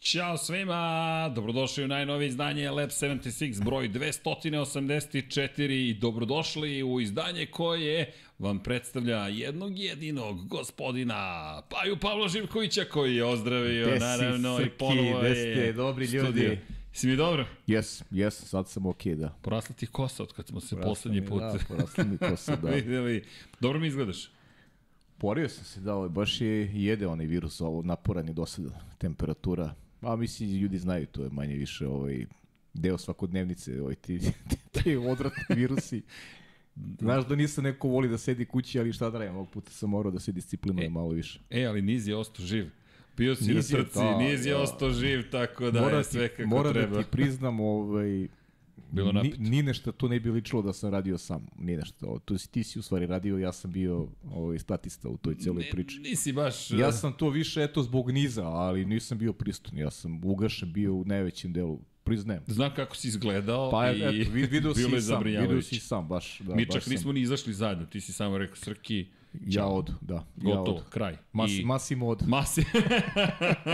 Ćao svima, dobrodošli u najnovije izdanje Lab 76 broj 284 i dobrodošli u izdanje koje vam predstavlja jednog jedinog gospodina Paju Pavla Živkovića koji je ozdravio Gde si, naravno i Srki, ponovo gde je ste, dobri ljudi? studio. Si mi dobro? Jes, jes, sad sam okej, okay, da. Porasla ti kosa od kad smo se Porasla poslednji mi, put Da, porasla mi kosa, da. videli. Dobro mi izgledaš. Porio sam se, da, baš je jede onaj virus, ovo naporan je do sada, temperatura. A mislim, ljudi znaju, to je manje više ovaj, deo svakodnevnice, ovaj, ti, ti, ti odvratni virusi. Znaš da nisam neko voli da sedi kući, ali šta da radim, ovog puta sam morao da se disciplinuje E. malo više. E, ali Niz je ostao živ. Bio si Niz na trci, da, Niz je da. ostao živ, tako da Mora je sve kako moram treba. da ti priznam, ovaj, Bilo ni, napeto. ni nešto to ne bi ličilo da sam radio sam, ni nešto. To si, ti si u stvari radio, ja sam bio ovaj, statista u toj celoj Ne, priči. Nisi baš... Ja sam to više eto zbog niza, ali nisam bio pristun. Ja sam ugašen bio u najvećem delu, priznajem. Znam kako si izgledao Pa i eto, vid, video bilo je si sam, video zabrinjavajuće. si sam, baš. Da, Mi baš čak sam- nismo ni izašli zajedno, ti si samo rekao Srki, Ja odu, da. ja gotovo, odu. kraj. Mas, I Masim od. Masi.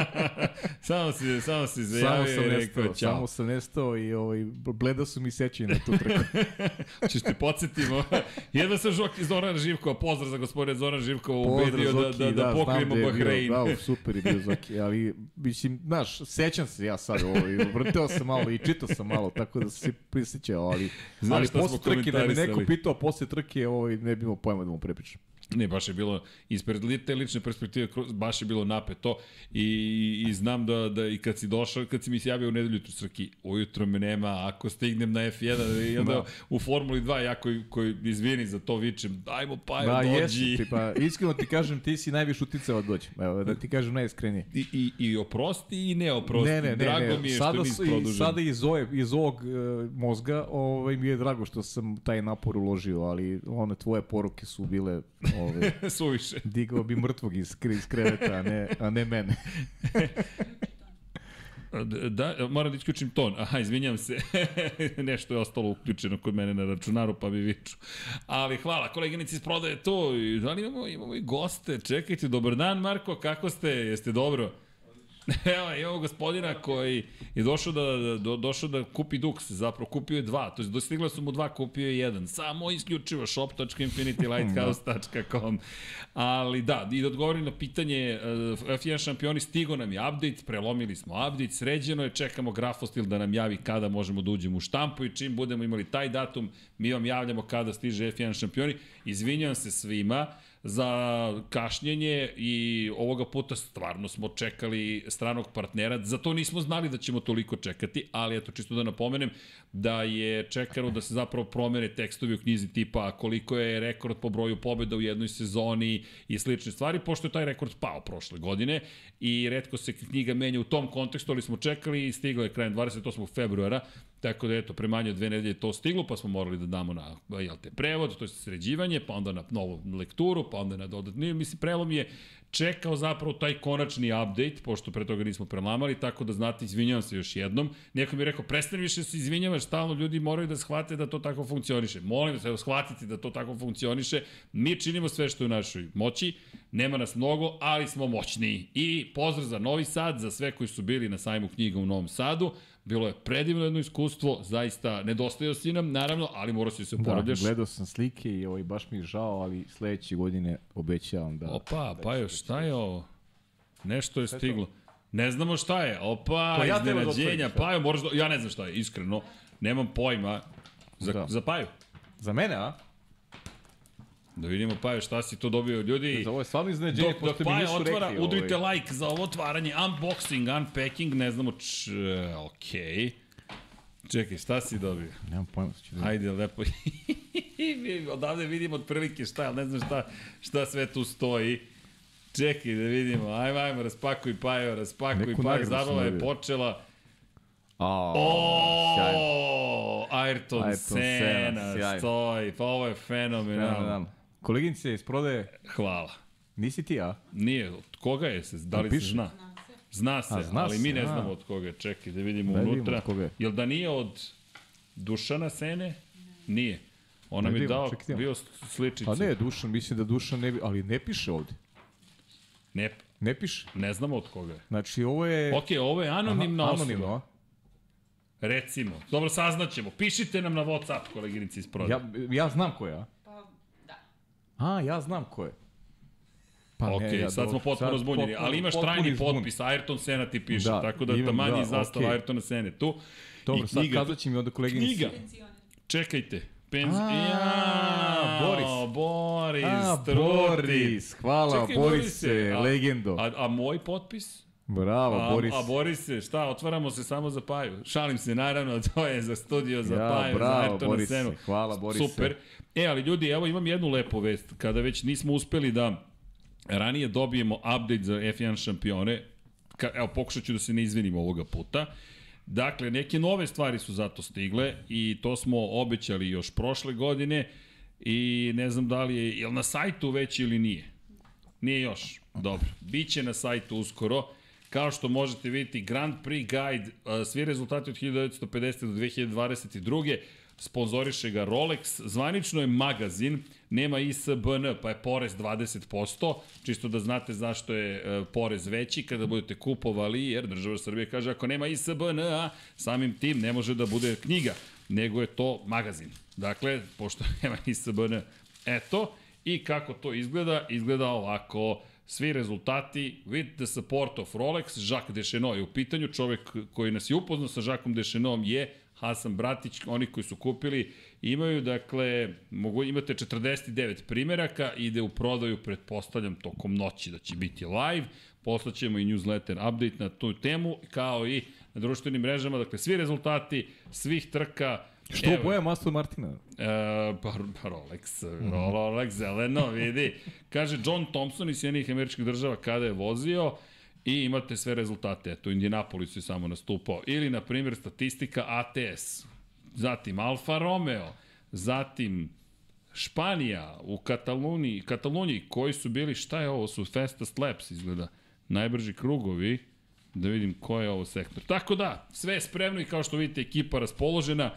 samo si, samo si Samo zajavio sam i rekao nestao, ćao. samo sam nestao i ovaj, bleda su mi sećanje na tu trku. Češ te podsjetimo. Jedva sam žok iz Zorana Živkova, pozdrav za gospodine Zoran Živkova, ubedio da, da, da, znam pokrijemo je bio, Bahrein. Da, super je bio Zoki, ali, mislim, znaš, sećam se ja sad, ovaj, vrteo sam malo i čitao sam malo, tako da se prisjećao, ali, Znaš ali posle trke, da me neko pitao posle trke, ovaj, ne bi imao pojma da mu prepričam. Ne, baš je bilo, ispred te lične perspektive, baš je bilo napeto i, i znam da, da i kad si došao, kad si mi se javio u nedelju tu srki, ujutro me nema, ako stignem na F1 i onda Da. u Formuli 2, ja koji, koji izvini za to vičem, dajmo pa Da, dođi. jesi, ti, pa, iskreno ti kažem, ti si najviše uticao da dođe. Evo, da ti kažem najiskrenije. I, i, I oprosti i ne oprosti. Ne, ne, ne, Drago ne. mi je sada, što su nisi produžen. sada iz, ove, iz ovog uh, mozga ovaj, mi je drago što sam taj napor uložio, ali one tvoje poruke su bile ovaj, Suviše. digao bi mrtvog iz, iz kreveta, a ne, a ne mene. Da, moram da isključim ton. Aha, izvinjam se. Nešto je ostalo uključeno kod mene na računaru, pa bi viču. Ali hvala, koleginici iz prodaje to. I Da li imamo, imamo i goste? Čekajte, dobar dan, Marko, kako ste? Jeste dobro? Evo, imamo gospodina koji je došao da, da, do, došao da kupi Dux, zapravo kupio je dva, to je dostigla su mu dva, kupio je jedan. Samo isključivo shop.infinitylighthouse.com Ali da, i da odgovorim na pitanje, uh, F1 šampioni stigo nam je update, prelomili smo update, sređeno je, čekamo grafostil da nam javi kada možemo da uđemo u štampu i čim budemo imali taj datum, mi vam javljamo kada stiže F1 šampioni. Izvinjam se svima, za kašnjenje i ovoga puta stvarno smo čekali stranog partnera. Za to nismo znali da ćemo toliko čekati, ali eto čisto da napomenem da je čekano da se zapravo promene tekstovi u knjizi tipa koliko je rekord po broju pobjeda u jednoj sezoni i slične stvari, pošto je taj rekord pao prošle godine i redko se knjiga menja u tom kontekstu, ali smo čekali i stiglo je krajem 28. februara, Tako da eto, pre manje od dve nedelje je to stiglo, pa smo morali da damo na jel te, prevod, to je sređivanje, pa onda na novu lekturu, pa onda na dodatni, mislim, prelom je čekao zapravo taj konačni update, pošto pre toga nismo prelamali, tako da znate, izvinjavam se još jednom. Neko mi je rekao, prestani više da se izvinjavaš, stalno ljudi moraju da shvate da to tako funkcioniše. Molim vas, evo, shvatite da to tako funkcioniše. Mi činimo sve što je u našoj moći, nema nas mnogo, ali smo moćni. I pozdrav za Novi Sad, za sve koji su bili na sajmu knjiga u Novom Sadu. Bilo je predivno jedno iskustvo, zaista nedostajao si nam, naravno, ali morao si da se Da, oporavljaš. gledao sam slike i ovaj, baš mi je žao, ali sledeće godine obećavam da... Opa, pa još, šta je ovo? Nešto je stiglo. Ne znamo šta je. Opa, To ja da iznenađenja. Pa moraš da... Ja ne znam šta je, iskreno. Nemam pojma. Za, Da. za Paju. Za mene, a? Da vidimo Paju šta si to dobio ljudi. Za ovo je stvarno iznenađenje, Dok, mi nisu otvara, rekli. udrite ovaj. like za ovo otvaranje, unboxing, unpacking, ne znamo č... Okej. Čekaj, šta si dobio? Nemam pojma, šta ću da... Ajde, lepo. Odavde vidimo otprilike šta, ali ne znam šta, šta sve tu stoji. Čekaj da vidimo, ajmo, ajmo, raspakuj Pajo, raspakuj Neku Pajo, zabava je počela. A, O, Ayrton, Ayrton Senna, Senna, stoji, pa ovo je fenomenalno. Fenomenalno. Koleginice iz prodaje, Hvala. nisi ti, a? Nije, od koga je se, da li se piše. zna? Zna se, A, zna ali se, mi ne a. znamo od koga je. Čekaj da vidimo Da unutra. koga je. Jel da nije od Dušana Sene? Nije. Ona mi je vidimo, dao, čekaj, bio sličicu. Pa ne, Dušan, mislim da Dušan ne bi, ali ne piše ovde. Ne, Ne piše. ne znamo od koga je. Znači, ovo je... Ok, ovo je anonimna Aha, osoba. Anonimno, a? Recimo. Dobro, saznaćemo. Pišite nam na Whatsapp, koleginici iz prodaje. Ja, ja znam ko je, a? A, ja znam ko je. Pa ok, ja sad smo potpuno sad zbunjeni, potpuno- ali imaš trajni zbun. potpis, Ayrton Sena ti piše, Da, tako da imam, tamanji da, zastava okej. Ayrtona Sene tu. Dobro, I sad knjiga, kazat će mi onda koleginici. Knjiga. Čekajte. Penz... A, ja, Boris. Boris, A. Boris, hvala, Čekaj, Borise, a- legendo. A, a moj potpis? Bravo, A, Boris. a Borise, šta, otvaramo se samo za Paju. Šalim se, naravno, to je za studio za Ja, Paju, bravo, za Ayrtona Borise, Senu. hvala, Borise. Super. E, ali ljudi, evo imam jednu lepu vest. Kada već nismo uspeli da ranije dobijemo update za F1 šampione, ka, evo, pokušat ću da se ne izvinim ovoga puta. Dakle, neke nove stvari su zato stigle i to smo obećali još prošle godine i ne znam da li je, je na sajtu već ili nije. Nije još. Dobro. Biće na sajtu uskoro. Kao što možete vidjeti, Grand Prix Guide, svi rezultati od 1950. do 2022. Sponzoriše ga Rolex, zvanično je magazin, nema ISBN, pa je porez 20%, čisto da znate zašto je e, porez veći kada budete kupovali, jer država Srbije kaže ako nema ISBN, a samim tim ne može da bude knjiga, nego je to magazin. Dakle, pošto nema ISBN, eto, I kako to izgleda? Izgleda ovako. Svi rezultati with the support of Rolex, Jacques Deschenot je u pitanju, čovek koji nas je upoznao sa Jacquesom Deschenotom je Hasan Bratić, oni koji su kupili, imaju, dakle, mogu, imate 49 primeraka, ide u prodaju, pretpostavljam, tokom noći da će biti live, poslaćemo i newsletter update na tu temu, kao i na društvenim mrežama, dakle, svi rezultati, svih trka, Što Evo, boja Aston Martina? E, pa, Rolex, Rolex, zeleno, vidi. Kaže John Thompson iz Sjedinjenih američkih država kada je vozio i imate sve rezultate. Eto, Indianapolis je samo nastupao. Ili, na primjer, statistika ATS. Zatim Alfa Romeo, zatim Španija u Kataluniji, Kataluniji koji su bili, šta je ovo, su Fastest Laps izgleda, najbrži krugovi, da vidim ko je ovo sektor. Tako da, sve je spremno i kao što vidite ekipa raspoložena,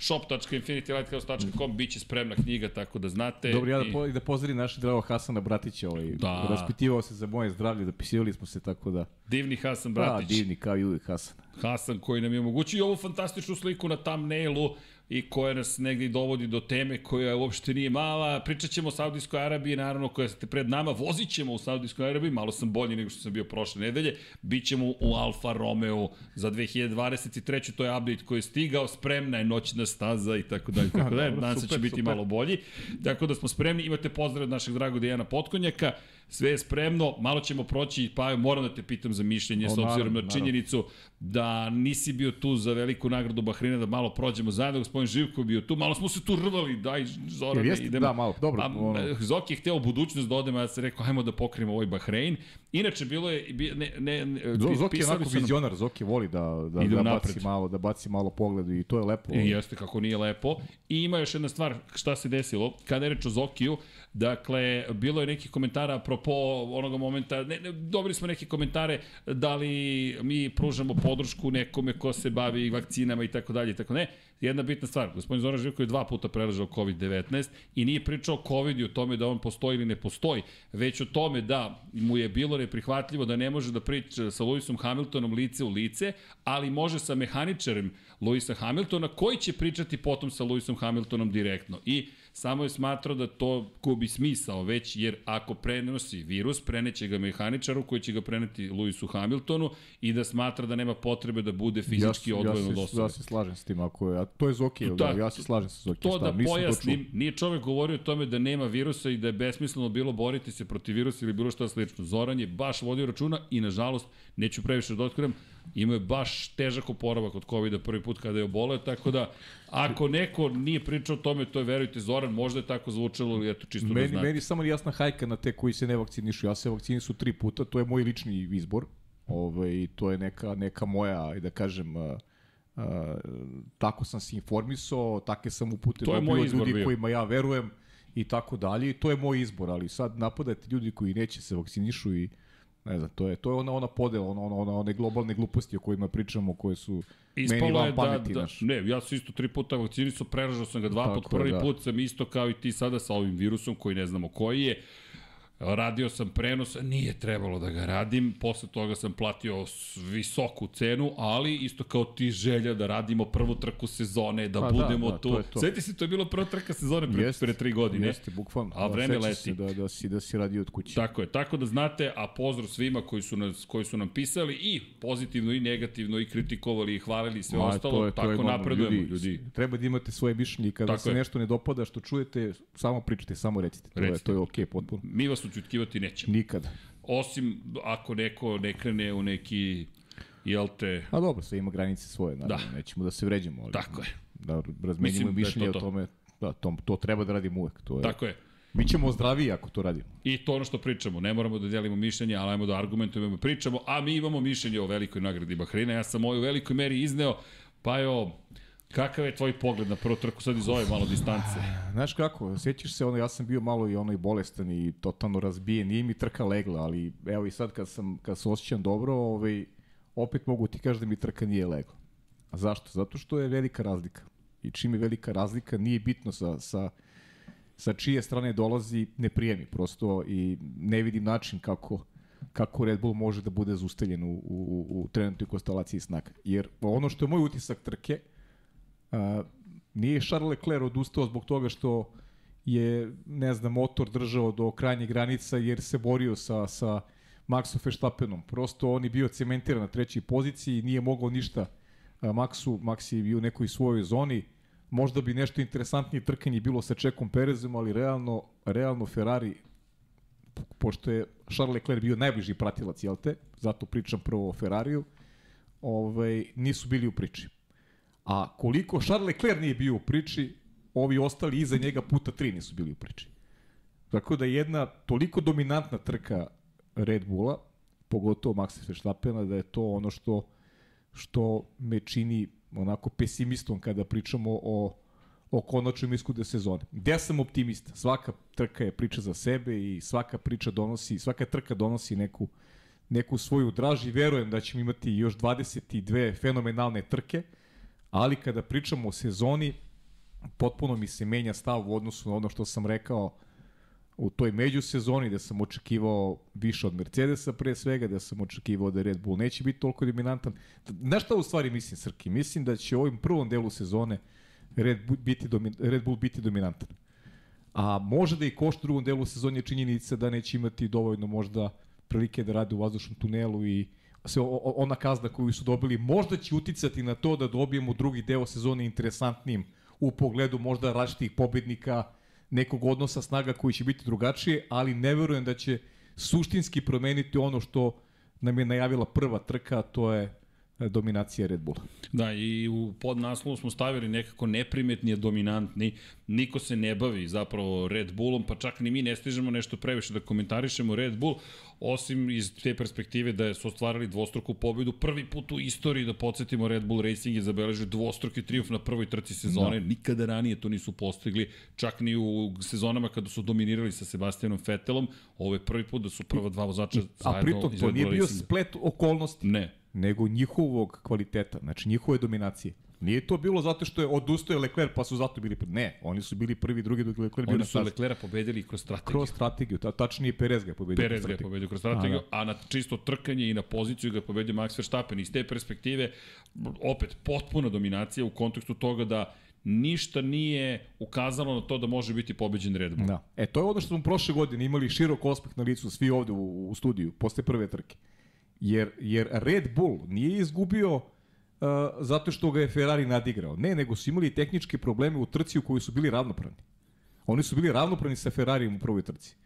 shop.infinitylighthouse.com biće spremna knjiga, tako da znate. Dobro, ja da, i- po, da pozdravim naše drago Hasana Bratića, ovaj, Da. raspitivao se za moje zdravlje, dopisivali smo se tako da... Divni Hasan Da, Bratić. divni kao i uvijek Hasan. Hasan koji nam je omogućio ovu fantastičnu sliku na thumbnailu i koja nas negdje dovodi do teme koja uopšte nije mala. Pričat ćemo o Saudijskoj Arabiji, naravno koja ste pred nama. Vozit ćemo u Saudijskoj Arabiji, malo sam bolji nego što sam bio prošle nedelje. Bićemo u Alfa Romeo za 2023. To je update koji je stigao, spremna je noćna staza i tako dalje. Tako dalje. Dobro, Nadam se će super, biti malo bolji. Tako da smo spremni. Imate pozdrav od našeg dragog Dejana Potkonjaka. Sve je spremno. Malo ćemo proći, pa moram da te pitam za mišljenje O, s obzirom naravno, na naravno. činjenicu da nisi bio tu za veliku nagradu Bahrina, da malo prođemo zajedno, gospodin Živko bio tu, malo smo se tu rvali, daj Zorane, jeste? idemo. Da, malo, dobro, A, ono- Zoki je hteo budućnost da odemo, ja sam rekao, hajmo da pokrijemo ovaj Bahrein. Inače, bilo je, ne, ne, ne Zo- Zoki je onako vizionar, Zoki voli da, da, da unapred. baci malo, da baci malo pogled i to je lepo. I jeste kako nije lepo. I ima još jedna stvar, šta se desilo, kada je reč o Zokiju, dakle, bilo je nekih komentara apropo onoga momenta, ne, ne, dobili smo neke komentare da li mi pružamo podršku nekome ko se bavi vakcinama i tako dalje i tako ne. Jedna bitna stvar, gospodin Zoran Živko je dva puta preležao COVID-19 i nije pričao o COVID i o tome da on postoji ili ne postoji, već o tome da mu je bilo neprihvatljivo da ne može da priča sa Lewisom Hamiltonom lice u lice, ali može sa mehaničarem Lewisa Hamiltona koji će pričati potom sa Lewisom Hamiltonom direktno. I samo je smatrao da to gubi smisao već, jer ako prenosi virus, preneće ga mehaničaru koji će ga preneti Lewisu Hamiltonu i da smatra da nema potrebe da bude fizički ja, odvojen ja od osobe. Ja se slažem s tim, ako je, a to je Zoki, Da. da, ja se slažem sa Zoki. To da nisam pojasnim, čuo. nije čovek govorio o tome da nema virusa i da je besmisleno bilo boriti se protiv virusa ili bilo šta slično. Zoran je baš vodio računa i nažalost, neću previše da otkrivam, imao je baš težak oporavak od COVID-a prvi put kada je oboleo, tako da ako neko nije pričao o tome, to je verujte Zoran, možda je tako zvučalo, ali eto čisto da Meni, znate. meni samo jasna hajka na te koji se ne vakcinišu. Ja se vakcinisu tri puta, to je moj lični izbor. Ove, to je neka, neka moja, da kažem, a, a, tako sam se informisao, takve sam upute dobio od ljudi bio. kojima ja verujem i tako dalje i to je moj izbor, ali sad napadate ljudi koji neće se vakcinišu i ne znam, to je to je ona ona podela, ona ona ona one globalne gluposti o kojima pričamo, koje su Ispalo meni van pameti, da, da, ne, ja sam isto tri puta vakcinisao, preražao sam ga dva puta, prvi da. put sam isto kao i ti sada sa ovim virusom koji ne znamo koji je radio sam prenos, nije trebalo da ga radim, posle toga sam platio visoku cenu, ali isto kao ti želja da radimo prvu trku sezone, da pa, da, budemo da, da, tu. To to. Sveti se, to je bilo prva trka sezone pre, jest, pre tri godine. Jeste, bukvalno. A vreme leti. Se da, da, si, da si radio od kuće. Tako je, tako da znate, a pozdrav svima koji su, nas, koji su nam pisali i pozitivno i negativno i kritikovali i hvalili sve Ma, ostalo, to je, to tako je napredujemo ljudi, ljudi. Treba da imate svoje mišljenje kada tako se je. nešto ne dopada što čujete, samo pričate, samo recite. To recite. je, to je okej, okay, potpuno. Mi vas ućutkivati nećemo. Nikada. Osim ako neko ne krene u neki jel te... A dobro, sve ima granice svoje, naravno, da. nećemo da se vređamo. Ali, Tako je. Da razmenimo da mišljenje da to, to. o tome, da, to, to treba da radimo uvek. To je, Tako je. Mi ćemo zdraviji ako to radimo. I to ono što pričamo, ne moramo da delimo mišljenje, ali ajmo da argumentujemo pričamo, a mi imamo mišljenje o velikoj nagradi Bahreina. Ja sam moju velikoj meri izneo, pa evo, Kakav je tvoj pogled na prvu trku sad iz ove malo distance? Znaš kako, sjećaš se, ono, ja sam bio malo i onaj bolestan i totalno razbijen, nije mi trka legla, ali evo i sad kad sam, kad se osjećam dobro, ovaj, opet mogu ti kaži da mi trka nije legla. A zašto? Zato što je velika razlika. I čim je velika razlika, nije bitno sa, sa, sa čije strane dolazi, ne prijemi prosto i ne vidim način kako, kako Red Bull može da bude zusteljen u, u, u trenutnoj konstelaciji snaga. Jer ono što je moj utisak trke, A, nije Charles Leclerc odustao zbog toga što je, ne znam, motor držao do krajnje granica jer se borio sa, sa Maxom Verstappenom. Prosto on je bio cementiran na trećoj poziciji i nije mogao ništa Maxu, Max je bio u nekoj svojoj zoni. Možda bi nešto interesantnije trkanje bilo sa Čekom Perezom, ali realno, realno Ferrari, pošto je Charles Leclerc bio najbliži pratilac, jel te? Zato pričam prvo o Ferrariju. Ovaj, nisu bili u priči. A koliko Charles Leclerc nije bio u priči, ovi ostali iza njega puta tri nisu bili u priči. Tako da jedna toliko dominantna trka Red Bulla, pogotovo Maxa Verstappena, da je to ono što što me čini onako pesimistom kada pričamo o o konačnom iskudu sezone. Gde sam optimista? Svaka trka je priča za sebe i svaka priča donosi, svaka trka donosi neku, neku svoju draži. Verujem da ćemo imati još 22 fenomenalne trke ali kada pričamo o sezoni, potpuno mi se menja stav u odnosu na ono što sam rekao u toj međusezoni, da sam očekivao više od Mercedesa pre svega, da sam očekivao da Red Bull neće biti toliko dominantan. Znaš šta u stvari mislim, Srki? Mislim da će u ovim prvom delu sezone Red Bull biti, domin, Red Bull biti dominantan. A može da i košta drugom delu sezone činjenica da neće imati dovoljno možda prilike da rade u vazdušnom tunelu i se ona kazna koju su dobili možda će uticati na to da dobijemo drugi deo sezone interesantnim u pogledu možda različitih pobednika, nekog odnosa snaga koji će biti drugačije, ali ne verujem da će suštinski promeniti ono što nam je najavila prva trka, to je dominacija Red Bulla. Da, i u podnaslovu smo stavili nekako neprimetni, dominantni. Niko se ne bavi zapravo Red Bullom, pa čak ni mi ne stižemo nešto previše da komentarišemo Red Bull, osim iz te perspektive da su ostvarili dvostruku pobedu. Prvi put u istoriji, da podsjetimo, Red Bull Racing je zabeležio dvostruki triumf na prvoj trci sezone. No. Da. Nikada ranije to nisu postigli, čak ni u sezonama kada su dominirali sa Sebastianom Vettelom. Ovo je prvi put da su prva dva vozača zajedno A pritom to nije bio splet okolnosti. Ne, nego njihovog kvaliteta, znači njihove dominacije. Nije to bilo zato što je odustao Leclerc pa su zato bili prvi. Ne, oni su bili prvi, drugi dok Leclerc bio. Oni su Leclerca pobedili kroz strategiju. Kroz strategiju, ta, tačnije Perez ga je pobedio. Perez ga je pobedio kroz strategiju, a, da. a na čisto trkanje i na poziciju ga je pobedio Max Verstappen. Iz te perspektive, opet, potpuna dominacija u kontekstu toga da ništa nije ukazalo na to da može biti pobeđen Red Bull. Da. E, to je ono što smo prošle godine imali širok ospeh na licu, svi ovde u, u studiju, posle prve trke. Jer, jer Red Bull nije izgubio uh, zato što ga je Ferrari nadigrao. Ne, nego su imali tehničke probleme u trci u kojoj su bili ravnopravni. Oni su bili ravnopravni sa Ferrarijem u prvoj trci.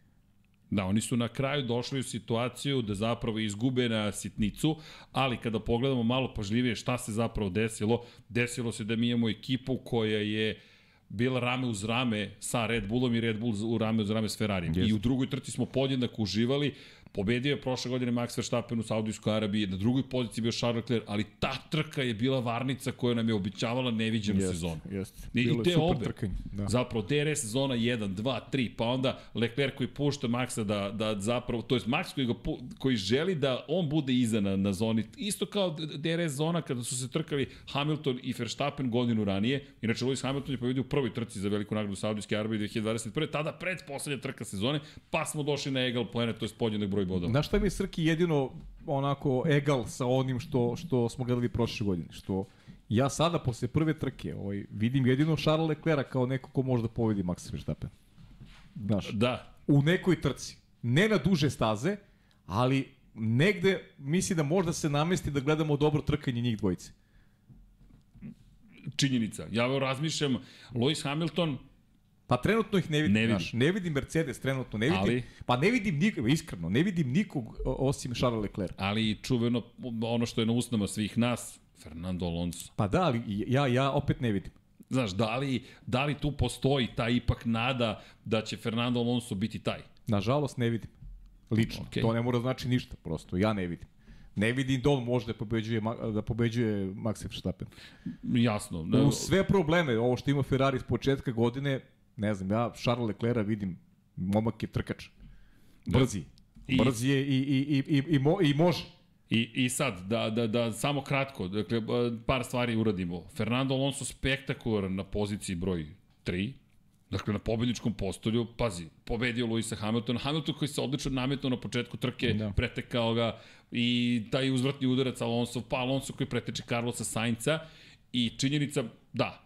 Da, oni su na kraju došli u situaciju da zapravo izgube na sitnicu, ali kada pogledamo malo pažljivije šta se zapravo desilo, desilo se da mi imamo ekipu koja je bila rame uz rame sa Red Bullom i Red Bull u rame uz rame s Ferrarijem. Yes. I u drugoj trci smo podjednako uživali, Pobedio je prošle godine Max Verstappen u Saudijskoj Arabiji, na drugoj poziciji bio Charles Leclerc, ali ta trka je bila varnica koja nam je običavala neviđenu Jest, sezonu. Jest. I, i te super obe. trkanje, da. Zapravo DRS zona 1, 2, 3, pa onda Leclerc koji pušta Maxa da, da zapravo, to je Max koji, ga, koji želi da on bude iza na, na zoni, isto kao DRS zona kada su se trkali Hamilton i Verstappen godinu ranije, inače Lewis Hamilton je pobedio u prvoj trci za veliku nagradu Saudijske Arabije 2021. tada pred poslednja trka sezone, pa smo došli na egal poene, to je podjednak broj bodova. Znaš šta mi je Srki jedino onako egal sa onim što, što smo gledali prošle godine? Što ja sada posle prve trke ovaj, vidim jedino Charles Leclerc kao neko ko može da pobedi Max Verstappen. Znaš, Da, u nekoj trci. Ne na duže staze, ali negde misli da možda se namesti da gledamo dobro trkanje njih dvojice. činjenica. Ja razmišljam, Lewis Hamilton, Pa trenutno ih ne vidim, Ne ne vidim. Znaš, ne vidim Mercedes trenutno, ne vidim, Ali- pa ne vidim nikog, iskreno, ne vidim nikog osim Charles Leclerc. ali čuveno ono što je na usnama svih nas, Fernando Alonso. Pa da, ali ja, ja opet ne vidim. Znaš, da li, da li tu postoji ta ipak nada da će Fernando Alonso biti taj? Nažalost ne vidim. Lično. Okay. To ne mora znači ništa, prosto. Ja ne vidim. Ne vidim da on može da pobeđuje, da pobeđuje Max Verstappen. Jasno. Da, U sve probleme, ovo što ima Ferrari s početka godine, ne znam, ja Charles Leclerc vidim, momak je trkač. Brzi. I- Brzi je i, i, i, i, i, mo, i može. I, I sad, da, da, da samo kratko, dakle, par stvari uradimo. Fernando Alonso spektakularan na poziciji broj 3, dakle na pobedničkom postolju, pazi, pobedio Luisa Hamiltona, Hamilton koji se odlično nametnuo na početku trke. Da. pretekao ga i taj uzvratni udarac Alonso, pa Alonso koji preteče Carlosa Sainca i činjenica, da,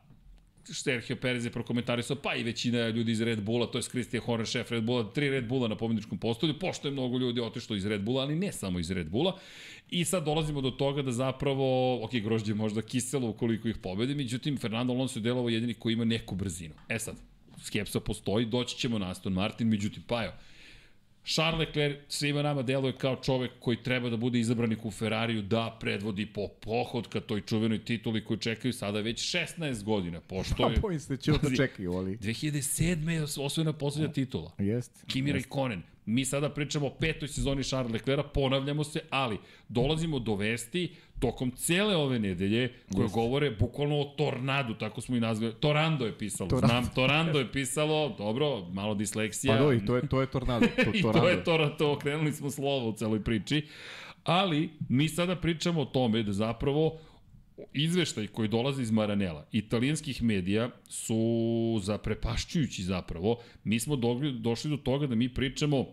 Sergio Perez je prokomentarisao, pa i većina ljudi iz Red Bulla, to je Christian Horner, šef Red Bulla, tri Red Bulla na pobedničkom postolju, pošto je mnogo ljudi otišlo iz Red Bulla, ali ne samo iz Red Bulla. I sad dolazimo do toga da zapravo, ok, grožđe možda kiselo ukoliko ih pobedi, međutim, Fernando Alonso je delovo jedini koji ima neku brzinu. E sad, skepsa postoji, doći ćemo na Aston Martin, međutim, pa jo, Charles Leclerc svima nama deluje kao čovek koji treba da bude izabranik u Ferrariju da predvodi po pohod ka toj čuvenoj tituli koju čekaju sada već 16 godina, pošto Pa je bojim se da će da čekaju, ali... 2007. je osvojena poslednja titula. Jest. Kimi Raikkonen. Mi sada pričamo o petoj sezoni Charles Leclerca, ponavljamo se, ali dolazimo do vesti tokom cele ove nedelje koje govore bukvalno o tornadu, tako smo i nazvali. Torando je pisalo, Torando. znam, Torando je pisalo, dobro, malo disleksija. Pa do, i to je, to je tornado. To, I to tornado. je to, to okrenuli smo slovo u celoj priči. Ali, mi sada pričamo o tome da zapravo izveštaj koji dolazi iz Maranela, italijanskih medija, su zaprepašćujući zapravo. Mi smo do, došli do toga da mi pričamo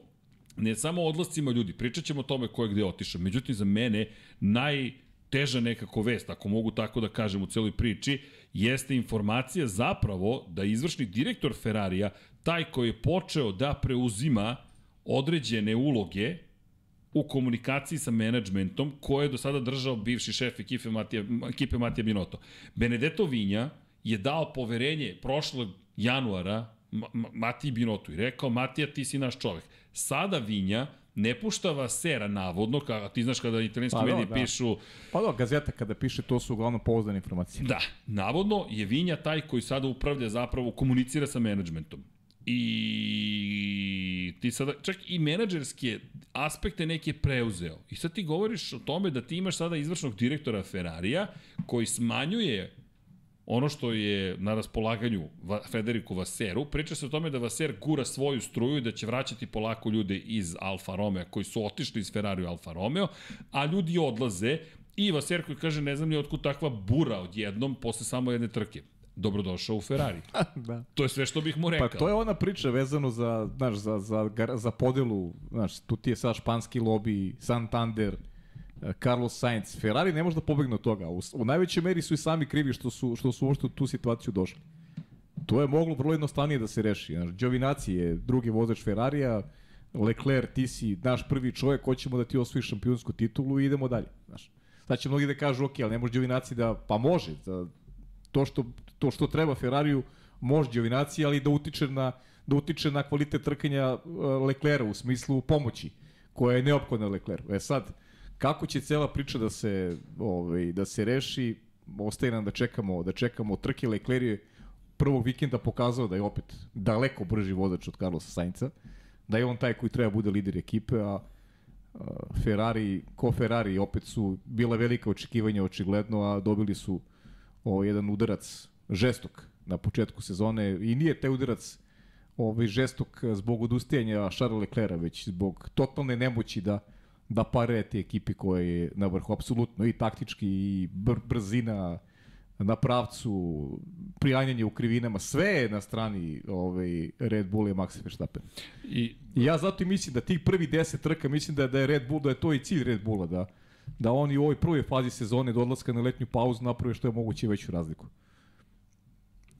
ne samo o odlascima ljudi, pričat ćemo o tome ko je gde otišao. Međutim, za mene najteža nekako vest, ako mogu tako da kažem u celoj priči, jeste informacija zapravo da izvršni direktor Ferrarija taj koji je počeo da preuzima određene uloge u komunikaciji sa menadžmentom koje je do sada držao bivši šef ekipe Matija, ekipe Matija Binotto. Benedetto Vinja je dao poverenje prošlog januara Ma- Ma- Matiji Binotto i rekao Matija ti si naš čovek. Sada Vinja ne pušta Vasera navodno, ka, ti znaš kada italijanski Pa da, mediji da. pišu Pa da, gazeta kada piše to su uglavnom pouzdane informacije. Da, navodno je Vinja taj koji sada upravlja zapravo, komunicira sa menadžmentom. I ti sada, čak i menadžerske aspekte neke preuzeo. I sad ti govoriš o tome da ti imaš sada izvršnog direktora Ferrarija koji smanjuje ono što je na raspolaganju Federiku Vaseru, priča se o tome da Vaser gura svoju struju i da će vraćati polako ljude iz Alfa Romeo koji su otišli iz Ferrari u Alfa Romeo, a ljudi odlaze i Vaser koji kaže ne znam ni otkud takva bura odjednom posle samo jedne trke. Dobrodošao u Ferrari. da. To je sve što bih mu rekao. Pa to je ona priča vezano za, znaš, za, za, za podelu, znaš, tu ti je sad španski lobby, Santander, Carlos Sainz. Ferrari ne može da pobegne od toga. U, u najvećoj meri su i sami krivi što su, što su uopšte u tu situaciju došli. To je moglo vrlo jednostavnije da se reši. Znaš, Giovinazzi je drugi vozač Ferrarija, Leclerc, ti si naš prvi čovjek, hoćemo da ti osvojiš šampionsku titulu i idemo dalje. Znaš. Sad će mnogi da kažu, ok, ali ne može Giovinazzi da, pa može, za to što, to što treba Ferrariju, može Giovinazzi, ali da utiče na, da utiče na kvalitet trkanja uh, Leclerca u smislu pomoći koja je neophodna Leclercu. E sad, kako će cela priča da se ovaj da se reši, ostaje nam da čekamo, da čekamo trke Leclerc je prvog vikenda pokazao da je opet daleko brži vozač od Carlosa Sainca, da je on taj koji treba bude lider ekipe, a Ferrari, ko Ferrari, opet su bila velika očekivanja očigledno, a dobili su o, jedan udarac žestok na početku sezone. I nije taj udarac ovaj žestok zbog odustajanja Charles Leclerca, već zbog totalne nemoći da da pare te ekipi koje je na vrhu, apsolutno, i taktički, i br brzina na pravcu, prijanjanje u krivinama, sve je na strani ovaj, Red Bull i Max Verstappen. I, I ja zato i mislim da tih prvi 10 trka, mislim da, da je Red Bull, da je to i cilj Red Bulla, da, da oni u ovoj prvoj fazi sezone do odlaska na letnju pauzu naprave što je moguće veću razliku.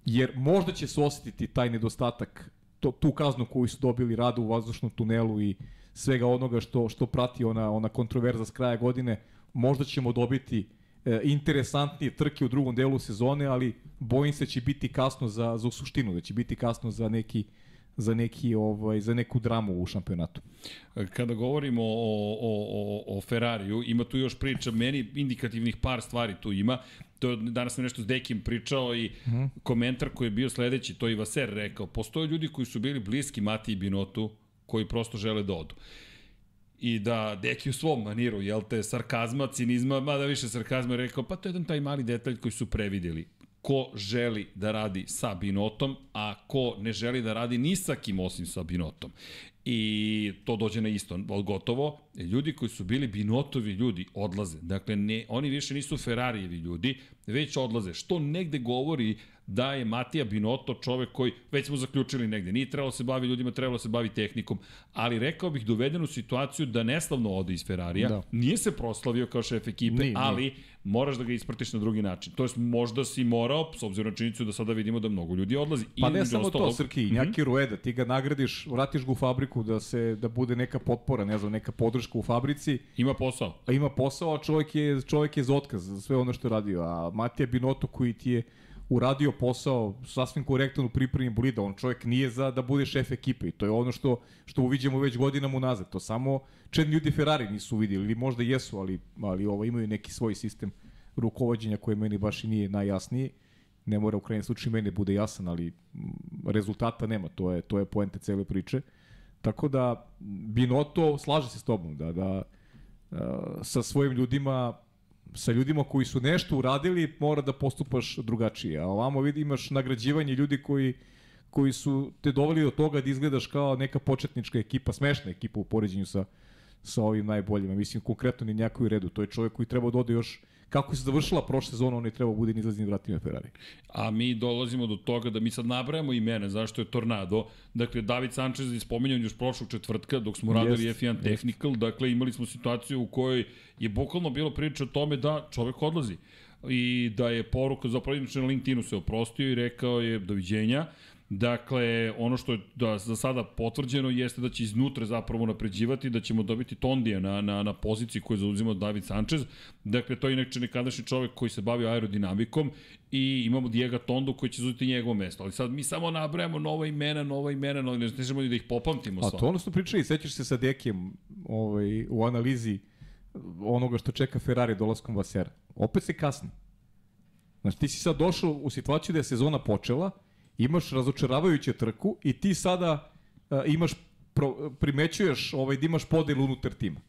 Jer možda će se osetiti taj nedostatak, to, tu kaznu koju su dobili radu u vazdušnom tunelu i svega onoga što, što prati ona, ona kontroverza s kraja godine, možda ćemo dobiti e, interesantnije trke u drugom delu sezone, ali bojim se da će biti kasno za, za suštinu, da će biti kasno za neki za neki ovaj za neku dramu u šampionatu. Kada govorimo o, o, o, o Ferrariju, ima tu još priča, meni indikativnih par stvari tu ima. To danas sam nešto s Dekim pričao i. -huh. komentar koji je bio sledeći, to i Vaser rekao, postoje ljudi koji su bili bliski Mati i Binotu, koji prosto žele da odu i da Deki u svom maniru, jel te, sarkazma, cinizma, mada više sarkazma rekao, pa to je jedan taj mali detalj koji su prevideli. Ko želi da radi sa Binotom, a ko ne želi da radi ni sa kim osim sa Binotom. I to dođe na isto, gotovo. Ljudi koji su bili Binotovi ljudi odlaze. Dakle, ne, oni više nisu Ferrarijevi ljudi, već odlaze. Što negde govori da je Matija Binoto čovek koji, već smo zaključili negde, nije trebalo se bavi ljudima, trebalo se bavi tehnikom, ali rekao bih doveden u situaciju da neslavno ode iz Ferrarija, da. nije se proslavio kao šef ekipe, nije, ali nije. moraš da ga ispratiš na drugi način. To jest možda si morao, s obzirom na činjenicu da sada vidimo da mnogo ljudi odlazi. Pa ne samo ostalo... to, Srki, mm -hmm. Rueda, ti ga nagradiš, vratiš ga u fabriku da se da bude neka potpora, ne znam, neka podrška u fabrici. Ima posao. A ima posao, a čovjek je, čovjek je za otkaz za sve ono što je radio. A Matija Binoto koji ti je uradio posao sasvim korektan u pripremi bolida. On čovjek nije za da bude šef ekipe i to je ono što, što uviđamo već godinama unazad. To samo četni ljudi Ferrari nisu uvidjeli ili možda jesu, ali, ali ovo, imaju neki svoj sistem rukovodđenja koji meni baš i nije najjasniji. Ne mora u krajnjem slučaju meni bude jasan, ali rezultata nema. To je, to je poente cele priče. Tako da Binoto slaže se s tobom da, da sa svojim ljudima sa ljudima koji su nešto uradili, mora da postupaš drugačije. A ovamo vidi, imaš nagrađivanje ljudi koji koji su te doveli do toga da izgledaš kao neka početnička ekipa, smešna ekipa u poređenju sa, sa ovim najboljima. Mislim, konkretno ni njako redu. To je čovjek koji treba da ode još kako se završila prošla sezona, on je trebao bude nizlaznim vratima Ferrari. A mi dolazimo do toga da mi sad nabrajamo imene, zašto je Tornado. Dakle, David Sanchez je spominjan još prošlog četvrtka dok smo radili jest, F1 Technical, jest. dakle imali smo situaciju u kojoj je bukvalno bilo priča o tome da čovek odlazi i da je poruka, zapravo na LinkedInu se oprostio i rekao je doviđenja. Dakle, ono što je da, za sada potvrđeno jeste da će iznutra zapravo napređivati, da ćemo dobiti Tondija na, na, na poziciji koju zauzima David Sanchez. Dakle, to je inače nekadašnji čovek koji se bavi aerodinamikom i imamo Diego Tondo koji će zauzeti njegovo mesto. Ali sad mi samo nabrajamo nova imena, nova imena, nova ne možemo da ih popamtimo. A to ono smo pričali, sećaš se sa Dekijem ovaj, u analizi onoga što čeka Ferrari dolaskom Vasera. Opet se kasni. Znači, ti si sad došao u situaciju da je sezona počela, imaš razočaravajuću trku i ti sada uh, imaš pro, primećuješ ovaj, da imaš podel unutar tima.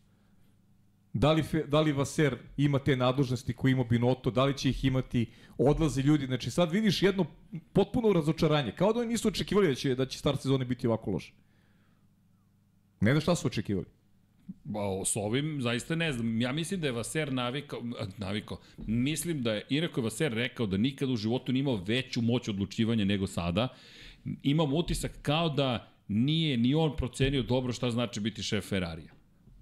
Da li, da li Vaser ima te nadležnosti koje ima Binoto, da li će ih imati, odlaze ljudi, znači sad vidiš jedno potpuno razočaranje, kao da oni nisu očekivali da će, da će start sezone biti ovako loš. Ne da šta su očekivali. S ovim zaista ne znam. Ja mislim da je Vaser navikao, navikao. Mislim da je, iako je Vaser rekao da nikad u životu nije imao veću moć odlučivanja nego sada, imam utisak kao da nije ni on procenio dobro šta znači biti šef Ferrarija.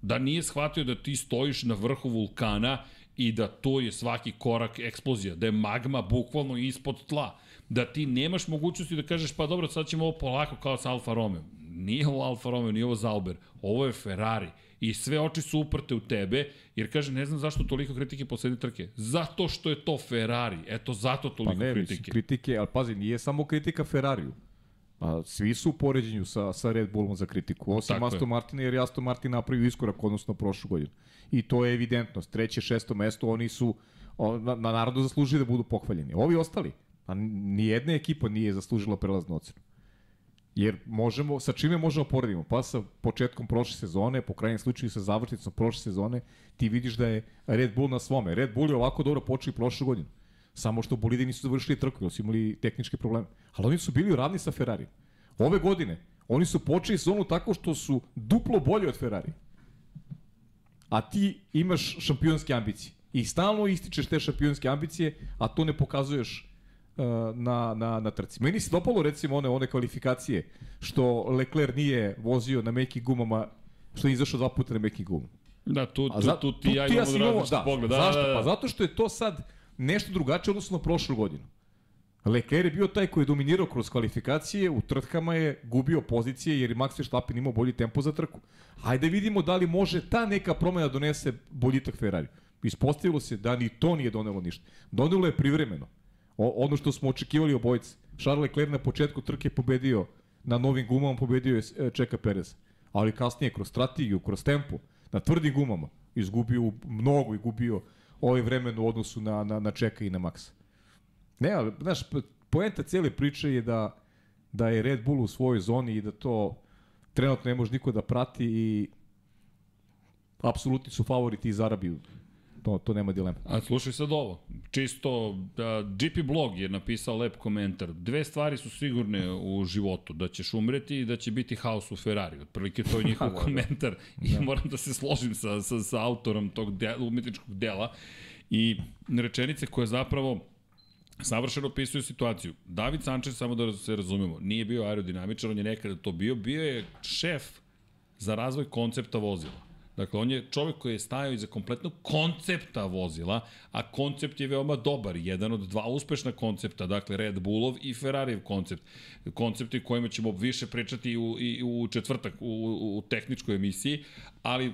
Da nije shvatio da ti stojiš na vrhu vulkana i da to je svaki korak eksplozija, da je magma bukvalno ispod tla, da ti nemaš mogućnosti da kažeš pa dobro sad ćemo ovo polako kao sa Alfa Romeo. Nije ovo Alfa Romeo, nije ovo Zauber, ovo je Ferrari i sve oči su uprte u tebe, jer kaže, ne znam zašto toliko kritike poslednje trke. Zato što je to Ferrari, eto zato toliko pa ne, kritike. Mislim, kritike, ali pazi, nije samo kritika Ferrariju. A svi su u poređenju sa, sa Red Bullom za kritiku, osim Tako Aston Martina, jer je Aston Martin napravio iskorak odnosno prošlu godinu. I to je evidentnost. Treće, šesto mesto, oni su na, na narodu zaslužili da budu pohvaljeni. Ovi ostali, a nijedna ekipa nije zaslužila prelaznu ocenu. Jer možemo, sa čime možemo poredimo? Pa sa početkom prošle sezone, po krajnjem slučaju sa završnicom prošle sezone, ti vidiš da je Red Bull na svome. Red Bull je ovako dobro počeo i prošle godine. Samo što bolidi nisu završili trku, jer su imali tehničke probleme. Ali oni su bili ravni sa Ferrari. Ove godine, oni su počeli sezonu tako što su duplo bolji od Ferrari. A ti imaš šampionske ambicije. I stalno ističeš te šampionske ambicije, a to ne pokazuješ na, na, na trci. Meni se dopalo recimo one, one kvalifikacije što Leclerc nije vozio na mekim gumama, što je izašao dva puta na mekim gumama. Da, tu, tu, za- tu, ti ja imamo si različite da, pogled. Da, zašto? da, da. Pa zato što je to sad nešto drugačije odnosno na prošlu godinu. Leclerc je bio taj koji je dominirao kroz kvalifikacije, u trkama je gubio pozicije jer je Max Verstappen imao bolji tempo za trku. Hajde vidimo da li može ta neka promena donese boljitak Ferrari. Ispostavilo se da ni to nije donelo ništa. Donelo je privremeno. O, ono što smo očekivali obojice. Charles Leclerc na početku trke pobedio na novim gumama, pobedio je Čeka Perez. Ali kasnije kroz strategiju, kroz tempo, na tvrdim gumama, izgubio mnogo i gubio ovaj vremen u odnosu na, na, na Čeka i na Maxa. Ne, ali, znaš, poenta cijele priče je da, da je Red Bull u svojoj zoni i da to trenutno ne može niko da prati i apsolutni su favoriti iz Arabiju. To, to nema dilema. A slušaj sad ovo, čisto, uh, GP Blog je napisao lep komentar. Dve stvari su sigurne u životu, da ćeš umreti i da će biti haos u Ferrari. Otprilike to je njihov komentar i moram da se složim sa, sa, sa autorom tog de, umetničkog dela. I rečenice koje zapravo savršeno opisuju situaciju. David Sanchez, samo da se razumemo, nije bio aerodinamičar, on je nekada to bio, bio je šef za razvoj koncepta vozila. Dakle, on je čovek koji je stajao iza kompletnog koncepta vozila, a koncept je veoma dobar, jedan od dva uspešna koncepta, dakle Red Bullov i Ferrarijev koncept. Koncepti kojima ćemo više pričati u, i u četvrtak u, u, u tehničkoj emisiji, ali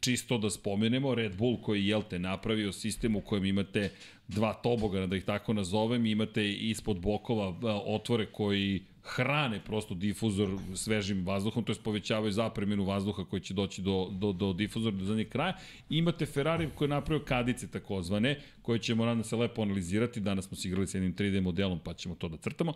čisto da spomenemo, Red Bull koji je te napravio sistem u kojem imate dva tobogana, da ih tako nazovem, imate ispod bokova otvore koji hrane prosto difuzor svežim vazduhom, to je povećavaju zapremenu vazduha koji će doći do, do, do difuzora do zadnjeg kraja. Imate Ferrari koji je napravio kadice takozvane, koje ćemo nadam se lepo analizirati. Danas smo se igrali sa jednim 3D modelom, pa ćemo to da crtamo,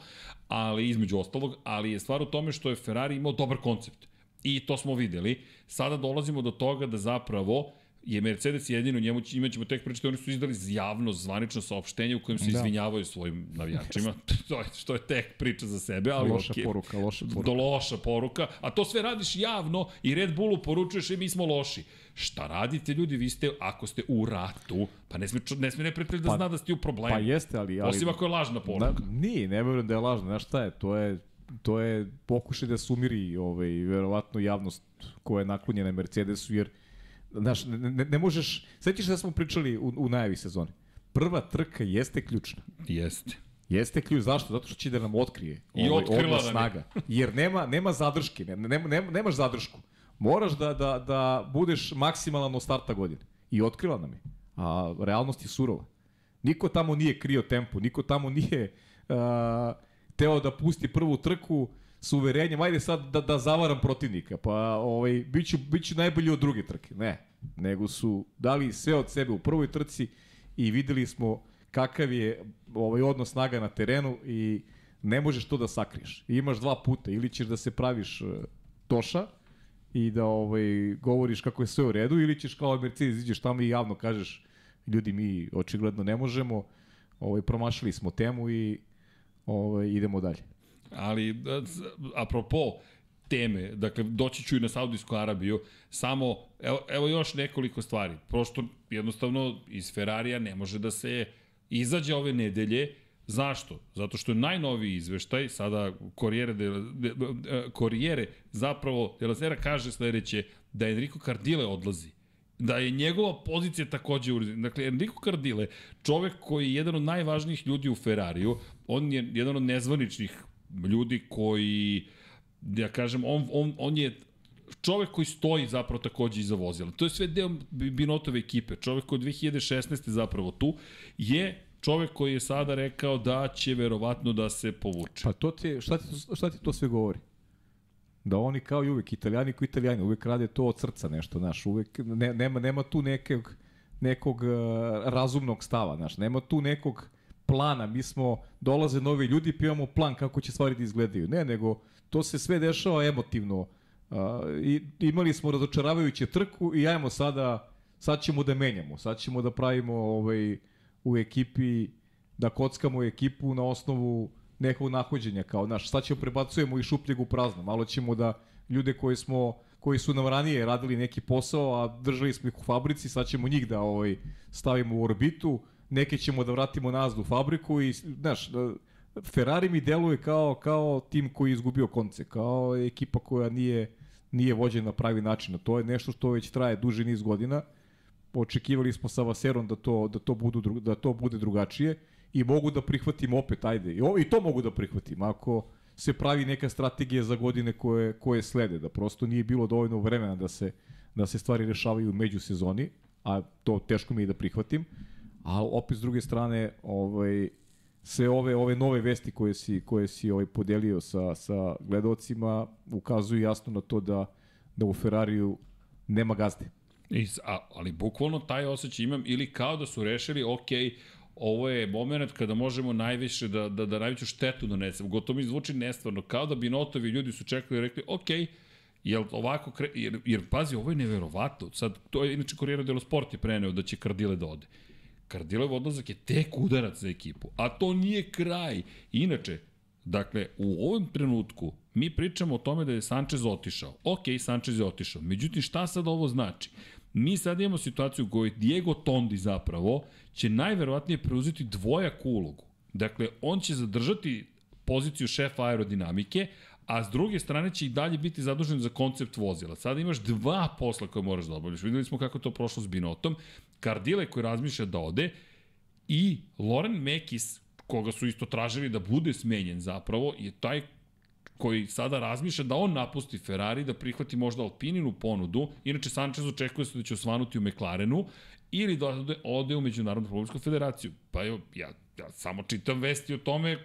ali između ostalog, ali je stvar u tome što je Ferrari imao dobar koncept. I to smo videli. Sada dolazimo do toga da zapravo je Mercedes jedino, njemu će- imat ćemo tek pričati, oni su izdali javno, zvanično saopštenje u kojem se Da. izvinjavaju svojim navijačima, to je, što je tek priča za sebe, ali Loša okej. poruka, loša poruka. Do loša poruka, a to sve radiš javno i Red Bullu poručuješ i mi smo loši. Šta radite ljudi, vi ste, ako ste u ratu, pa ne sme, ne sme neprijatelj da Pa- zna da ste u problemu. Pa jeste, ali... ali Osim ako je lažna poruka. Da, nije, ne verujem da je lažno. Znaš šta je? To je, to je pokušaj da sumiri ovaj, verovatno javnost koja je naklonjena Mercedesu, jer znaš, ne, ne, ne možeš... Svećiš da smo pričali u, u najavi sezone. Prva trka jeste ključna. Jeste. Jeste ključ, zašto? Zato što će da nam otkrije I ovaj, otkrila odnos je. snaga. Jer nema, nema zadrške, ne, nema, nema, nemaš zadršku. Moraš da, da, da budeš maksimalan od starta godine. I otkrila nam je. A realnost je surova. Niko tamo nije krio tempo, niko tamo nije uh, teo da pusti prvu trku s uverenjem, ajde sad da, da zavaram protivnika, pa ovaj, biću, biću najbolji od druge trke. Ne, nego su dali sve od sebe u prvoj trci i videli smo kakav je ovaj odnos snaga na terenu i ne možeš to da sakriješ. Imaš dva puta, ili ćeš da se praviš e, toša i da ovaj govoriš kako je sve u redu ili ćeš kao Mercedes iđeš tamo i javno kažeš ljudi mi očigledno ne možemo, ovaj promašili smo temu i ovaj idemo dalje. Ali, da, apropo teme, dakle, doći ću i na Saudijsku Arabiju, samo, evo, evo još nekoliko stvari. Prosto, jednostavno, iz Ferrarija ne može da se izađe ove nedelje, Zašto? Zato što je najnoviji izveštaj, sada Corriere, de, de, de, Corriere zapravo de la Sera kaže sledeće, da Enrico Cardile odlazi da je njegova pozicija takođe uređena. Dakle, Enrico Cardile, čovek koji je jedan od najvažnijih ljudi u Ferrariju, on je jedan od nezvaničnih ljudi koji, da ja kažem, on, on, on je čovek koji stoji zapravo takođe iza vozila. To je sve deo Binotove ekipe. Čovek koji je 2016. zapravo tu je čovek koji je sada rekao da će verovatno da se povuče. Pa to ti, šta ti, šta ti to sve govori? Da oni kao i uvek, italijani koji italijani, uvek rade to od srca nešto, znaš, uvek ne, nema, nema tu nekog, nekog uh, razumnog stava, znaš, nema tu nekog plana, mi smo, dolaze novi ljudi pa imamo plan kako će stvari da izgledaju. Ne, nego to se sve dešava emotivno. Uh, i, imali smo razočaravajuće trku i ajmo sada, sad ćemo da menjamo, sad ćemo da pravimo ovaj, u ekipi, da kockamo ekipu na osnovu nekog nahođenja, kao naš, sad ćemo prebacujemo i šupljeg u prazno, malo ćemo da ljude koji smo koji su nam ranije radili neki posao, a držali smo ih u fabrici, sad ćemo njih da ovaj, stavimo u orbitu, neke ćemo da vratimo nazad u fabriku i, znaš, da, Ferrari mi deluje kao, kao tim koji je izgubio konce, kao ekipa koja nije, nije vođena na pravi način. To je nešto što već traje duži niz godina. Očekivali smo sa Vaserom da to, da to, budu, da to bude drugačije i mogu da prihvatim opet, ajde. I, I to mogu da prihvatim. Ako se pravi neka strategija za godine koje, koje slede, da prosto nije bilo dovoljno vremena da se, da se stvari rešavaju među sezoni, a to teško mi je da prihvatim. A opet s druge strane, ovaj, sve ove ove nove vesti koje si koje si ovaj podelio sa sa gledaocima ukazuju jasno na to da da u Ferrariju nema gazde. I, a, ali bukvalno taj osjećaj imam ili kao da su rešili, ok, ovo je moment kada možemo najviše da, da, da najveću štetu donesemo. Gotovo mi zvuči nestvarno, kao da bi notovi ljudi su čekali i rekli, ok, Jel ovako, kre... jer, jer pazi, ovo je neverovatno. Sad, to je, inače, Corriere dello Sport je preneo da će Kardile da ode. Kardilev odlazak je tek udarac za ekipu, a to nije kraj. Inače, dakle, u ovom trenutku mi pričamo o tome da je Sanchez otišao. Ok, Sanchez je otišao. Međutim, šta sad ovo znači? Mi sad imamo situaciju u kojoj Diego Tondi zapravo će najverovatnije preuzeti dvojaku ulogu. Dakle, on će zadržati poziciju šefa aerodinamike, a s druge strane će i dalje biti zadužen za koncept vozila. Sada imaš dva posla koje moraš da obavljaš. Videli smo kako to prošlo s Binotom. Kardile koji razmišlja da ode i Loren Mekis, koga su isto tražili da bude smenjen zapravo, je taj koji sada razmišlja da on napusti Ferrari, da prihvati možda Alpininu ponudu, inače Sanchez očekuje se da će osvanuti u McLarenu, ili da ode, u Međunarodnu Pomoljsku federaciju. Pa evo, ja, ja samo čitam vesti o tome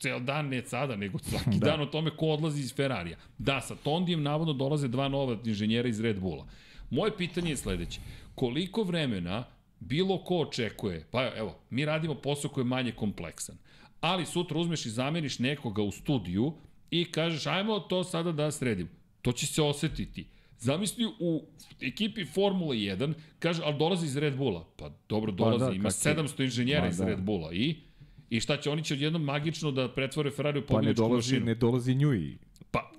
ceo dan, ne sada, nego svaki da. dan o tome ko odlazi iz Ferrarija. Da, sa Tondijem navodno dolaze dva nova inženjera iz Red Bulla. Moje pitanje je sledeće. Koliko vremena bilo ko očekuje, pa evo, mi radimo posao koji je manje kompleksan, ali sutra uzmeš i zameniš nekoga u studiju i kažeš ajmo to sada da sredimo. To će se osetiti. Zamisli u ekipi Formula 1, kaže, ali dolazi iz Red Bulla. Pa dobro, dolazi, pa da, ima 700 inženjera pa, iz da. Red Bulla i I šta će, oni će odjednom magično da pretvore Ferrari u pobjedičku mašinu? Pa ne dolazi, mašinu. ne dolazi Njui. Pa.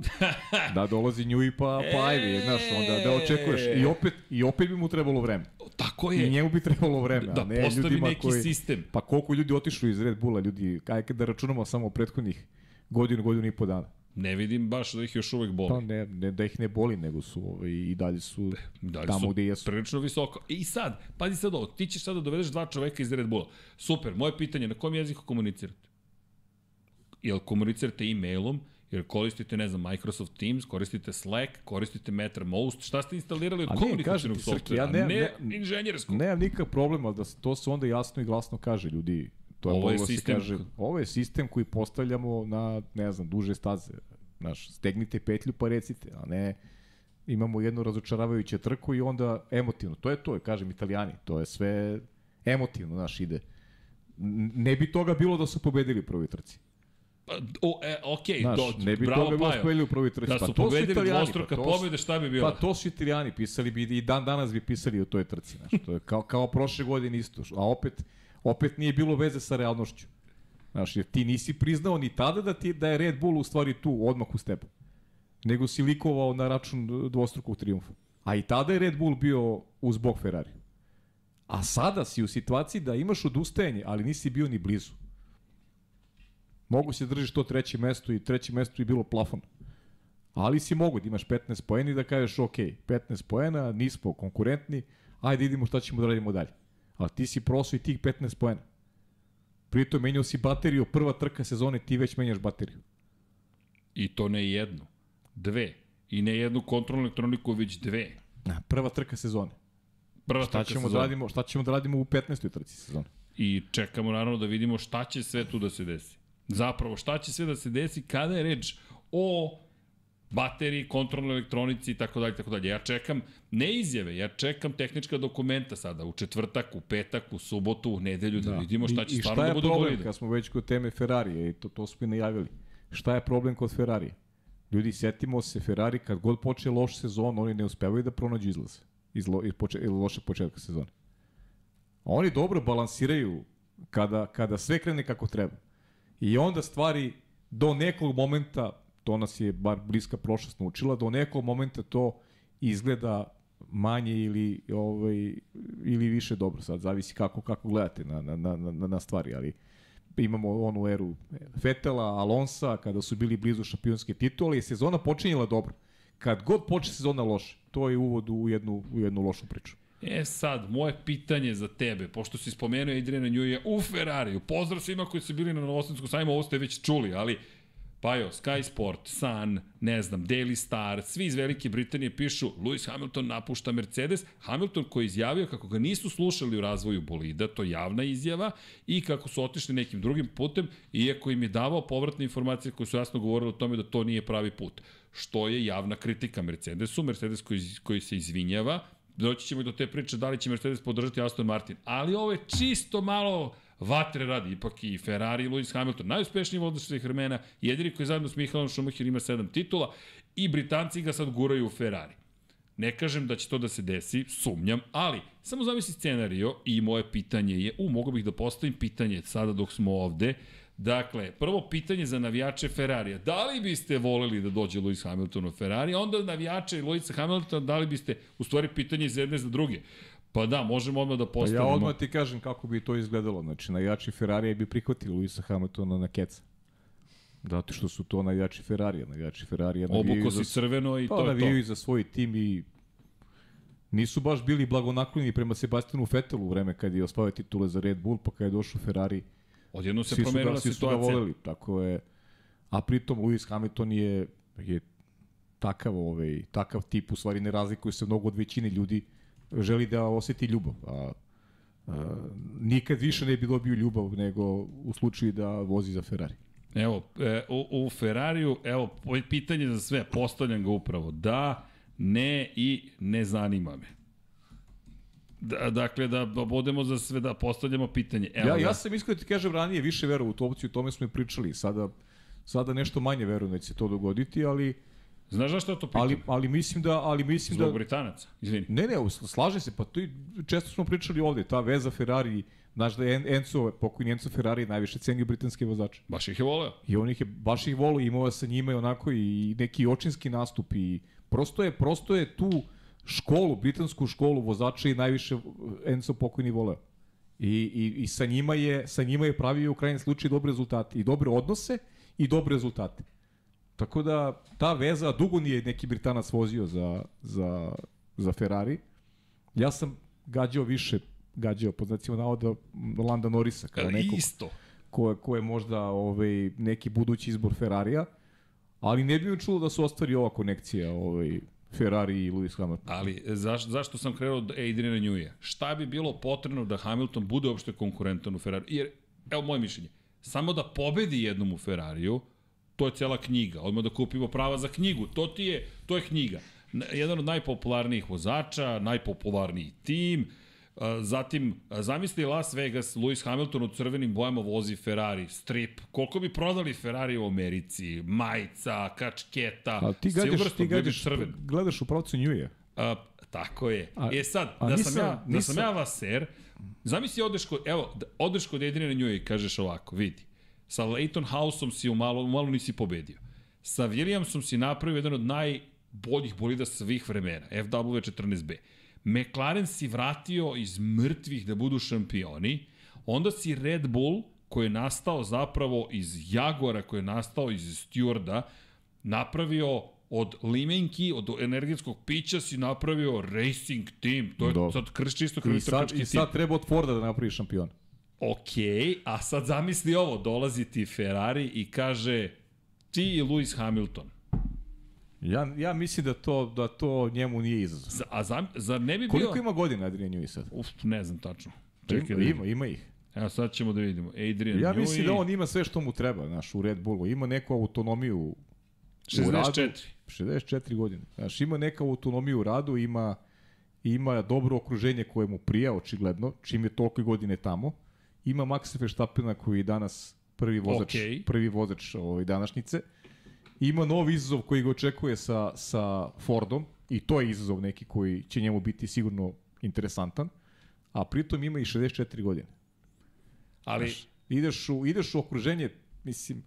da dolazi Njui pa, pa ajde, znaš, onda da očekuješ. I opet, I opet bi mu trebalo vreme. Tako je. I njemu bi trebalo vreme. Da, a ne postavi ljudima neki koji, sistem. Pa koliko ljudi otišlo iz Red Bulla, ljudi, kaj da računamo samo prethodnih godinu, godinu i po dana. Ne vidim baš da ih još uvek boli. Pa ne, ne da ih ne boli, nego su ovaj, i dalje su dalje tamo su gde jesu. Prilično visoko. I sad, pazi sad ovo, ti ćeš sada da dovedeš dva čoveka iz Red Bulla. Super, moje pitanje, na kom jeziku komunicirate? Jel komunicirate e-mailom, jer koristite, ne znam, Microsoft Teams, koristite Slack, koristite MeterMost, šta ste instalirali od komunikacijnog softvera, ja ne, ne, ne inženjerskog? Nemam nikakav problem, ali da se, to se onda jasno i glasno kaže, ljudi, to je ovo je da sistem, kaže, ovo je sistem koji postavljamo na, ne znam, duže staze. Znaš, stegnite petlju pa recite, a ne imamo jednu razočaravajuću trku i onda emotivno. To je to, kažem italijani, to je sve emotivno, znaš, ide. Ne bi toga bilo da su pobedili u prvoj trci. Pa, o, e, ok, Znaš, do, ne bi bravo toga bilo spojili u prvoj trci. Da pa su to pobedili dvostruka pa pobede, šta bi bilo? Pa to su italijani, pisali bi i dan danas bi pisali o toj trci. Znaš, to je kao, kao prošle godine isto. A opet, opet nije bilo veze sa realnošću. Znaš, jer ti nisi priznao ni tada da, ti, da je Red Bull u stvari tu, odmah uz tebe. Nego si likovao na račun dvostrukog triumfa. A i tada je Red Bull bio uz bok Ferrari. A sada si u situaciji da imaš odustajanje, ali nisi bio ni blizu. Mogu se držiš to treće mesto i treće mesto je bilo plafon. Ali si mogu da imaš 15 poena i da kažeš ok, 15 poena, nismo konkurentni, ajde idemo šta ćemo da radimo dalje. Ali ti si prosao i tih 15 poena. Pritom menjao si bateriju, prva trka sezone, ti već menjaš bateriju. I to ne jednu, dve. I ne jednu kontrolnu elektroniku, već dve. Na, prva trka sezone. Prva šta trka ćemo sezone. da radimo, šta ćemo da radimo u 15. trci sezone? I čekamo naravno da vidimo šta će sve tu da se desi. Zapravo, šta će sve da se desi kada je reč o bateriji, kontrolnoj elektronici i tako dalje, tako dalje. Ja čekam ne izjave, ja čekam tehnička dokumenta sada u četvrtak, u petak, u subotu, u nedelju da, da vidimo šta će I, stvarno da budu bolide. I šta je problem, kad smo već kod teme Ferrarije, i to, to smo i najavili, šta je problem kod Ferrarije? Ljudi, setimo se, Ferrari kad god počne loš sezon, oni ne uspevaju da pronađu izlaz iz, lo, iz, poče, iz loše početka sezone. Oni dobro balansiraju kada, kada sve krene kako treba. I onda stvari do nekog momenta, to nas je bar bliska prošlost naučila, do nekog momenta to izgleda manje ili ovaj ili više dobro sad zavisi kako kako gledate na na na na, stvari ali imamo onu eru Fetela, Alonsa kada su bili blizu šampionske titule i sezona počinjela dobro. Kad god počne sezona loše, to je uvod u jednu u jednu lošu priču. E sad, moje pitanje za tebe, pošto si spomenuo Adriana Njuja u Ferrariju, pozdrav svima koji su bili na Novosadskom sajmu, ovo ste već čuli, ali Pajo, Sky Sport, Sun, ne znam, Daily Star, svi iz Velike Britanije pišu Lewis Hamilton napušta Mercedes. Hamilton koji je izjavio kako ga nisu slušali u razvoju bolida, to je javna izjava, i kako su otišli nekim drugim putem, iako im je davao povratne informacije koje su jasno govorile o tome da to nije pravi put. Što je javna kritika Mercedesu, Mercedes koji, koji se izvinjava, doći ćemo i do te priče da li će Mercedes podržati Aston Martin. Ali ovo je čisto malo vatre radi, ipak i Ferrari i Lewis Hamilton, najuspešniji vozač svih vremena, jedini koji zajedno s Michaelom Schumacher ima sedam titula i Britanci ga sad guraju u Ferrari. Ne kažem da će to da se desi, sumnjam, ali samo zamisli scenario i moje pitanje je, u, mogu bih da postavim pitanje sada dok smo ovde, Dakle, prvo pitanje za navijače Ferrarija. Da li biste voleli da dođe Lewis Hamilton u Ferrari? Onda navijače Lewis Hamilton, da li biste, u stvari pitanje iz jedne za druge. Pa da, možemo odmah da postavimo. Pa ja odmah ti kažem kako bi to izgledalo. Znači, navijači Ferrarija bi prihvatili Luisa Hamiltona na keca. Zato što su to navijači Ferrarija. Navijači Ferrarija navijaju Obuko si crveno i pa, to je to. navijaju za svoj tim i nisu baš bili blagonakloni prema Sebastianu Fetelu u vreme kad je osvajao titule za Red Bull, pa kad je došao Ferrari. Odjedno se promenila situacija. Svi su ga voleli, tako je. A pritom Lewis Hamilton je, je takav, ovaj, takav tip, u stvari ne razlikuje se mnogo od većine ljudi želi da oseti ljubav. A, a, nikad više ne bi dobio ljubav nego u slučaju da vozi za Ferrari. Evo, e, u, u Ferrariju, evo, pitanje za sve, postavljam ga upravo. Da, ne i ne zanima me. Da, dakle, da budemo za sve, da postavljamo pitanje. Evo, ja, ja sam iskreno da ti kažem ranije više veru u tu opciju, o tome smo i pričali. Sada, sada nešto manje verujem da će se to dogoditi, ali Znaš zašto to pitam? Ali, ali mislim da... Ali mislim Zbog da, Britanaca, izvini. Ne, ne, slaže se, pa to i, često smo pričali ovde, ta veza Ferrari, znaš da je Enzo, pokojni Enzo Ferrari najviše cenio britanske vozače. Baš ih je voleo. I on ih je, baš ih voleo, imao sa njima i onako i neki očinski nastup i prosto je, prosto je tu školu, britansku školu vozača i najviše Enzo pokojni voleo. I, i, i sa njima je sa njima je pravio u krajnjem slučaju dobre rezultate i dobre odnose i dobre rezultate. Tako da ta veza, dugo nije neki Britanac vozio za, za, za Ferrari. Ja sam gađao više, gađao po znacima navoda Landa Norisa kao nekog Isto. Ko, ko je možda ovaj, neki budući izbor Ferrarija, ali ne bi mi čulo da su ostvari ova konekcija ovaj, Ferrari i Lewis Hamilton. Ali zaš, zašto sam krenuo od Adriana Newija? Šta bi bilo potrebno da Hamilton bude uopšte konkurentan u Ferrari? Jer, evo moje mišljenje, samo da pobedi jednom u Ferrariju, to je cela knjiga. Odmah da kupimo prava za knjigu. To ti je, to je knjiga. Jedan od najpopularnijih vozača, najpopularniji tim, Zatim, zamisli Las Vegas, Lewis Hamilton u crvenim bojama vozi Ferrari, strip. Koliko bi prodali Ferrari u Americi? Majica, kačketa, A ti gađaš, ti gađaš, crven. gledaš u pravcu Njuje. A, tako je. A, e sad, a da, nisam, sam ja, da sam ja vaser, zamisli odeš kod, evo, odeš kod Adriana Njuje i kažeš ovako, vidi, Sa Leighton Houseom si u malo, u malo nisi pobedio. Sa Williamsom si napravio jedan od najboljih bolida svih vremena, FW14B. McLaren si vratio iz mrtvih da budu šampioni, onda si Red Bull, koji je nastao zapravo iz Jaguara, koji je nastao iz Stewarda, napravio od limenki, od energetskog pića si napravio racing team. To je Do. sad krš čisto krš, I sad, I sad treba od Forda da napravi šampion. Ok, a sad zamisli ovo, dolazi ti Ferrari i kaže ti i Lewis Hamilton. Ja, ja mislim da to, da to njemu nije izazov. Za, a za, zar ne bi Koliko bio... ima godina Adrian Newey sad? Uf, ne znam tačno. Čekaj, ima, da ima, ima ih. Evo sad ćemo da vidimo. Adrian Ja mislim Newey... da on ima sve što mu treba, znaš, u Red Bullu. Ima neku autonomiju U radu, 64. 64 godine. Znaš, ima neka autonomiju u radu, ima, ima dobro okruženje koje mu prija, očigledno, čim je toliko godine tamo. Ima Maxa Verstappena koji je danas prvi vozač, Okej. prvi vozač ovaj, današnjice. Ima novi izazov koji ga očekuje sa, sa Fordom i to je izazov neki koji će njemu biti sigurno interesantan. A pritom ima i 64 godine. Ali, Znaš, ideš, u, ideš u okruženje, mislim,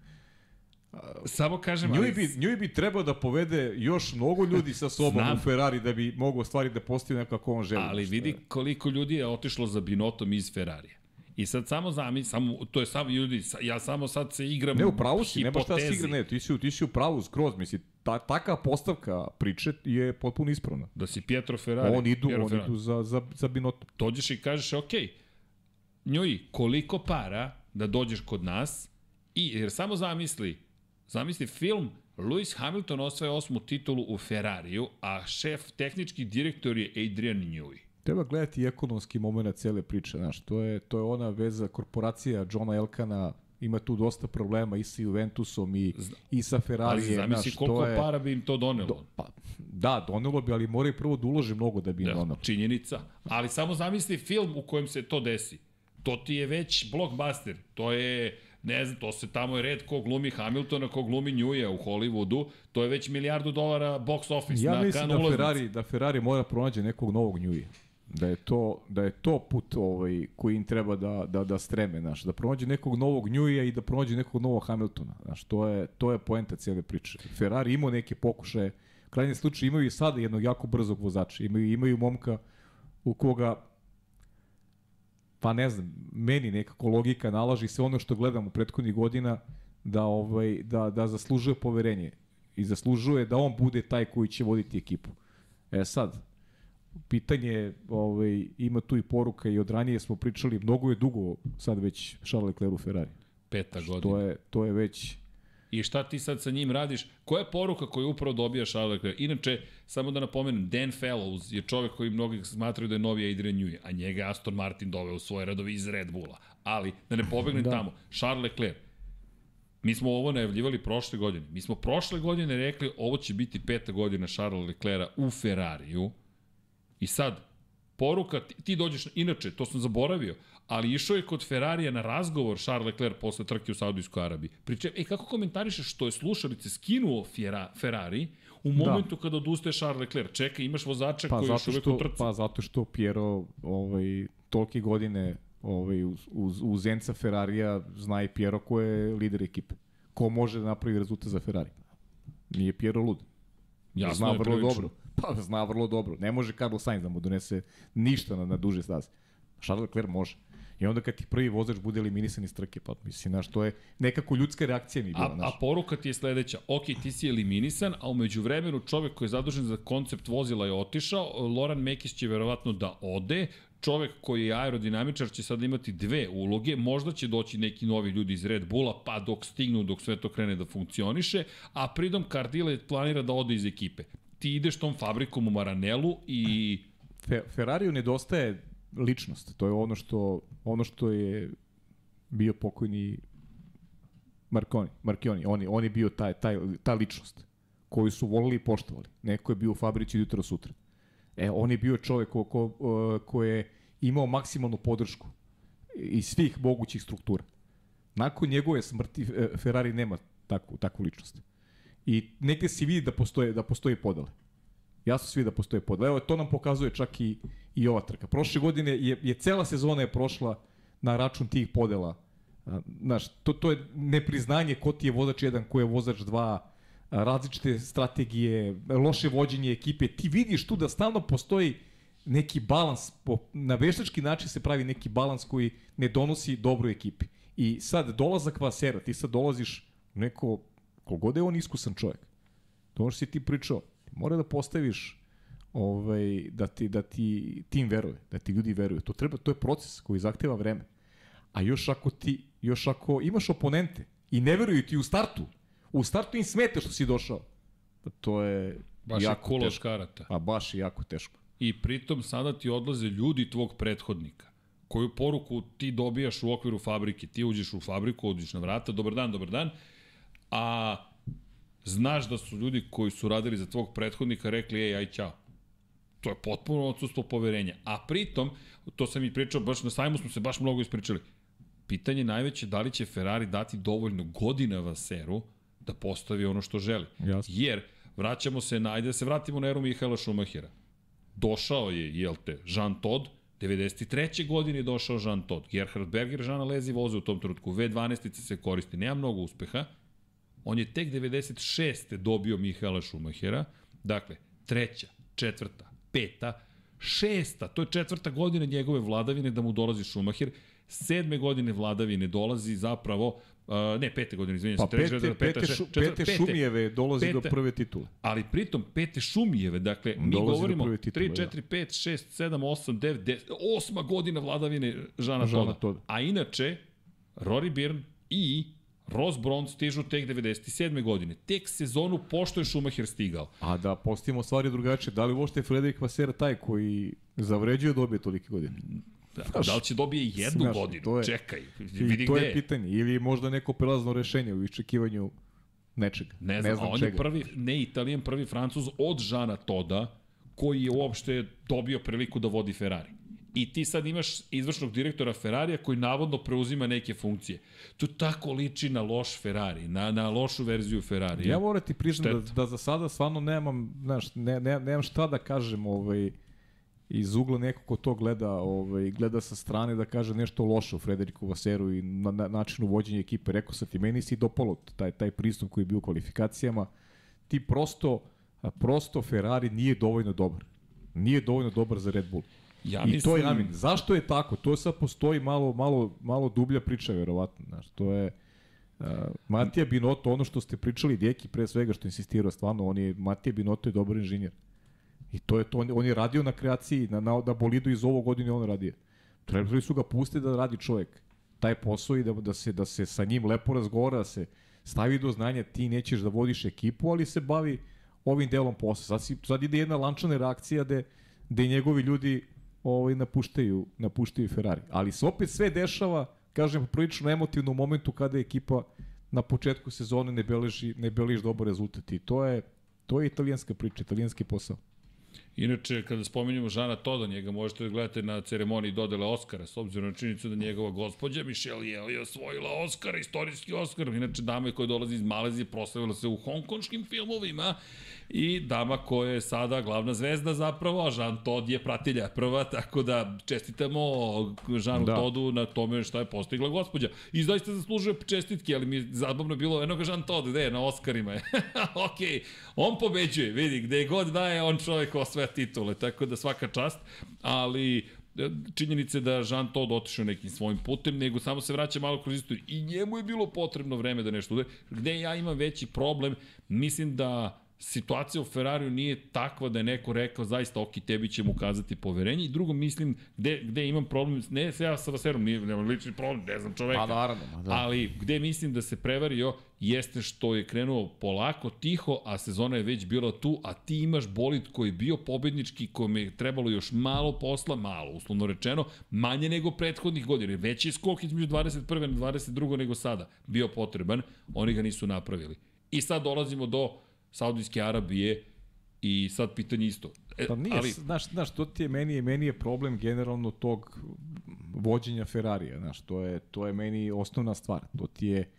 samo kažem, Njoj bi, njoj bi trebao da povede još mnogo ljudi sa sobom Znam. u Ferrari da bi mogao stvari da postavi nekako kako on želi. ali vidi koliko ljudi je otišlo za Binotom iz Ferrarija. I sad samo zami, samo, to je samo ljudi, ja samo sad se igram Ne, u pravu si, nema šta da se igra, ne, ti si, ti si u pravu skroz, misli, ta, taka postavka priče je potpuno ispravna. Da si Pietro Ferrari. on idu, Piero on Ferrari. idu za, za, za Binotto. dođeš i kažeš, ok, njoj, koliko para da dođeš kod nas i, jer samo zamisli, zamisli film, Lewis Hamilton osvaja osmu titulu u Ferrariju, a šef, tehnički direktor je Adrian Newey. Treba gledati ekonomski moment cele priče, znaš, to je, to je ona veza korporacija Johna Elkana, ima tu dosta problema i sa Juventusom i, i sa Ali Ferrari. zamisli koliko je... para bi im to donelo. Do, pa, da, donelo bi, ali moraju prvo da ulože mnogo da bi im Da, donelo. činjenica. Ali samo zamisli film u kojem se to desi. To ti je već blockbuster. To je, ne znam, to se tamo je red ko glumi Hamiltona, ko glumi Njuja u Hollywoodu. To je već milijardu dolara box office Ja na mislim da. Ferrari, da Ferrari mora pronađe nekog novog njuje. Da je to, da je to put ovaj, koji im treba da, da, da streme, znaš, da pronađe nekog novog njuja i da pronađe nekog novog Hamiltona. Znaš, to je, to je poenta cijele priče. Ferrari imao neke pokušaje, krajnjem slučaju imaju i sada jednog jako brzog vozača. Imaju, imaju momka u koga pa ne znam, meni nekako logika nalaži sve ono što gledam u prethodnih godina da ovaj da da zaslužuje poverenje i zaslužuje da on bude taj koji će voditi ekipu. E sad pitanje je, ovaj ima tu i poruka i od ranije smo pričali mnogo je dugo sad već Charles Leclerc u Ferrari. Peta godina. To je to je već I šta ti sad sa njim radiš? Koja je poruka koju upravo dobija Charles Leclerc? Inače, samo da napomenem, Dan Fellows je čovek koji mnogi smatraju da je novi Adrian Newey, a njega je Aston Martin doveo u svoje radovi iz Red Bulla. Ali, da ne pobegnem da. Tamo, Charles Leclerc, mi smo ovo najavljivali prošle godine. Mi smo prošle godine rekli ovo će biti peta godina Charles Leclerca u Ferrariju. I sad, poruka, ti, ti dođeš, inače, to sam zaboravio, ali išao je kod Ferrarija na razgovor Charles Leclerc posle trke u Saudijskoj Arabiji. Pričem, e, kako komentarišeš što je slušalice skinuo Fjera, Ferrari u momentu da. kada odustaje Charles Leclerc? Čekaj, imaš vozača pa koji je još uvek u trci. pa zato što Piero ovaj tolke godine ovaj uz uz, uz Enza Ferrarija zna i Piero ko je lider ekipe. Ko može da napravi rezultat za Ferrari? Nije Piero lud. Jasno zna je vrlo prilično. dobro. Pa zna vrlo dobro. Ne može Carlos Sainz da mu donese ništa na, na duže staze. Charles Leclerc može. I onda kad ti prvi vozač bude eliminisan iz trke, pa mislim, znaš, to je nekako ljudska reakcija mi je bila, A, a znaš. poruka ti je sledeća. Ok, ti si eliminisan, a umeđu vremenu čovek koji je zadužen za koncept vozila je otišao. Loran Mekis će verovatno da ode. Čovek koji je aerodinamičar će sad imati dve uloge. Možda će doći neki novi ljudi iz Red Bulla, pa dok stignu, dok sve to krene da funkcioniše. A pridom Cardile planira da ode iz ekipe. Ti ideš tom fabrikom u Maranelu i Fe, Ferrariju nedostaje ličnost. To je ono što, ono što je bio pokojni Marconi, Marchioni. On je, on je bio taj, taj, ta ličnost koju su volili i poštovali. Neko je bio u fabrici od jutra sutra. E, on je bio čovek ko, ko, uh, ko je imao maksimalnu podršku iz svih mogućih struktura. Nakon njegove smrti e, Ferrari nema takvu, takvu ličnost. I negde se vidi da postoje, da postoje podele. Jasno svi da postoje podele. Evo, to nam pokazuje čak i, i ova trka. Prošle godine je, je cela sezona je prošla na račun tih podela. Znaš, to, to je nepriznanje ko ti je vozač jedan, ko je vozač dva, različite strategije, loše vođenje ekipe. Ti vidiš tu da stalno postoji neki balans, po, na veštački način se pravi neki balans koji ne donosi dobroj ekipi. I sad dolazak Vasera, ti sad dolaziš neko, kogod je on iskusan čovjek, to ono što si ti pričao, mora da postaviš ovaj, da, ti, da ti tim veruje, da ti ljudi veruju. To, treba, to je proces koji zahteva vreme. A još ako ti, još ako imaš oponente i ne veruju ti u startu, u startu im smeta što si došao, pa to je baš je jako kuloš teško. karata. A baš je jako teško. I pritom sada ti odlaze ljudi tvog prethodnika. Koju poruku ti dobijaš u okviru fabrike? Ti uđeš u fabriku, uđeš na vrata, dobar dan, dobar dan. A znaš da su ljudi koji su radili za tvog prethodnika rekli, ej, aj, ćao. To je potpuno odsustvo poverenja. A pritom, to sam i pričao, baš na sajmu smo se baš mnogo ispričali, pitanje najveće da li će Ferrari dati dovoljno godina Vaseru da postavi ono što želi. Jasno. Jer, vraćamo se na, ajde da se vratimo na eru Mihaela Schumachera. Došao je, jel te, Jean Todt, 93. godine je došao Jean Todt. Gerhard Berger, Jean Alesi voze u tom trenutku. V12 se koristi, nema mnogo uspeha. On je tek 96. dobio Mihaela Schumachera. Dakle, treća, četvrta, peta, šesta, to je četvrta godina njegove vladavine da mu dolazi Schumacher. Sedme godine vladavine dolazi zapravo Uh, ne, pete godine, izvinjam Pa se. pete, pete, peta, šu, četvrta, pete Šumijeve dolazi pete. do prve titule. Ali pritom pete Šumijeve, dakle, mi Dolazi do govorimo titule, 3, da. 4, 5, 6, 7, 8, 9, 10, osma godina vladavine Žana Žana Toda. Toda. A inače, Rory Byrne i Ross Brown stižu tek 97. godine. Tek sezonu pošto je Schumacher stigao. A da postavimo stvari drugačije, da li uopšte je Frederik Vasera taj koji zavređuje dobije tolike godine? Da, da li će dobije jednu znaš, godinu? to je- Čekaj, vidi to gde je pitanje. Ili možda neko prelazno rešenje u iščekivanju nečega. Ne znam, ne znam a on čega. je prvi, ne Italijan, prvi Francuz od Žana Toda, koji je uopšte dobio priliku da vodi Ferrari. I ti sad imaš izvršnog direktora Ferrarija koji navodno preuzima neke funkcije. To tako liči na loš Ferrari, na, na lošu verziju Ferrarija. Ja moram ti priznam da, da za sada stvarno nemam, znaš, ne, ne, nemam šta da kažem ovaj, iz ugla neko ko to gleda, ovaj, gleda sa strane da kaže nešto loše o Frederiku Vaseru i na, na načinu vođenja ekipe. Rekao sam ti, meni si dopalo taj, taj pristup koji je bio u kvalifikacijama. Ti prosto, prosto Ferrari nije dovoljno dobar. Nije dovoljno dobar za Red Bull. Ja I mislim, to je namin. Zašto je tako? To sad postoji malo, malo, malo dublja priča, verovatno. Znaš, to je... Uh, Matija Binotto, ono što ste pričali, Djeki pre svega što insistirao, stvarno, on je, Matija Binotto je dobar inženjer. I to je to, on, on je radio na kreaciji, na, na, na bolidu iz ovo godine on radio. Trebali su ga pustiti da radi čovjek. Taj posao i da, da, se, da se sa njim lepo razgovara, da se stavi do znanja, ti nećeš da vodiš ekipu, ali se bavi ovim delom posla. Sad, si, sad ide jedna lančana reakcija gde, gde njegovi ljudi ovaj, napuštaju, napuštaju Ferrari. Ali se opet sve dešava, kažem, prilično emotivno u momentu kada je ekipa na početku sezone ne beleži, ne beleži dobar rezultat. I to je, to je italijanska priča, italijanski posao. Inače, kada spominjemo Žana Toda, njega možete da gledate na ceremoniji dodele Oscara, s obzirom na činjenicu da njegova gospođa Michelle Yeoh je osvojila Oscar, istorijski Oscar. Inače, dama koja dolazi iz Malezije proslavila se u hongkonškim filmovima i dama koja je sada glavna zvezda zapravo, a Jean Todt je pratilja prva, tako da čestitamo Žanu Da. Todu na tome šta je postigla gospođa. I zaista zaslužuje čestitke, ali mi je zabavno bilo, eno ga Jean Todt, gde je, na Oscarima je. ok, on pobeđuje, vidi, gde god da je, on čovjek osvaja titule, tako da svaka čast, ali e, činjenice da Jean Todt otišao nekim svojim putem, nego samo se vraća malo kroz istoriju. I njemu je bilo potrebno vreme da nešto ude. Gde ja imam veći problem, mislim da situacija u Ferrariju nije takva da je neko rekao zaista ok, tebi ćemo ukazati poverenje i drugo mislim gde, gde imam problem, ne se ja sa Vaserom, nije, nema lični problem, ne znam čoveka. Pa naravno, da. Ali gde mislim da se prevario jeste što je krenuo polako, tiho, a sezona je već bila tu, a ti imaš bolid koji je bio pobednički, kojem je trebalo još malo posla, malo, uslovno rečeno, manje nego prethodnih godina. Veći je skok između 21. na 22. nego sada bio potreban, oni ga nisu napravili. I sad dolazimo do Saudijske Arabije i sad pitanje isto. E, Pa nije, ali, znaš, znaš, to ti je, meni meni je problem generalno tog vođenja Ferrarija, znaš, to je, to je meni osnovna stvar. To ti je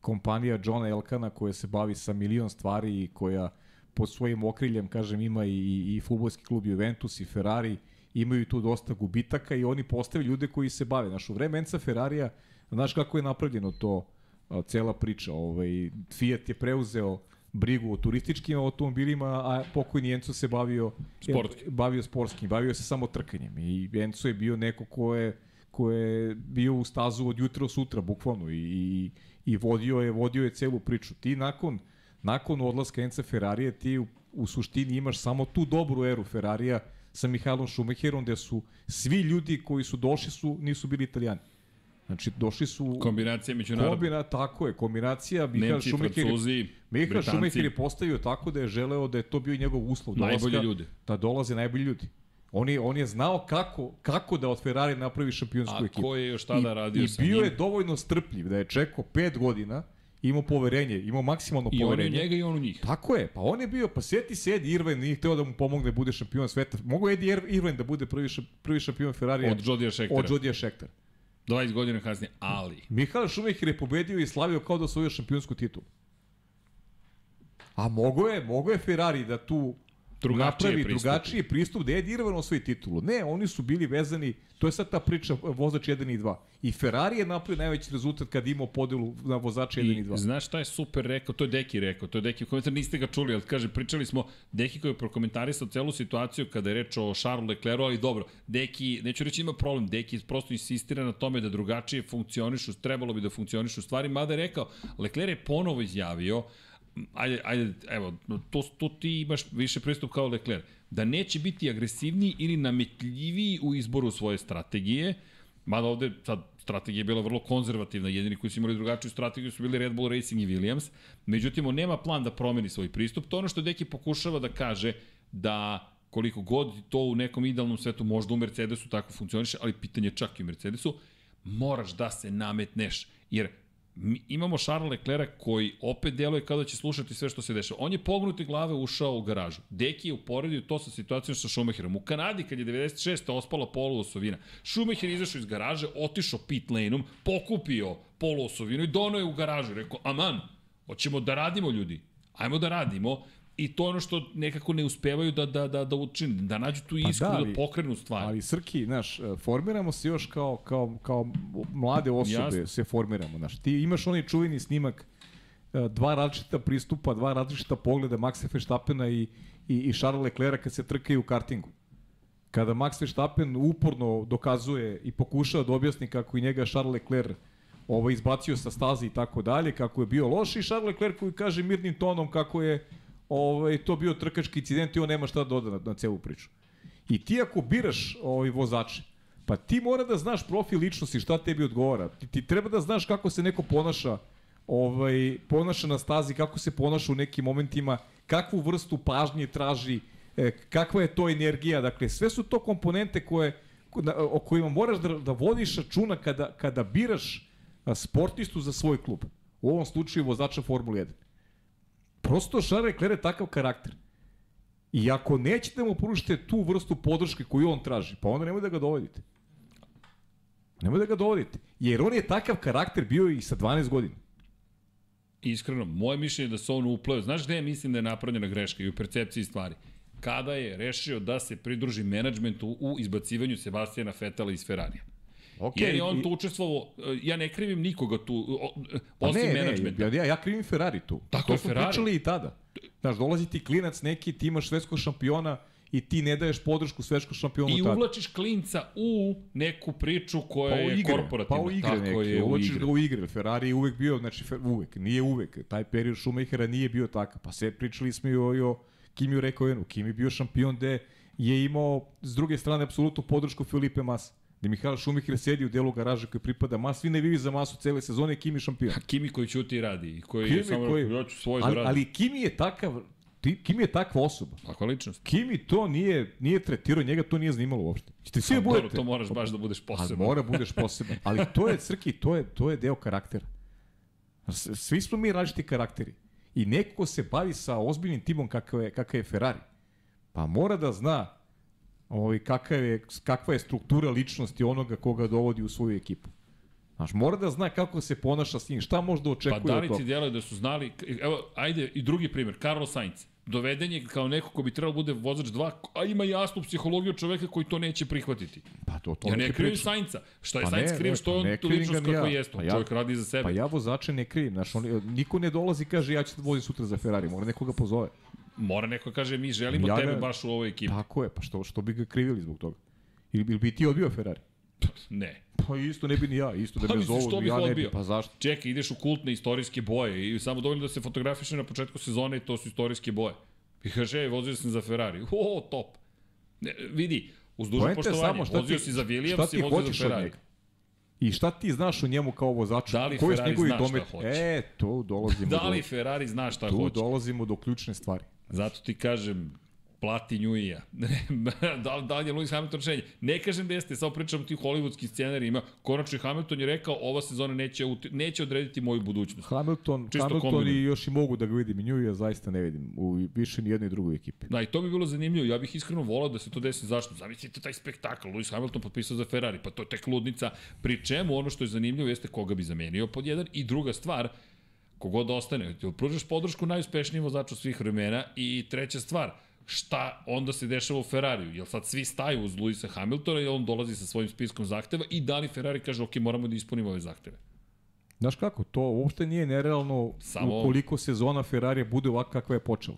kompanija Johna Elkana koja se bavi sa milion stvari i koja pod svojim okriljem, kažem, ima i, i, futbolski klub Juventus i Ferrari, imaju tu dosta gubitaka i oni postavljaju ljude koji se bave. Znaš, u vreme Enca Ferrarija, znaš kako je napravljeno to, cela priča. Ovaj, Fiat je preuzeo brigu o turističkim automobilima, a pokojni Enzo se bavio Sportski. bavio sportskim, bavio se samo trkanjem i Enzo je bio neko ko je ko je bio u stazu od jutra do sutra bukvalno i, i, i vodio je vodio je celu priču. Ti nakon nakon odlaska Enza Ferrarija ti u, u suštini imaš samo tu dobru eru Ferrarija sa Mihailom Schumacherom gde su svi ljudi koji su došli su nisu bili italijani. Znači došli su kombinacija međunarodna. kombina, tako je, kombinacija Nemci, Schumacher Francuzi, Britanci. Schumacher je postavio tako da je želeo da je to bio njegov uslov Najbolji ljudi. Da dolaze najbolji ljudi. On je, on je znao kako, kako da od Ferrari napravi šampionsku A ekipu. ko je još tada I, radio I sa bio njim? je dovoljno strpljiv da je čekao pet godina imao poverenje, imao maksimalno I on je poverenje. njega i on u njih. Tako je, pa on je bio, pa sjeti se Eddie Irvine, nije hteo da mu pomogne da bude šampion sveta. Mogu Eddie Ir- Irvine da bude prvi, prvi šampion Ferrarija Od Jodija Šektera. od Jodija Šektera. 20 godina kasnije, ali... Mihael Šumacher je pobedio i slavio kao da osvojio šampionsku titulu. A mogo je, mogo je Ferrari da tu Drugačije napravi pristupi. drugačiji pristup da je Irvine osvoji titulu. Ne, oni su bili vezani, to je sad ta priča vozač 1 i 2. I Ferrari je napravio najveći rezultat kad imao podelu na vozača 1 i I 2. znaš šta je super rekao, to je Deki rekao, to je Deki u komentar, niste ga čuli, ali kaže, pričali smo, Deki koji je prokomentarisao celu situaciju kada je reč o Charlesu Leclercu, ali dobro, Deki, neću reći ima problem, Deki prosto insistira na tome da drugačije funkcionišu, trebalo bi da funkcionišu stvari, mada je rekao, Leclerc je ponovo izjavio, ajde, ajde, evo, to, to ti imaš više pristup kao Leclerc, da neće biti agresivniji ili nametljiviji u izboru svoje strategije, Mada ovde sad strategija je bila vrlo konzervativna, jedini koji su imali drugačiju strategiju su bili Red Bull Racing i Williams. Međutim, on nema plan da promeni svoj pristup. To ono što Deki pokušava da kaže da koliko god to u nekom idealnom svetu možda u Mercedesu tako funkcioniše, ali pitanje je čak i u Mercedesu, moraš da se nametneš. Jer mi imamo Charles Leclerc koji opet deluje kao da će slušati sve što se dešava. On je pognute glave ušao u garažu. Deki je uporedio to sa situacijom sa Schumacherom. U Kanadi kad je 96. ospala polu osovina, Schumacher izašao iz garaže, otišao pit laneom, pokupio polu osovinu i dono je u garažu. Rekao, aman, hoćemo da radimo ljudi. Ajmo da radimo. I to je ono što nekako ne uspevaju da, da, da, da učine, da nađu tu iskru, da, ali- da pokrenu stvari. Ali Srki, znaš, e, formiramo se još kao, kao, kao mlade osobe Jasno. se formiramo. Znaš, ti imaš onaj čuveni snimak e, dva različita pristupa, dva različita pogleda Maxa Verstappena i, i, i Charles Leclerca kad se trkaju u kartingu. Kada Max Verstappen uporno dokazuje i pokušava da objasni kako i njega Charles Leclerc ovaj, izbacio sa staze i tako dalje, kako je bio loš i Charles Leclerc koji kaže mirnim tonom kako je ovaj, to bio trkački incident i on nema šta da doda na, na celu priču. I ti ako biraš ovaj vozače, pa ti mora da znaš profil ličnosti, šta tebi odgovara. Ti, ti treba da znaš kako se neko ponaša ovaj, ponaša na stazi, kako se ponaša u nekim momentima, kakvu vrstu pažnje traži, e, kakva je to energija. Dakle, sve su to komponente koje, o kojima moraš da, da vodiš računa kada, kada biraš sportistu za svoj klub. U ovom slučaju vozača Formule 1. Prosto Charles Leclerc je takav karakter. I ako nećete da mu pružite tu vrstu podrške koju on traži, pa onda nemoj da ga dovodite. Nemoj da ga dovodite. Jer on je takav karakter bio i sa 12 godina. Iskreno, moje mišljenje je da se on upleo. Znaš gde mislim da je napravljena greška i u percepciji stvari? Kada je rešio da se pridruži menadžmentu u izbacivanju Sebastijana Fetala iz Ferrarija. Okay, Jer je on tu učestvovao, e, ja ne krivim nikoga tu, o- Pa osim ne, menadžmenta. Ne, ja, ja krivim Ferrari tu. Tako to je, smo Ferrari. pričali i tada. Znaš, dolazi ti klinac neki, ti imaš svetskog šampiona i ti ne daješ podršku svetskom šampionu I tada. uvlačiš klinca u neku priču koja Pa je korporativna. pa u igre Tako neke, je, u uvlačiš igre. ga u igre. Ferrari je uvek bio, znači uvek, nije uvek. Taj period Schumachera nije bio takav. Pa sve pričali smo i o, i o Kimi Rekovenu. Kimi je bio šampion gde je imao s druge strane apsolutnu podršku Filipe Massa. Gde Mihael Schumacher sedi u delu garaže koji pripada Mas, svi ne vivi za Masu cele sezone, Kimi šampion. Kimi koji ćuti i radi. i Koji Kimi je samo koji- ja ću svoj da Ali, radim. ali Kimi je takav, ti- Kimi je takva osoba. Takva ličnost. Kimi to nije, nije tretirao, njega to nije zanimalo uopšte. Ćete svi A, da dobro, budete. to moraš baš da budeš poseban. mora budeš poseban. Ali to je, Crki, to je, to je deo karaktera. Svi smo mi različiti karakteri. I neko ko se bavi sa ozbiljnim timom kakav je, kakav je Ferrari, pa mora da zna ovaj, kakav je, kakva je struktura ličnosti onoga koga dovodi u svoju ekipu. Znaš, mora da zna kako se ponaša s njim, šta može da Pa očekuje da od li toga. ti djeluje da su znali, evo, ajde i drugi primjer, Carlos Sainz. Doveden je kao neko ko bi trebalo bude vozač 2, a ima jasnu psihologiju čoveka koji to neće prihvatiti. Pa to, to Ja ne krivim. Sainca. Šta je Pa Sainz ne, kriv što pa je on tu ličnost kako ja. jeste. Pa ja- čovjek radi za sebe. Pa ja vozače ne krivim, znaš, on, niko ne dolazi i kaže ja ću da vozim sutra za Ferrari, mora nekoga pozove. Mora neko da kaže mi želimo Ja tebe ne- baš u ovoj ekipi. Tako je, pa što, što bi ga krivili zbog toga? Ili, ili bi ti odbio Ferrari? Ne. Pa isto ne bi ni ja, isto da Pa me zovu, što bih ja ne bi, pa zašto? Čekaj, ideš u kultne istorijske boje i samo dovoljno da se fotografiše na početku sezone i to su istorijske boje. I kaže, ej, vozio sam za Ferrari. O, top. Ne, vidi, uz dužno poštovanje, samo vozio ti- si za Williams ti i vozio za Ferrari. I šta ti znaš o njemu kao vozaču? Da li Koji Ferrari zna šta hoće? E, tu dolazimo Da li do, Ferrari zna šta tu hoće? dolazimo do ključne stvari. Zato ti kažem, plati Njujija. da, da li je Lewis Hamilton rešenje? Ne kažem da jeste, samo pričam o tim hollywoodskim scenarijima. Konačno Hamilton je rekao, ova sezona neće, neće odrediti moju budućnost. Hamilton, Čisto Hamilton kombinu. i još i mogu da ga vidim. Njujija zaista ne vidim u više ni jednoj drugoj ekipi. Da, i to bi bilo zanimljivo. Ja bih iskreno volao da se to desi. Zašto? Zamislite taj spektakl. Lewis Hamilton potpisao za Ferrari, pa to je tek ludnica. Pri čemu ono što je zanimljivo jeste koga bi zamenio pod jedan. I druga stvar, kogod ostane, ti pružaš podršku najuspešnijem vozaču svih vremena i treća stvar, šta onda se dešava u Ferrariju? Jel sad svi staju uz Luisa Hamiltona i on dolazi sa svojim spiskom zahteva i da li Ferrari kaže ok, moramo da ispunimo ove zahteve? Znaš kako, to uopšte nije nerealno Samo... ukoliko sezona Ferrarija bude ovako kakva je počela.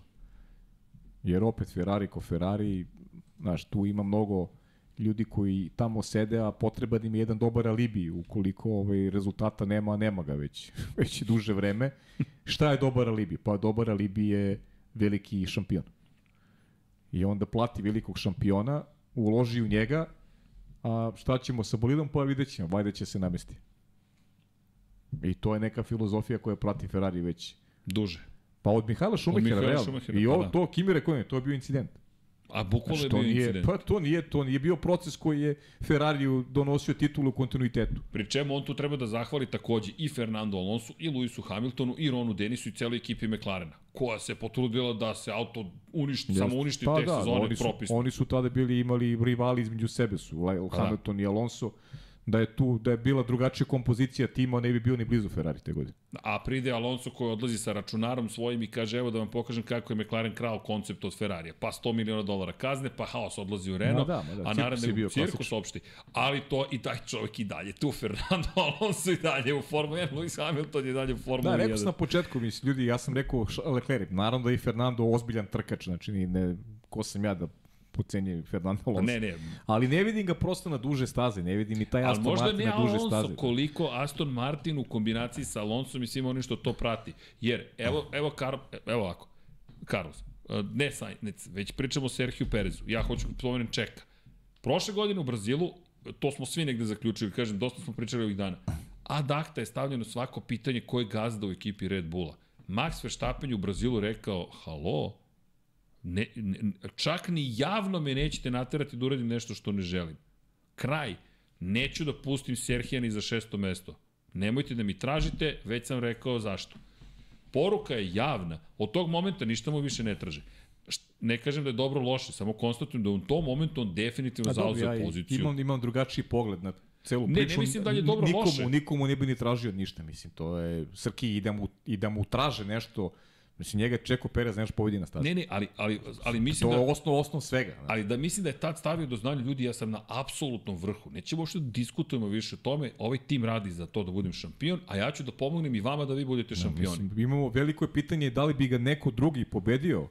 Jer opet Ferrari ko Ferrari, znaš, tu ima mnogo ljudi koji tamo sede, a potreban im je jedan dobar alibi, ukoliko ovaj, rezultata nema, nema ga već, već duže vreme. Šta je dobar alibi? Pa dobar alibi je veliki šampion. I onda plati velikog šampiona, uloži u njega, a šta ćemo sa bolidom, pa vidjet ćemo, vajde će se namesti. I to je neka filozofija koja prati Ferrari već duže. Pa od Mihajla Šumahira. I ovo, pa da. to Kimi rekao, to je bio incident. A bukvalno je bio nije, incident. Pa to nije, to nije bio proces koji je Ferrariju donosio titulu u kontinuitetu. Pri čemu on tu treba da zahvali takođe i Fernando Alonso, i Luisu Hamiltonu, i Ronu Denisu i celoj ekipi McLarena, koja se potrudila da se auto uništi, Just, samo uništi pa tek da, sezone oni su, Oni su tada bili imali rivali između sebe su, pa Hamilton da. i Alonso da je tu da je bila drugačija kompozicija tima, ne bi bio ni blizu Ferrari te godine. A pride Alonso koji odlazi sa računarom svojim i kaže evo da vam pokažem kako je McLaren krao koncept od Ferrarija. Pa 100 miliona dolara kazne, pa haos odlazi u Renault, da, ma da, a naravno bio cirkus opšti. Ali to i taj čovjek i dalje tu Fernando Alonso i dalje u Formula 1, Lewis Hamilton je dalje u Formula 1. Da, rekao sam na početku, mislim, ljudi, ja sam rekao Leclerc, naravno da je Fernando ozbiljan trkač, znači ne, ko sam ja da pocenjuje Fernando Alonso. Ne, ne. Ali ne vidim ga prosto na duže staze, ne vidim ni taj Ali Aston Martin na duže Alonso, staze. koliko Aston Martin u kombinaciji sa Alonso i svim onim što to prati. Jer, evo, evo, Kar, evo ovako, Carlos, e, ne Sainz, već pričamo o Sergio Perezu. Ja hoću da pomenem Čeka. Prošle godine u Brazilu, to smo svi negde zaključili, kažem, dosta smo pričali ovih dana. Ad acta je stavljeno svako pitanje ko je gazda u ekipi Red Bulla. Max Verstappen u Brazilu rekao, halo, Ne, ne, čak ni javno me nećete naterati da uradim nešto što ne želim. Kraj. Neću da pustim Serhija za šesto mesto. Nemojte da mi tražite, već sam rekao zašto. Poruka je javna. Od tog momenta ništa mu više ne traže. Ne kažem da je dobro loše, samo konstatujem da u tom momentu on definitivno zauzeo ja poziciju. Imam, imam drugačiji pogled na celu priču. Ne, ne mislim da je dobro nikomu, loše. Nikomu ne bi ni tražio ništa, mislim. To je, Srki, i da mu, i da mu traže nešto, Mislim, njega Čeko Perez nešto povedi na stazi. Ne, ne, ali, ali, ali mislim to da... To je osnov, osnov svega. Znači. Ali da mislim da je tad stavio do znanja ljudi, ja sam na apsolutnom vrhu. Nećemo uopšte da diskutujemo više o tome, ovaj tim radi za to da budem šampion, a ja ću da pomognem i vama da vi budete šampioni. mislim, imamo veliko je pitanje da li bi ga neko drugi pobedio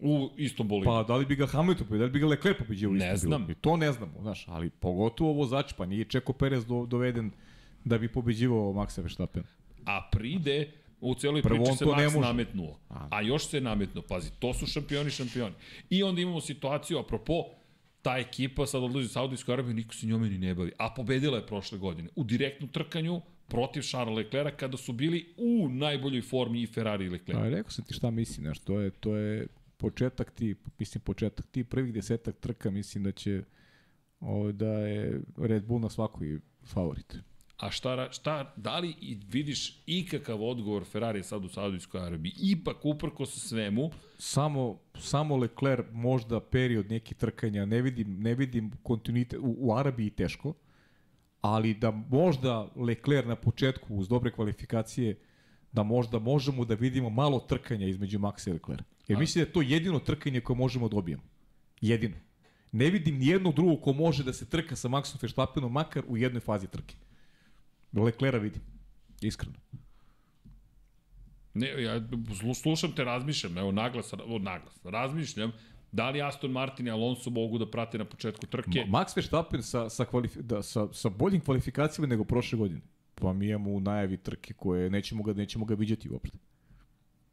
u istom bolidu. Pa da li bi ga Hamilton pobedio, da li bi ga Leclerc pobedio u istom Ne znam. I to ne znamo, znaš, ali pogotovo vozač, pa nije Čeko Perez do, doveden da bi pobeđivao Maxa Verstappen. A pride U celoj Prvo priči se Max nametnuo. A. a još se nametnuo. Pazi, to su šampioni šampioni. I onda imamo situaciju, apropo, ta ekipa sad odlazi u Saudijsku Arabiju, niko se njome ni ne bavi. A pobedila je prošle godine. U direktnom trkanju protiv Charles Leclerca kada su bili u najboljoj formi i Ferrari i Leclerc. A, rekao sam ti šta mislim, znaš, to je, to je početak ti, mislim početak ti prvih desetak trka, mislim da će o, ovaj, da je Red Bull na svakoj favorit. A šta, šta, da li vidiš ikakav odgovor Ferrari sad u Saudijskoj Arabiji? Ipak, uprko sa svemu... Samo, samo Leclerc možda period neki trkanja, ne vidim, ne vidim kontinuitet, u, u Arabiji teško, ali da možda Leclerc na početku uz dobre kvalifikacije, da možda možemo da vidimo malo trkanja između Maxa i Leclerc. Jer mislim da je to jedino trkanje koje možemo da dobijemo. Jedino. Ne vidim ni jedno drugo ko može da se trka sa Maxom Verstappenom makar u jednoj fazi trke. Leklera vidim. Iskreno. Ne, ja slušam te, razmišljam, evo naglas, evo naglas, razmišljam da li Aston Martin i Alonso mogu da prate na početku trke. Max Verstappen sa, sa, kvalifi, da, sa, sa boljim kvalifikacijama nego prošle godine. Pa mi imamo u najavi trke koje nećemo ga, nećemo ga viđati uopšte.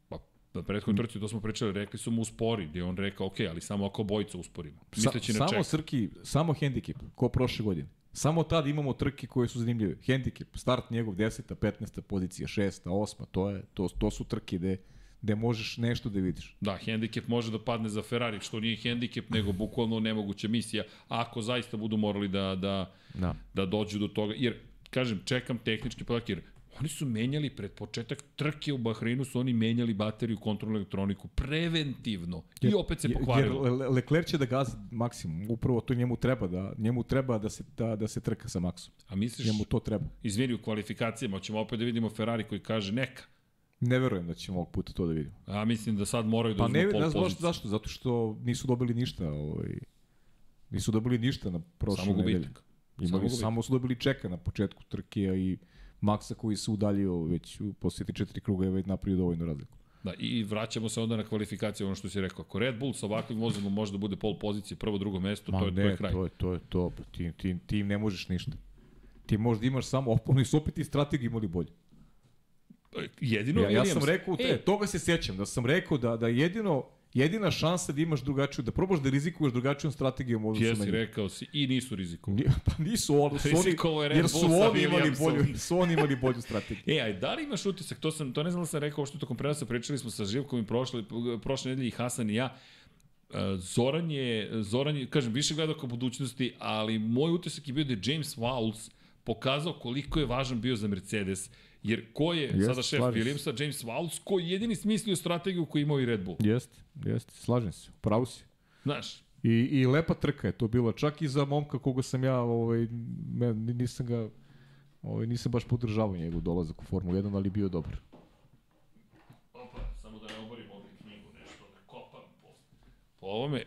Pa, na prethodnoj trci, to smo pričali, rekli su mu uspori, gde on rekao, ok, ali samo ako bojica usporimo. Sa, na samo čeka. Srki, samo hendikep, ko prošle godine. Samo tad imamo trke koje su zanimljive. Handicap, start njegov 10. 15. pozicija, 6. 8. To, je, to, to su trke gde, gde možeš nešto da vidiš. Da, hendikep može da padne za Ferrari, što nije hendikep, nego bukvalno nemoguća misija, ako zaista budu morali da, da, Da. da dođu do toga. Jer, kažem, čekam tehnički podak, jer oni su menjali pred početak trke u Bahreinu, su oni menjali bateriju, kontrolnu elektroniku, preventivno. I opet se pokvarilo. Jer Le- Leclerc će da gazi maksimum. Upravo to njemu treba da njemu treba da se da, da se trka sa Maxom. A misliš, Njemu to treba. izvini, u kvalifikacijama, ćemo opet da vidimo Ferrari koji kaže neka. Ne verujem da ćemo ovog puta to da vidimo. A mislim da sad moraju da Pa uzmu ne, pol ne poziciju. zašto, zato što nisu dobili ništa, ovaj nisu dobili ništa na prošle Samo nedelje. gubitak. Imali Samo samo, samo su dobili čeka na početku trke i Maksa koji se udaljio već u posljednji četiri kruga je već napravio dovoljnu razliku. Da, i vraćamo se onda na kvalifikaciju, ono što si rekao. Ako Red Bull sa ovakvim vozilom može da bude pol pozicije, prvo, drugo mesto, to je, to je kraj. to je to. Je to. Ti, ti, ti ne možeš ništa. Ti možda imaš samo oponu i su opet i strategiju imali bolje. Jedino Ja, ja sam rekao, te, E, toga se sjećam, da sam rekao da, da jedino, jedina šansa da imaš drugačiju, da probaš da rizikuješ drugačijom strategijom u odnosu Jesi, na njih. rekao si, i nisu rizikovali. Pa nisu oni, su oni, jer su oni imali bolju, su oni imali bolju strategiju. E, aj, da li imaš utisak, to, sam, to ne znam da sam rekao što tokom prenosa, pričali smo sa Živkom i prošle, prošle nedelje i Hasan i ja, E, Zoran je, Zoran je, kažem, više gledao ka budućnosti, ali moj utisak je bio da je James Vowles pokazao koliko je važan bio za Mercedes, jer ko je Jest, sada šef. Williamsa, James Vowles, ko je jedini smislio strategiju koju imao i Red Bull. Jeste, jeste, slažem se, pravo si. Znaš, I, I lepa trka je to bila, čak i za momka koga sam ja, ovaj, me, nisam ga, ovaj, nisam baš podržavao njegov dolazak u Formulu 1, ali bio dobar. Opa, samo da ne oborim ovdje knjigu, nešto da kopam po, po ovome.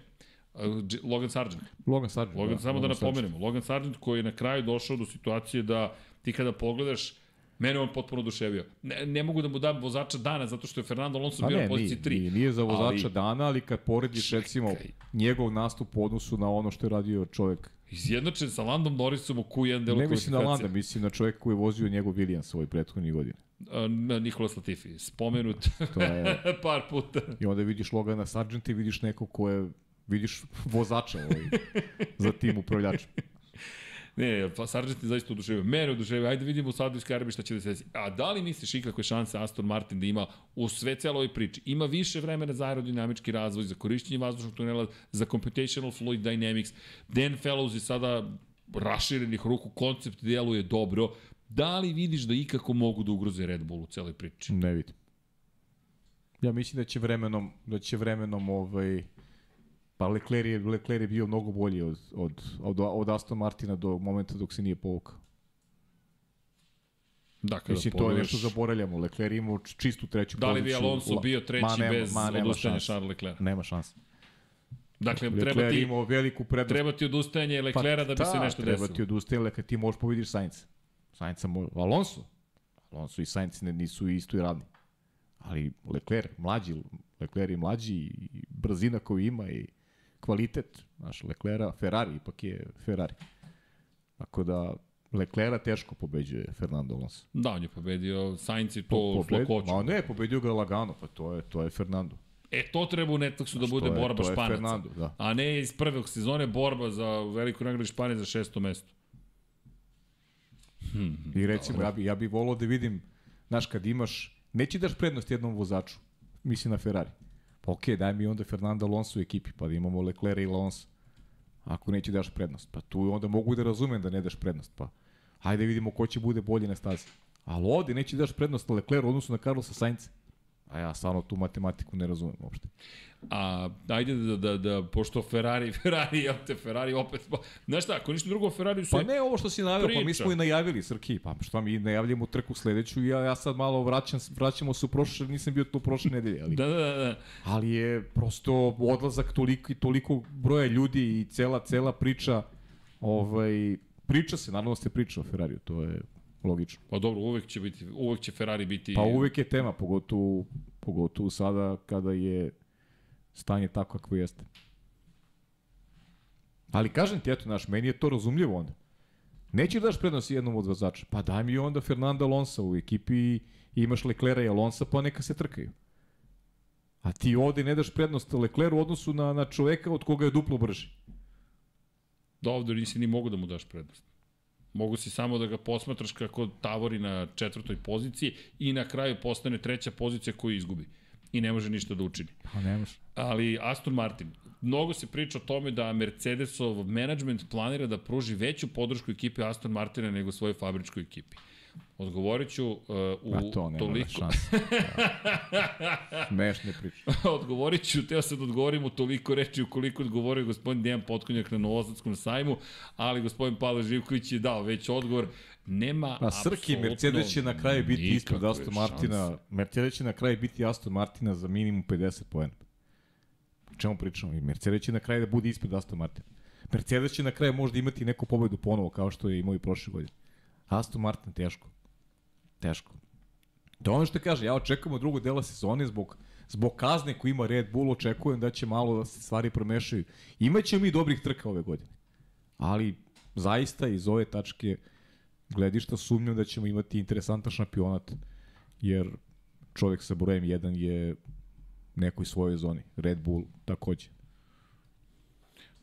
Uh, Logan Sargent. Logan Sargent. Logan, da, samo da Logan Sargent. napomenemo, Logan Sargent koji je na kraju došao do situacije da ti kada pogledaš, mene on potpuno oduševio. Ne, ne mogu da mu dam vozača dana zato što je Fernando Alonso Pa bio na poziciji nije, 3. nije, nije za vozača ali- dana, ali kad porediš recimo njegov nastup u odnosu na ono što je radio čovjek. Izjednačen sa Landom Norrisom u Q1 delu Ne mislim na. Landa, mislim na čovjek koji je vozio njegov Williams ovoj prethodnih godina. A, na Nikola Latifi, spomenut To je, par puta. I onda vidiš Logana Sargenta i vidiš nekog ko je, vidiš vozača ovaj, za tim upravljačem. Ne, pa Sargent je zaista oduševio. Mene oduševio. Ajde vidimo u Saudijskoj Arabiji šta će da se desi. A da li misliš ikakve šanse Aston Martin da ima u sve celo ovoj priči? Ima više vremena za aerodinamički razvoj, za korišćenje vazdušnog tunela, za computational fluid dynamics. Dan Fellows je sada raširenih ruku, koncept deluje dobro. Da li vidiš da ikako mogu da ugroze Red Bull u celoj priči? Ne vidim. Ja mislim da će vremenom, da će vremenom ovaj, pa Leclerc je, Leclerc je bio mnogo bolji od, od, od, od Aston Martina do momenta dok se nije povukao. Da, kada Mislim, to je pogledaš- nešto zaboravljamo. Leclerc je imao čistu treću Da li bi. Alonso La- bio treći Ma nema- bez ma nema odustajanja. Charles Leclerc? Nema šanse. Dakle, treba ti, imao veliku prednost. treba ti odustajanje Leclerca da bi se nešto Pa treba desilo. ti odustajanje kad ti možeš pobediš Sainz. Sainca može, Alonso. Alonso i Sainz ne, nisu u istoj ravni. Ali Leclerc, mlađi, Leclerc je mlađi i brzina koju ima i kvalitet. Znaš, Leclerca, Ferrari ipak je Ferrari. Tako da Leclerca teško pobeđuje Fernando Alonso. Da, on je pobedio Sainz i to Po- lakoćom. Ma ne, pobedio ga lagano, pa to je, to je Fernando. E, to treba u Netflixu da bude je- borba je Španaca. Fernando, da. A ne iz prvog sezone borba za veliku nagradu Španije za šesto mesto. I recimo, ja bi, ja bi volao da vidim, znaš, kad imaš, neći daš prednost jednom vozaču, misli na Ferrari. Okej, daj mi onda Fernando Alonso u ekipi, pa da imamo Leclerc i Alonso. Ako neće daš prednost, pa tu onda mogu da razumem da ne daš prednost, pa hajde vidimo ko će bude bolji na stazi. Ali ovde neće daš prednost na Leclerc u odnosu na Carlosa Sainca. A ja stvarno tu matematiku ne razumem uopšte. A ajde da, da, da pošto Ferrari, Ferrari, jel te, Ferrari opet, pa, znaš šta, ako ništa drugo, Ferrari su... Pa ne ovo što si naveo, pa mi smo i najavili, Srki, pa šta mi najavljamo trku sledeću i ja, ja sad malo vraćam, vraćamo se u prošle, nisam bio tu prošle nedelje, ali... Da, da, da, da. ali je prosto odlazak toliko i toliko broja ljudi i cela cela priča ovaj priča se naravno se priča o Ferrariju to je logično Pa dobro, uvek će biti, uvek će Ferrari biti... pa uvek je tema pogotovo pogotovo sada kada je stanje tako kako jeste ali kažem ti eto naš meni je to razumljivo onda Neće daš prednost jednom od vozača. Pa daj mi onda Fernanda Alonso u ekipi i imaš Leclera i Alonso, pa neka se trkaju. A ti ovde ne daš prednost Lecleru u odnosu na, na čoveka od koga je duplo brži. Da ovde nisi ni mogu da mu daš prednost. Mogu si samo da ga posmatraš kako tavori na četvrtoj poziciji i na kraju postane treća pozicija koju izgubi. i ne može ništa da učini. Pa ne može. Ali Aston Martin, mnogo se priča o tome da Mercedesov management planira da pruži veću podršku ekipi Aston Martina nego svojoj fabričkoj ekipi. Odgovorit ću uh, u A to nema toliko... šanse. Smešne priče. odgovorit ću, teo sam da odgovorim u toliko reči ukoliko odgovorio gospodin Dejan Potkonjak na Novosadskom sajmu, ali gospodin Pavle Živković je dao već odgovor. Nema A Srki, Mercedes će na kraju biti ispred Aston Martina. Mercedes će na kraju biti Aston Martina za minimum 50 poena. O čemu pričamo? I Mercedes će na kraju da bude ispred Aston Martina. Mercedes će na kraju možda imati neku pobedu ponovo, kao što je imao i prošle godine. Aston Martin teško. Teško. To je ono što kaže, ja očekujem od drugog dela sezone zbog, zbog kazne koju ima Red Bull, očekujem da će malo da se stvari promešaju. Imaćemo mi dobrih trka ove godine. Ali zaista iz ove tačke gledišta sumnjam da ćemo imati interesantan šampionat, jer čovjek sa brojem 1 je nekoj svojoj zoni. Red Bull takođe.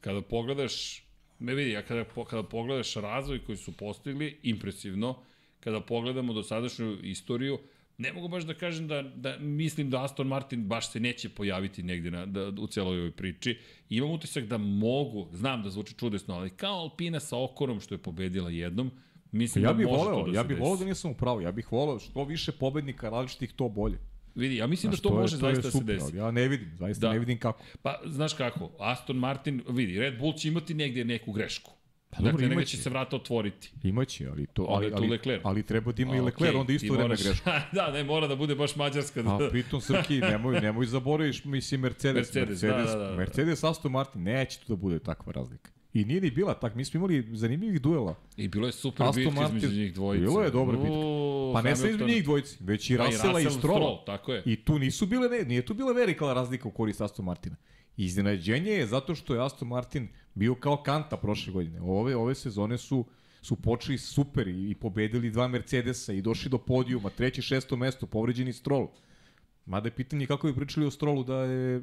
Kada pogledaš, me vidi, ja kada, kada pogledaš razvoj koji su postigli, impresivno, kada pogledamo do sadašnju istoriju, ne mogu baš da kažem da, da mislim da Aston Martin baš se neće pojaviti negde na, da, u celoj ovoj priči. Imam utisak da mogu, znam da zvuči čudesno, ali kao Alpina sa Okorom što je pobedila jednom, mislim Ja da bih može voleo, to da ja bih voleo da nisam u pravu. Ja bih voleo što više pobednika različitih to bolje. Vidi, ja mislim Znaš, da to, je- može je zaista da se desi. ali Ja ne vidim, zaista Da. ne vidim kako. Pa, znaš kako, Aston Martin, vidi, Red Bull će imati negde neku grešku. Pa, dobro, dakle, imaće. će se vrata otvoriti. Imaće, ali to ali ali, Leclerc. ali treba da ima i Leclerc, okej, onda isto vreme greška. da, ne, mora da bude baš mađarska. Da, A pritom Srki, nemoj, nemoj zaboraviš, mislim Mercedes. Mercedes, da, da, da, da. Mercedes, Aston Martin, neće tu da bude takva razlika. I nije ni bila tak, mi smo imali zanimljivih duela. I bilo je super Aston bitka između Martin- njih dvojice. Bilo je dobra bitka. Pa ne samo Hamilton- između njih dvojici, već i Pa Russella i Strolla. tako je. I tu nisu bile, ne, nije tu bila velika razlika u korist Aston Martina. Iznenađenje je zato što je Aston Martin bio kao kanta prošle godine. Ove, ove sezone su su počeli super i, i pobedili dva Mercedesa i došli do podijuma, treće, šesto mesto, povređeni Stroll. Mada je pitanje kako bi pričali o Strollu da je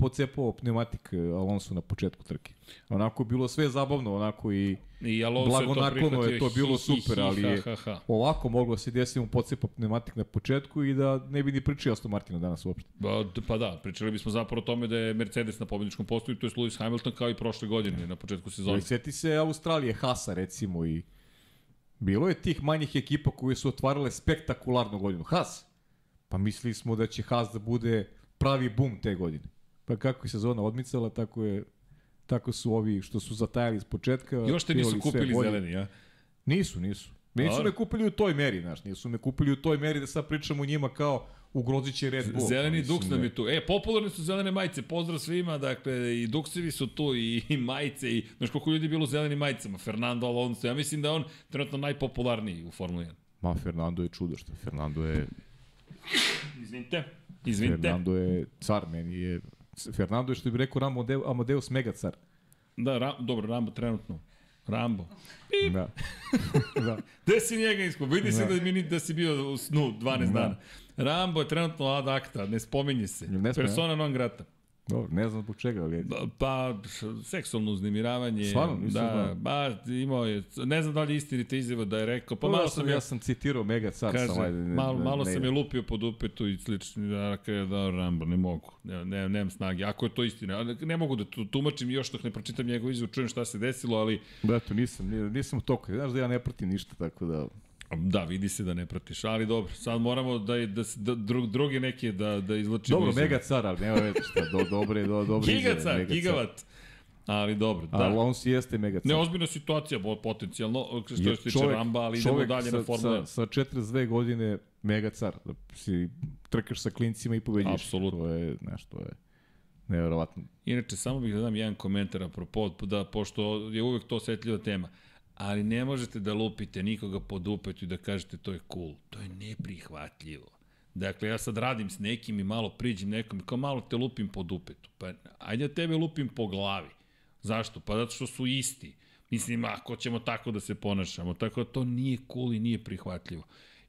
pocepao pneumatik Alonso na početku trke. Onako je bilo sve zabavno, onako i I Alonso je to blagonaklono je to bilo hi, hi, super, hi, ali je ha, ha, ha. ovako moglo se desiti mu pocepa pneumatik na početku i da ne bi ni pričao Aston Martinu danas uopšte. Pa, pa da, pričali bismo zapravo o tome da je Mercedes na pobedničkom postoju, to je Lewis Hamilton kao i prošle godine na početku sezone. Ali sjeti se Australije, Hasa recimo i bilo je tih manjih ekipa koje su otvarale spektakularnu godinu. Has, pa mislili smo da će Has da bude pravi bum te godine. Pa kako je sezona odmicala, tako je tako su ovi što su zatajali iz početka. Još te nisu kupili zeleni, ja? Nisu, nisu. Nisu me kupili u toj meri, znaš, nisu me kupili u toj meri da sad pričamo o njima kao ugrozit će Red Bull. Zeleni Mislim duks da- nam je tu. E, popularne su zelene majice, pozdrav svima, dakle, i duksevi su tu, i, i majice, i, znaš koliko ljudi je bilo u zelenim majicama, Fernando Alonso, ja mislim da je on trenutno najpopularniji u Formuli 1. Ma, Fernando je čudo što. Fernando je, Izvinite. Izvinite. Fernando je car, meni je... Fernando je što bi rekao Amadeus, Amadeus Megacar. Da, Ram, dobro, Rambo trenutno. Rambo. Da. da. Gde si njega isko? Vidi se Da. da, mi, da si bio u snu 12 Da. dana. Rambo je trenutno ad acta, ne spominje se. Ne Persona non grata. Dobro, ne znam zbog čega, ali. Ba- Pa, seksualno uznemiravanje. Stvarno? Nisam da, znao. ba, imao je, ne znam da li je istinita izjava da je rekao, pa Pa malo sam ja, ja sam citirao Megacar. kaže, sam, ajde, ne, malo, malo ne, sam je lupio pod upetu i slično, da, kaže, da, Rambo, ne mogu, ne, ne, nemam snage, ako je to istina, ne mogu da tu, tumačim još dok ne pročitam njegov izjavu, čujem šta se desilo, ali Da, eto, nisam, ni- nisam u toku. Znaš da ja ne pratim ništa, tako da... Da, vidi se da ne pratiš, ali dobro, sad moramo da, da, da drug, druge neke da, da izlačimo. Dobro, izjave. Megacar, ali nema veze šta, do, dobre, do, dobre Gigacar, gigavat. Ali dobro, da. Alonso jeste Megacar. Ne, ozbiljna situacija, bo, potencijalno, što se tiče Ramba, ali idemo dalje sa, na Formula Sa, sa 42 godine Megacar, da si trkaš sa klincima i pobediš. Apsolutno. To je, znaš, to je nevjerovatno. Inače, samo bih da dam jedan komentar apropo, da, pošto je uvek to osetljiva tema, ali ne možete da lupite nikoga pod upetu i da kažete to je cool. To je neprihvatljivo. Dakle, ja sad radim s nekim i malo priđem nekom i kao malo te lupim pod upetu. Pa ajde da tebe lupim po glavi. Zašto? Pa zato što su isti. Mislim, ako ćemo tako da se ponašamo. Tako da to nije cool i nije prihvatljivo.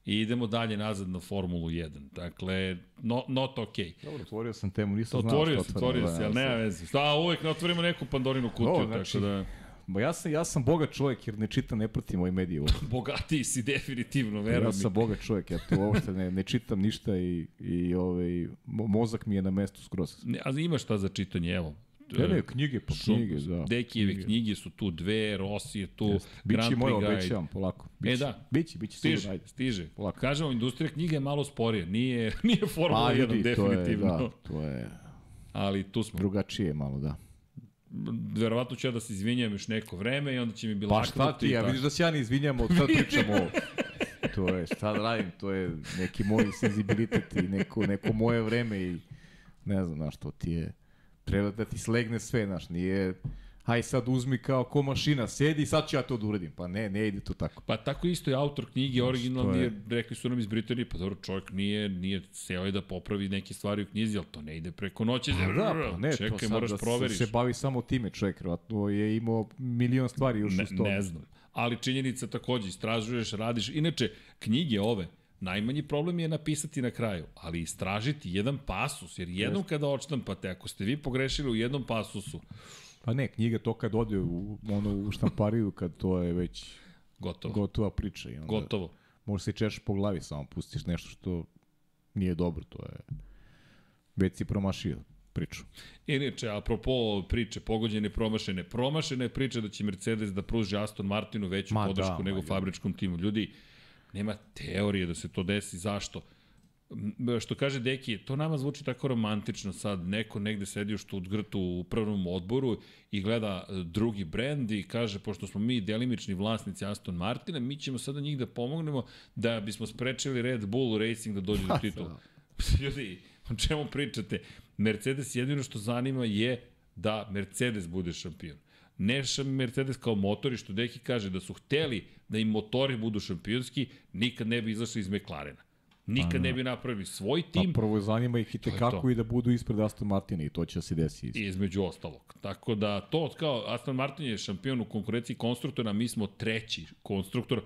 I idemo dalje nazad na Formulu 1. Dakle, no, not okay. Dobro, otvorio sam temu, nisam znao Otvorio što se, otvaram, otvorio da, se, ali sad. nema veze. Šta, uvek ne otvorimo neku Pandorinu kutiju, tako znači, da... Ba ja sam, ja sam bogat čovjek jer ne čitam, ne pratim ove medije. uopšte. Bogatiji si definitivno, veruj Ja sam bogat čovjek, ja tu uopšte ne, ne čitam ništa i, i ovaj, mo- mozak mi je na mestu skroz. Ne, ali ima šta za čitanje, evo. Ne, ne, knjige, pa Šum- knjige, da. Dekijeve knjige. su tu dve, Rossi je tu, Biće Grand moje Prix Guide. obećavam, polako. E, Biće, da. Biće, biće sigurno, Stiže, ajde. stiže. Polako. Kažemo, industrija knjige je malo sporije. Nije, nije Formula Pa, 1, ljudi, to je, definitivno. da, to je Ali tu smo. drugačije malo, da. Verovatno ću ja da se izvinjam još neko vreme i onda će mi bilo Pa šta ti, ja vidiš da se ja ne izvinjam, od sad pričamo ovo. To je, šta da radim, to je neki moj senzibilitet i neko, neko moje vreme i ne znam, znaš, to ti je, treba da ti slegne sve, znaš, nije, aj sad uzmi kao ko mašina, sedi i sad ću ja to da uradim. Pa ne, ne ide to tako. Pa tako isto je autor knjige originalni, je- je... rekli su nam iz Britanije, pa dobro, čovjek nije, nije seo je da popravi neke stvari u knjizi, ali to ne ide preko noći. Pa da, pa ne, Čekaj, to sad moraš da proveriš. se, bavi samo time čovjek, vjerojatno je imao milion stvari još ne, uz to. ne znam. Ali činjenica takođe, istražuješ, radiš. Inače, knjige ove, najmanji problem je napisati na kraju, ali istražiti jedan pasus, jer jednom kada odštampate, ako ste vi pogrešili u jednom pasusu, Pa ne, knjiga to kad ode u, ono, u štampariju, kad to je već gotovo. gotova priča. I onda Gotovo. Možda se češeš po glavi samo, pustiš nešto što nije dobro, to je... Već si promašio priču. Inače, apropo priče pogođene promašene, promašena je priča da će Mercedes da pruži Aston Martinu veću Ma podršku da, nego ma ljudi. fabričkom timu. Ljudi, nema teorije da se to desi. Zašto? M, Što kaže Deki, to nama zvuči tako romantično sad. Neko negde sedi u Stuttgartu u upravnom odboru i gleda e, drugi brend i kaže, pošto smo mi delimični vlasnici Aston Martina, mi ćemo sada njih da pomognemo da bismo sprečili Red Bull Racing da dođe do titula. Ljudi, o čemu pričate? Mercedes jedino što zanima je da Mercedes bude šampion. Ne Mercedes kao motori, što Deki kaže da su hteli da im motori budu šampionski, nikad ne bi izašli iz McLarena. Nikad ne bi napravili svoj Pa tim prvo zanima ih i tekako i da budu ispred Aston Martina i to će da se desi. isto. između ostalog. Tako da to kao Aston Martin je šampion u konkurenciji konstruktora, mi smo treći konstruktor.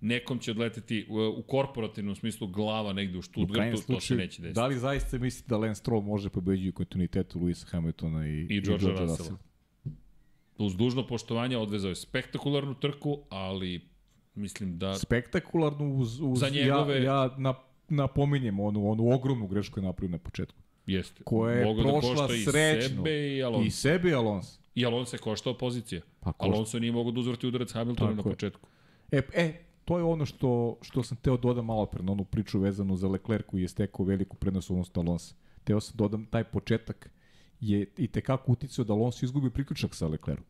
Nekom će odleteti u, u korporativnom smislu glava negde u Stuttgartu, to se neće desiti. da li zaista mislite da Lance Stroll može pobeđi u kontinuitetu Luisa Hamiltona i, I Georgea Russella. Uz dužno poštovanje odvezao je spektakularnu trku, ali mislim da Spektakularno uz, uz Za njegove- ja, ja na, napominjem onu, onu ogromnu grešku je napravio na početku. jeste. Koja je Mogao da prošla i srećno. sebe i Alonso. I sebe i Alonso. I Alonso je koštao pozicije. Pa košta. Alonso nije mogao da uzvrti udarac Hamiltona na početku. E, e, to je ono što, što sam teo dodam malo pre na onu priču vezanu za Leclerc koji je stekao veliku prednost na Alonso. Teo sam dodam taj početak je i tekako uticao da Alonso izgubi priključak sa Leclercom.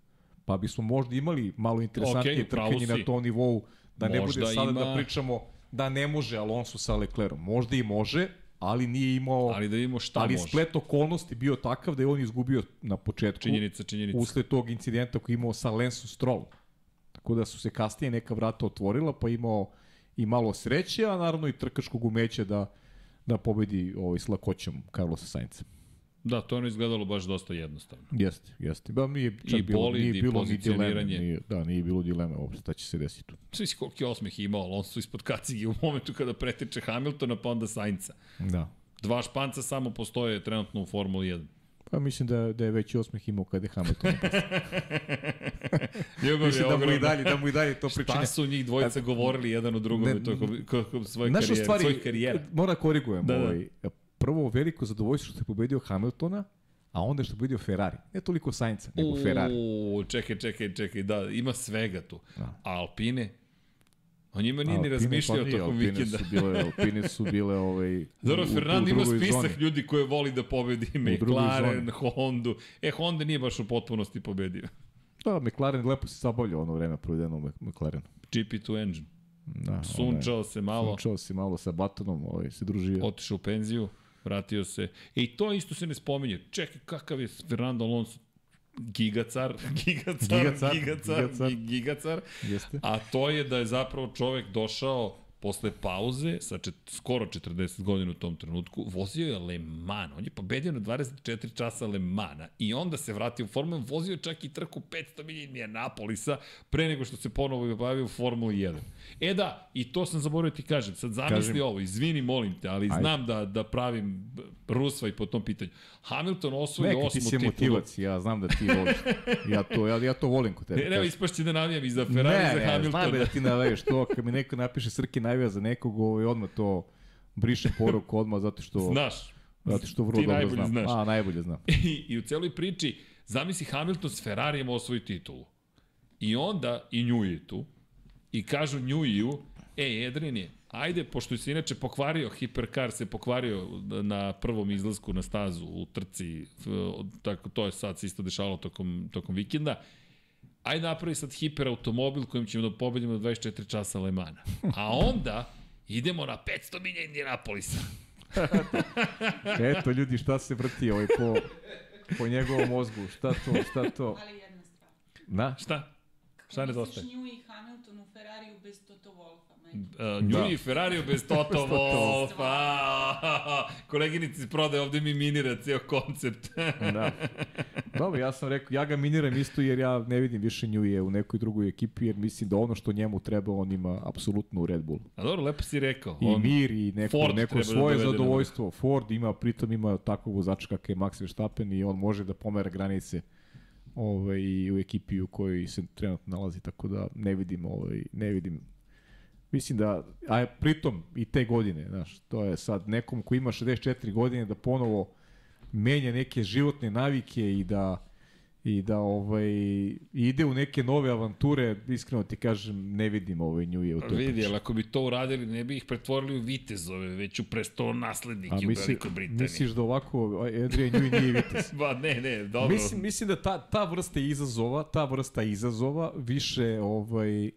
Pa bismo možda imali malo interesantnije pravu trkanje na tom nivou, da ne Možda bude sada ima- da pričamo da ne može Alonso sa Leclercom. Možda i može, ali nije imao... Ali da vidimo šta ali može. splet okolnosti bio takav da je on izgubio na početku Činjenica, činjenica. usled tog incidenta koji je imao sa Lensom Stroll. Tako da su se kasnije neka vrata otvorila, pa imao i malo sreće, a naravno i trkačkog umeća da, da pobedi ovaj, s lakoćom Carlosa Sainca. Da, to je ono izgledalo baš dosta jednostavno. Jeste, jeste. Ba, nije čak I bilo, bolid, nije i bilo ni dileme. Nije, da, nije bilo dileme uopšte šta će se desiti tu. Svi si koliki osmeh imao Alonso ispod kacigi u momentu kada pretiče Hamiltona pa onda Sainca. Da. Dva španca samo postoje trenutno u Formuli 1. Pa mislim da, da je veći osmeh imao kada je Hamilton. Ljubav mislim je da mu i dalje, da mu i dalje to pričanje. Šta su njih dvojica govorili jedan o drugome Ne, u karijere, stvari, svojih karijera? mora korigujem. Da, da. Ovaj, prvo, veliko zadovoljstvo što je pobedio Hamiltona, a onda što je pobedio Ferrari. Ne toliko Sainca, nego Ferrari. U, čekaj, čekaj, čekaj, da, ima svega tu. Da. A Alpine? O njima nije ni razmišljao pa nije, tokom Alpine vikenda. Su bile, Alpine su bile ovaj, u- Fernando ima spisak zoni. ljudi koje voli da pobedi McLaren, Hondu. E, Honda nije baš u potpunosti pobedio. Da, McLaren lepo se zabavljao ono vreme provedeno u Mc- McLarenu. GP2 engine. Da, Sunčao se malo, Sunčao si malo sa Batonom, ovaj, se družio. otišao u penziju, vratio se. I to isto se ne spominje. Čekaj, kakav je Fernando Alonso gigacar, gigacar, Gigacar, gigacar, gigacar, gigacar. gigacar. Jeste. A to je da je zapravo čovek došao posle pauze, sa čet, skoro 40 godina u tom trenutku, vozio je Le Mans. On je pobedio na 24 časa Le Mana i onda se vratio u Formulu, vozio je čak i trku 500 milija Napolisa pre nego što se ponovo bavio u Formuli 1. E da, i to sam zaboravio ti kažem, sad zamisli kažem. ovo, izvini, molim te, ali Ajde. znam da, da pravim rusva i po tom pitanju. Hamilton osvoji osmu titulu. Neka ti se motivac, ja znam da ti voliš. Ja to, ja, ja to volim kod tebe. Ne, ne, ispašće da navijam i za Ferrari ne, za Hamilton. Ne, znam da ti naviješ to, kad mi neko napiše Srki navija za nekog, ovaj, odmah to brišem poruku odmah zato što... Znaš. Zato što vrlo dobro znam. Znaš. A, najbolje znam. I, I u celoj priči, zamisli Hamilton s Ferrarijem osvoji titulu. I onda, i Njuji tu, i kažu Njujiju, ej, Edrin je, ajde, pošto se inače pokvario, Hipercar se pokvario na prvom izlasku na stazu u trci, tako to je sad se isto dešavalo tokom, tokom vikenda, ajde napravi sad hiperautomobil kojim ćemo da pobedimo 24 časa Le Mana. A onda idemo na 500 milja Indianapolisa. Eto ljudi šta se vrti ovaj po, po njegovom mozgu, šta to, šta to. Ali jedna stvar. Na? Šta? Šta ne dostaje? Nju i Hamilton u Ferrariju bez Toto Wolfa. Uh, Nju da. i Ferrariju bez Toto Wolfa. Koleginici prodaje, ovde mi minira ceo koncept. da. Dobro, ja sam rekao, ja ga miniram isto jer ja ne vidim više Njuje u nekoj drugoj ekipi, jer mislim da ono što njemu treba, on ima apsolutno u Red Bull. A dobro, lepo si rekao. I on, mir i neko, Ford neko da svoje da zadovoljstvo. Ford ima, pritom ima takvog vozača kakav je Max Verstappen i on može da pomera granice ovaj, u ekipi u kojoj se trenutno nalazi, tako da ne vidim, ovaj, ne vidim Mislim da, a pritom i te godine, znaš, to je sad nekom ko ima 64 godine da ponovo menja neke životne navike i da i da ovaj ide u neke nove avanture, iskreno ti kažem, ne vidim ovaj Njuje u toj Vidi, ali ako bi to uradili, ne bi ih pretvorili u vitezove, već u presto naslednike misli, u Velikoj Britaniji. Misliš da ovako Adrian Njuj nije vitez? ba ne, ne, dobro. Mislim, mislim da ta, ta vrsta izazova, ta vrsta izazova više ovaj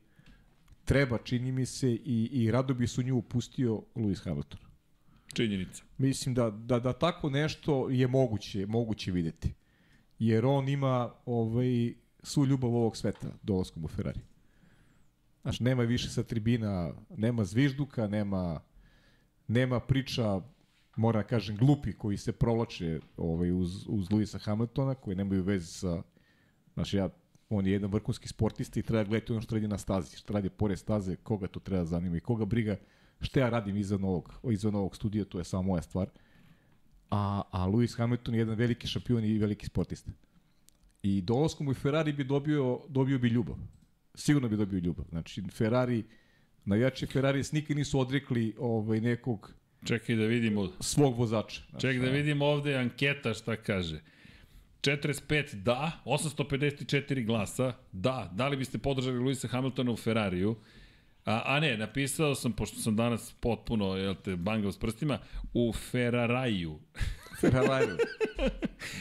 treba, čini mi se, i, i rado bi su nju upustio Lewis Hamilton. Činjenica. Mislim da, da, da tako nešto je moguće, moguće videti. Jer on ima ovaj, svu ljubav ovog sveta dolaskom u Ferrari. Znaš, nema više sa tribina, nema zvižduka, nema, nema priča, moram da kažem, glupi koji se provlače ovaj, uz, uz Luisa Hamiltona, koji nemaju veze sa... Znaš, ja on je jedan vrhunski sportista i treba gledati ono što radi na stazi, što radi pored staze, koga to treba zanima i koga briga šta ja radim izvan ovog, izvan ovog studija, to je samo moja stvar. A, a Lewis Hamilton je jedan veliki šampion i veliki sportista. I dolaskom u Ferrari bi dobio, dobio bi ljubav. Sigurno bi dobio ljubav. Znači, Ferrari, navijači Ferrari nikad nisu odrekli ovaj, nekog Čekaj da vidimo. Svog vozača. Znači, Čekaj da vidimo ovde anketa šta kaže. 45 da, 854 glasa da. Da li biste podržali Luisa Hamiltona u Ferrariju? A, a ne, napisao sam, pošto sam danas potpuno, jel te, bangao s prstima, u Ferraraju. Ferraraju.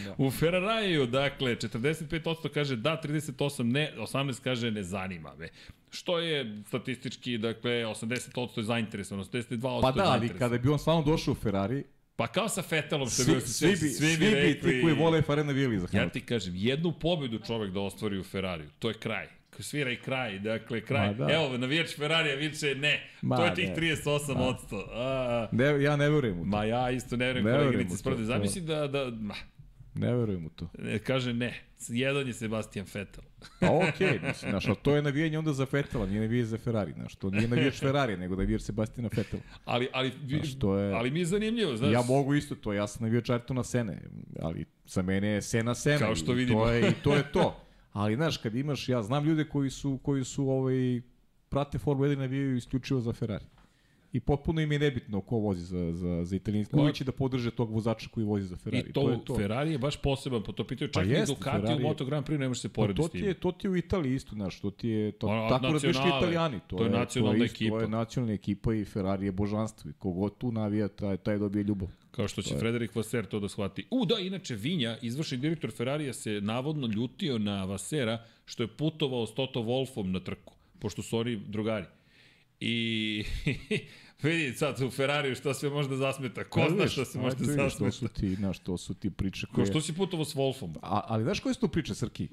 da. U Ferraraju, dakle, 45% kaže da, 38 ne, 18 kaže ne zanima me. Što je statistički, dakle, 80% je zainteresovano, 82% pa da, ali kada bi on stvarno došao u Ferrari, Pa kao sa Fetelom što svi, svi, bi, svi, svi bi rekli... Ti koji vole Farena Vili za Ja ti kažem, jednu pobedu čovek da ostvari u Ferrariju, to je kraj. Svira i kraj, dakle kraj. da. Evo, navijač Ferrarija viče ne, Ma, to je tih 38 Ma. odsto. A, ne, ja ne verujem u to. Ma ja isto ne verujem, ne koleginici sprode. Zamisli da, da, ma, Ne verujem u to. Ne, kaže ne. Jedan je Sebastian Vettel. Pa okej, okay, mislim, znaš, to je navijanje onda za Vettela, nije navijanje za Ferrari, znaš, to nije navijač Ferrari, nego navijač Sebastiana Vettela. Ali, ali, znaš, to je, ali mi je zanimljivo, znaš. Ja mogu isto to, ja sam navijač Ayrtona Sene, ali za mene je Sena Sena. Kao što vidimo. To je, I to je to. Ali, znaš, kad imaš, ja znam ljude koji su, koji su ovaj, prate Formula 1 navijaju isključivo za Ferrari i potpuno im je nebitno ko vozi za, za, za italijanski. Uvijek će da podrže tog vozača koji vozi za Ferrari. I to, to je to. Ferrari je baš poseban, po to pitaju čak pa i Ducati Ferrari, u Moto Grand Prix ne može se porediti pa to ti je, to ti je u Italiji isto, znaš, to ti je, to, A, tako razmišljaju italijani. To, to je, nacionalna to je ekipa. To je nacionalna ekipa i Ferrari je božanstvo. I kogod tu navija, taj, taj dobije ljubav. Kao što će Frederik Vaser to da shvati. U, da, inače, Vinja, izvršni direktor Ferrarija se navodno ljutio na Vasera što je putovao s Toto Wolfom na trku, pošto su oni drugari. I Vidi sad u Ferrariju što sve može da zasmeta. Ko zna što se može da zasmeta. Što su ti, na što su ti priče koje... Ko što si putovo s Wolfom? A, ali znaš koje su to priče, Srki?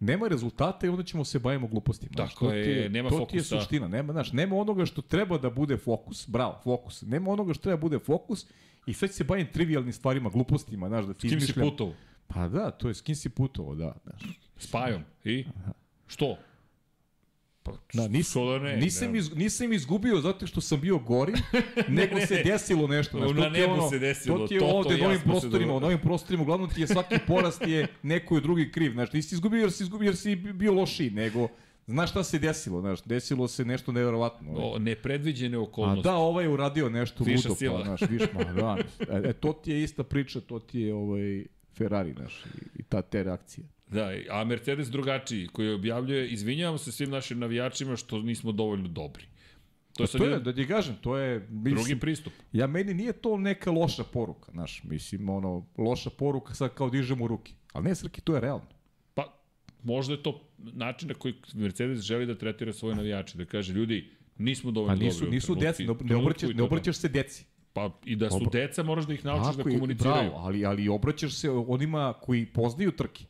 nema rezultata i onda ćemo se bavimo glupostima. znaš, Tako to ti je, nema to ti je fokusa. suština. Nema, znaš, nema onoga što treba da bude fokus. Bravo, fokus. Nema onoga što treba da bude fokus i sad se bavim trivialnim stvarima, glupostima, znaš, da ti S kim si izmišljam. putovo? Pa da, to je s kim si putovao, da. Znaš. S Pajom. I? Što? Pa, Da, nisam, da ne? nisam, ne. iz, nisam izgubio zato što sam bio gori, nego se desilo nešto. Znaš, Na nebu se desilo, To ti je to- ovde, smo se prostorima, u novim prostorima, uglavnom ti je svaki porast je neko je drugi kriv. Znaš, nisi izgubio jer si, izgubio jer si bio lošiji, nego znaš šta se desilo, znaš, desilo se nešto nevjerovatno. O, nepredviđene A okolnosti. da, ovaj je uradio nešto Viša ludo, sila. pa, znaš, viš, ma, da, e, e, to ti je ista priča, to ti je ovaj Ferrari, znaš, i, i ta te reakcije. Da, a Mercedes drugačiji, koji objavljuje, izvinjavamo se svim našim navijačima što nismo dovoljno dobri. To je sad To je, da ti kažem, to je, mislim, drugi pristup. Ja, meni nije to neka loša poruka, znaš, mislim, ono, loša poruka sad kao dižemo ruke. Ali ne, Srki, to je realno. Pa, možda je to način na koji Mercedes želi da tretira svoje navijače, da kaže, ljudi, nismo Pa dovoljno nisu, dobri. nisu deci, ne, obraćaš, ne obraćaš se deci. Pa i da su Obra- deca, moraš da ih naučiš da komuniciraju. Bravo, ali, ali obraćaš se onima koji poznaju trke.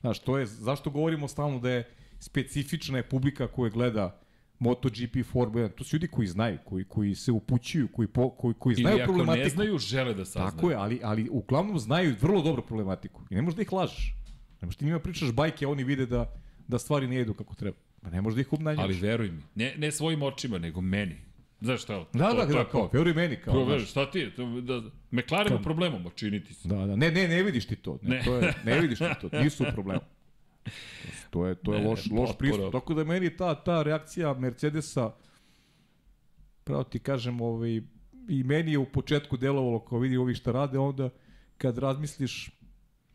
Znaš, to je, zašto govorimo stalno da je specifična je publika koja gleda MotoGP, Formula 1, to su ljudi koji znaju, koji, koji se upućuju, koji, po, koji, koji znaju Ili ako problematiku. ne znaju, žele da saznaju. Tako je, ali, ali uglavnom znaju vrlo dobro problematiku. I ne možeš da ih lažeš. Ne možeš ti njima pričaš bajke, a oni vide da, da stvari ne idu kako treba. Pa ne možeš da ih obnanjaš. Ali veruj mi, ne, ne svojim očima, nego meni. Znaš šta je? Da, to, da, to da, je kao, veruj meni, kao, Kao, znaš. šta ti je? To, da, McLaren u problemom, a činiti se. Da, da, ne, ne, ne vidiš ti to. Ne, Ne. To je, ne vidiš ti to, nisu u problemu. To je, to je Ne, loš, ne, loš pristup. Tako da meni ta, ta reakcija Mercedesa, pravo ti kažem, ovaj, i meni je u početku delovalo kao vidi ovi šta rade, onda kad razmisliš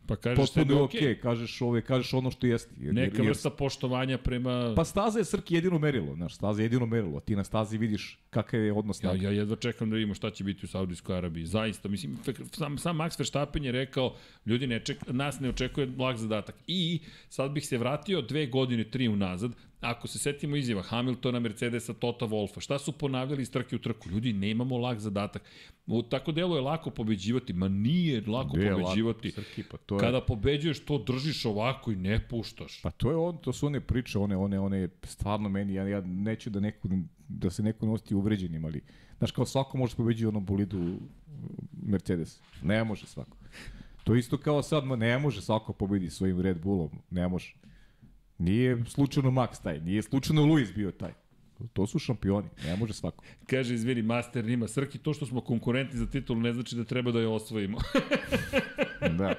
Pa kažeš potpuno je okej, okej, kažeš, ove, kažeš ono što jeste. Jer, neka jer- vrsta poštovanja prema... Pa staza je Srki jedino merilo, znaš, staza je jedino merilo. Ti na stazi vidiš kakav je odnos Ja, ja jedva čekam da vidimo šta će biti u Saudijskoj Arabiji. Zaista, mislim, sam, sam Max Verstappen je rekao, ljudi, ne ček, nas ne očekuje lag zadatak. I sad bih se vratio dve godine, tri unazad, ako se setimo izjava Hamiltona, Mercedesa, Tota Wolfa, šta su ponavljali iz trke u trku? Ljudi, nemamo lag zadatak. U tako delo je lako pobeđivati, ma nije lako Gde je lako, pobeđivati. Srki, pa to je, Kada pobeđuješ, to držiš ovako i ne puštaš. Pa to je on, to su one priče, one one one stvarno meni ja ja neću da neko da se neko nosti uvređenim, ali znaš kao svako može pobeđiti onom bolidu Mercedes. Ne može svako. To isto kao sad, ma ne može svako pobedi svojim Red Bullom, ne može. Nije slučajno Max taj, nije slučajno Luis bio taj. To su šampioni, ne može svako. Kaže, izvini, master Nima, Srki, to što smo konkurenti za titulu ne znači da treba da je osvojimo. Da.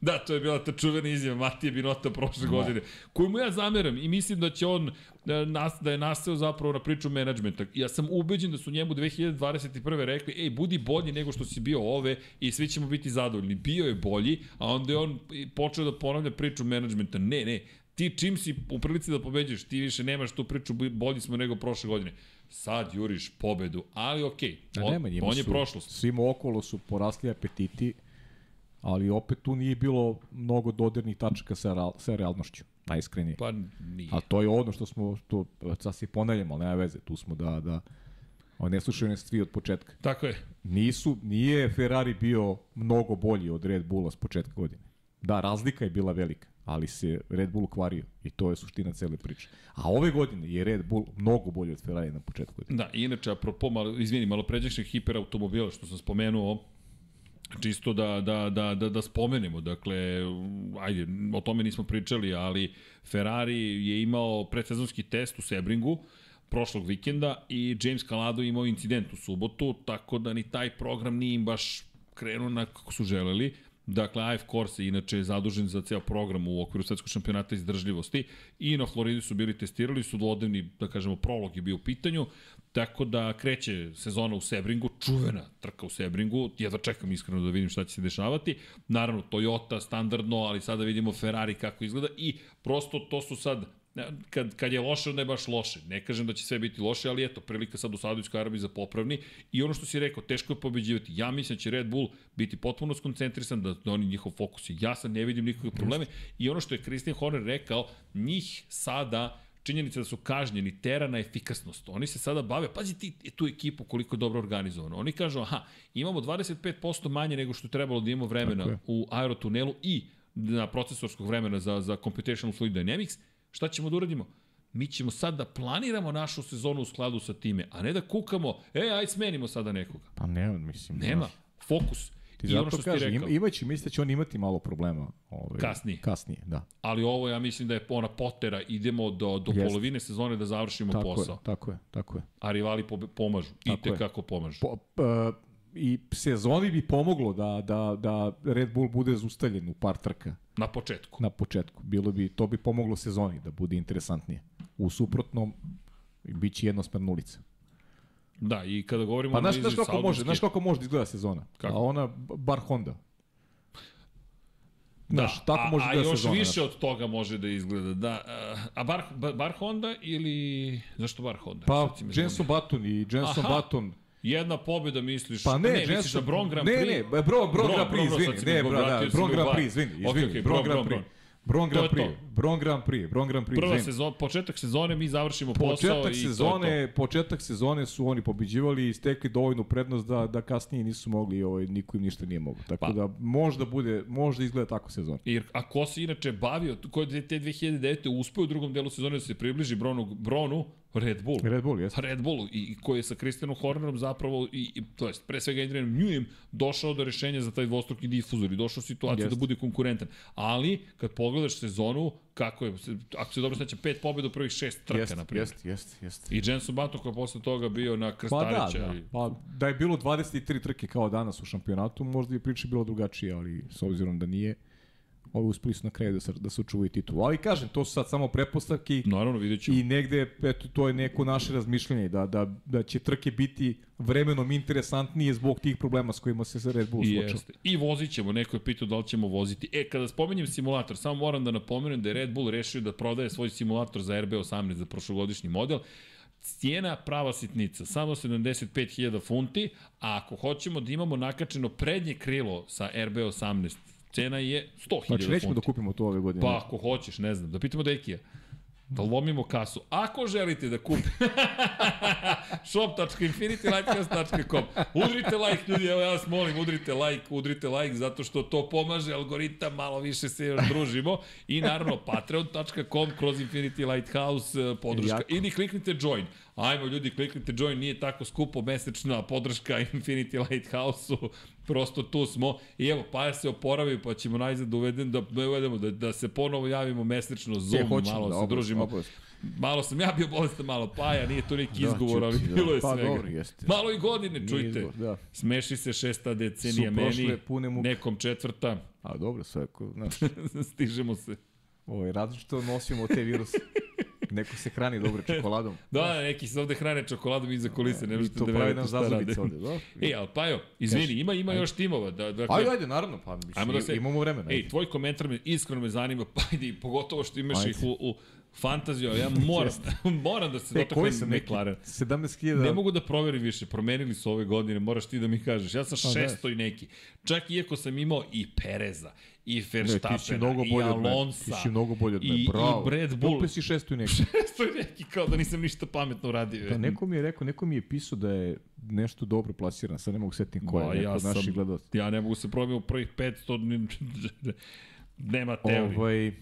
Da, to je bila ta čuvena izjava Matije Binota prošle godine, koju mu ja zameram i mislim da će on da, nas, da je nastao zapravo na priču menadžmenta. Ja sam ubeđen da su njemu 2021. rekli, ej, budi bolji nego što si bio ove i svi ćemo biti zadovoljni. Bio je bolji, a onda je on počeo da ponavlja priču menadžmenta. Ne, ne, ti čim si u prilici da pobeđuješ, ti više nemaš tu priču, bolji smo nego prošle godine. Sad juriš pobedu, ali okej, Da, on, nema, on je su- prošlost. Svima okolo su porasli apetiti, ali opet tu nije bilo mnogo dodirnih tačaka sa, real, sa realnošću, najiskrenije. Pa nije. A to je ono što smo, to, sad se ponavljamo, ali nema veze, tu smo da, da oni ne slušaju nas svi od početka. Tako je. Nisu, nije Ferrari bio mnogo bolji od Red Bulla s početka godine. Da, razlika je bila velika, ali se Red Bull kvario i to je suština cele priče. A ove godine je Red Bull mnogo bolji od Ferrari na početku godine. Da, inače, apropo, malo, izvini, malo pređašnjih hiperautomobila, što sam spomenuo, čisto da, da, da, da, da spomenemo, dakle, ajde, o tome nismo pričali, ali Ferrari je imao predsezonski test u Sebringu, prošlog vikenda i James Calado imao incident u subotu, tako da ni taj program nije im baš krenuo na kako su želeli. Dakle, AF Corse je inače zadužen za ceo program u okviru svetskog šampionata izdržljivosti i na Floridi su bili testirali, su dvodnevni, da kažemo, prolog je bio u pitanju, tako da kreće sezona u Sebringu, čuvena trka u Sebringu, jedva čekam iskreno da vidim šta će se dešavati. Naravno, Toyota standardno, ali sada vidimo Ferrari kako izgleda i prosto to su sad kad, kad je loše, onda je baš loše. Ne kažem da će sve biti loše, ali eto, prilika sad u Saudijskoj Arabiji za popravni. I ono što si rekao, teško je pobeđivati. Ja mislim da će Red Bull biti potpuno skoncentrisan, da, da oni njihov fokus je jasan, ne vidim nikakve probleme. I ono što je Christian Horner rekao, njih sada činjenica da su kažnjeni tera na efikasnost. Oni se sada bave, pazi ti tu ekipu koliko je dobro organizovano. Oni kažu, aha, imamo 25% manje nego što trebalo da imamo vremena u aerotunelu i na procesorskog vremena za, za Computational Fluid Dynamics, šta ćemo da uradimo? Mi ćemo sad da planiramo našu sezonu u skladu sa time, a ne da kukamo, e, aj smenimo sada nekoga. Pa ne, mislim. Nema. Fokus. Ti I ono zato što si ti kažem, rekao. ima, imaće, mislim da će on imati malo problema. Ovaj, Kasnije. Kasnije, da. Ali ovo ja mislim da je ona potera, idemo do, do Jeste. polovine sezone da završimo Tako posao. je, tako je, tako je. A rivali po, pomažu. I Tako je. te kako pomažu. Po, p, I sezoni bi pomoglo da, da, da Red Bull bude zustavljen u par trka Na početku. na početku. Bilo bi, to bi pomoglo sezoni da bude interesantnije. U suprotnom, bit će jednosmerna ulica. Da, i kada govorimo Pa o znaš, znaš kako može, znaš kako može da izgleda sezona? Kako? A ona, bar Honda. Da, Znaš, tako a, može a da još sezona, više od toga može da izgleda. Da, a, a bar, bar, Honda ili... Zašto bar Honda? Pa, Jenson. Button i Jenson Aha. Button. Jedna pobjeda misliš? Pa ne, ne misliš Jenson, da Bron Grand ne, Prix? ne, Bron, Bron, Bron, Grand Prix, izvini, ne, bro, da, Bron Grand. Prix, izvini, izvini, ok, Bron Bron, Grand Prix. Bron. Grand Prix. Bron Grand Prix, Bron Grand Prix, Prva sezon, početak sezone, mi završimo posao Početak i sezone, to je to. početak sezone su oni pobeđivali i stekli dovoljnu prednost da da kasnije nisu mogli, ovaj niko im ništa nije mogao. Tako Pa. da možda bude, možda izgleda tako sezona. Jer a ko se inače bavio, ko je te 2009. uspeo u drugom delu sezone da se približi Bronu, Bronu Red Bull. Red Bull, jeste. Red Bullu i, koji je sa Christianom Hornerom zapravo i, i to jest pre svega Adrianom Newem došao do rešenja za taj dvostruki difuzor i došao u situaciju Jeste. da bude konkurentan. Ali kad pogledaš sezonu kako je ako se dobro sećam pet pobeda u prvih šest trka Jeste, na primjer. jeste, jeste, jeste. I Jenson Button koji je posle toga bio na Pa da, Krstarića. da. i- Pa, da je bilo 23 trke kao danas u šampionatu, možda bi priča bila drugačija, ali s obzirom da nije, ovi uspeli su na kraju da se, da se očuvaju titulu. Ali kažem, to su sad samo pretpostavke Naravno, vidjet ćemo. i negde, eto, to je neko naše razmišljanje, da, da, da će trke biti vremenom interesantnije zbog tih problema s kojima se Red Bull suočava. I vozit ćemo, neko je pitao da li ćemo voziti. E, kada spomenjem simulator, samo moram da napomenem da je Red Bull rešio da prodaje svoj simulator za RB18 za prošlogodišnji model. Cijena prava sitnica, samo 75.000 funti, a ako hoćemo da imamo nakačeno prednje krilo sa RB18, cena je 100.000 Znači, nećemo da funti. kupimo to ove godine. Pa ako hoćeš, ne znam, da pitamo Dekija. Da lomimo kasu. Ako želite da kupite shop.infinitylightcast.com Udrite like, ljudi, evo ja vas molim, udrite like, udrite like, zato što to pomaže algoritam, malo više se još družimo. I naravno, patreon.com kroz Infinity Lighthouse eh, podrška. Jako. Ili kliknite join. Ajmo ljudi, kliknite join, nije tako skupo mesečna podrška Infinity Lighthouse-u, prosto tu smo. I evo, pa se oporavi, pa ćemo najzad da uvedem, da, da uvedemo, da, da se ponovo javimo mesečno, Zoom, E, hoćemo, malo da, se obavezno, družimo. obavezno. Malo sam ja bio bolestan, malo paja, nije to neki Da, izgovor, ali da. bilo je Pa, svega. dobro, jeste. Malo i godine, Nije čujte. izgovor, da. Smeši se šesta decenija Su prošle meni, pune muke. nekom četvrta, A dobro, sve, znaš, stižemo se. ovaj, različito nosimo te viruse. Neko se hrani dobro čokoladom. Da, neki se ovde hrane čokoladom iza kulise, ne možete da verujete šta rade. ovde, da? E, ali Pajo, izvini, ima, ima još timova. Da, dakle, Ajde, ajde, naravno, pa mislim, Ajmo da se- imamo vremena. Ej, tvoj komentar me iskreno me zanima, pa ajde, pogotovo što imaš Ajde. ih u, u fantaziju, ja moram, moram da se E, dotaknem sam? McLaren. 17.000... Ne mogu da proverim više, promenili su ove godine, moraš ti da mi kažeš. Ja sam Pa da. šesto i neki. Čak iako sam imao i Pereza, i Ne, ti si Verstappena, mnogo i bolje mene. Alonsa, Ti si mnogo bolje od mene, i, bravo. i Red Bull. Dupli si šestu i neki. Šesto i neki, kao da nisam ništa pametno uradio. Da, neko mi je rekao, neko mi je pisao da je nešto dobro plasiran, sad ne mogu setim ko je, neko ja naših gledalaca. Ja ne mogu se probiti u prvih 500, ni- nema teorije. Ovaj,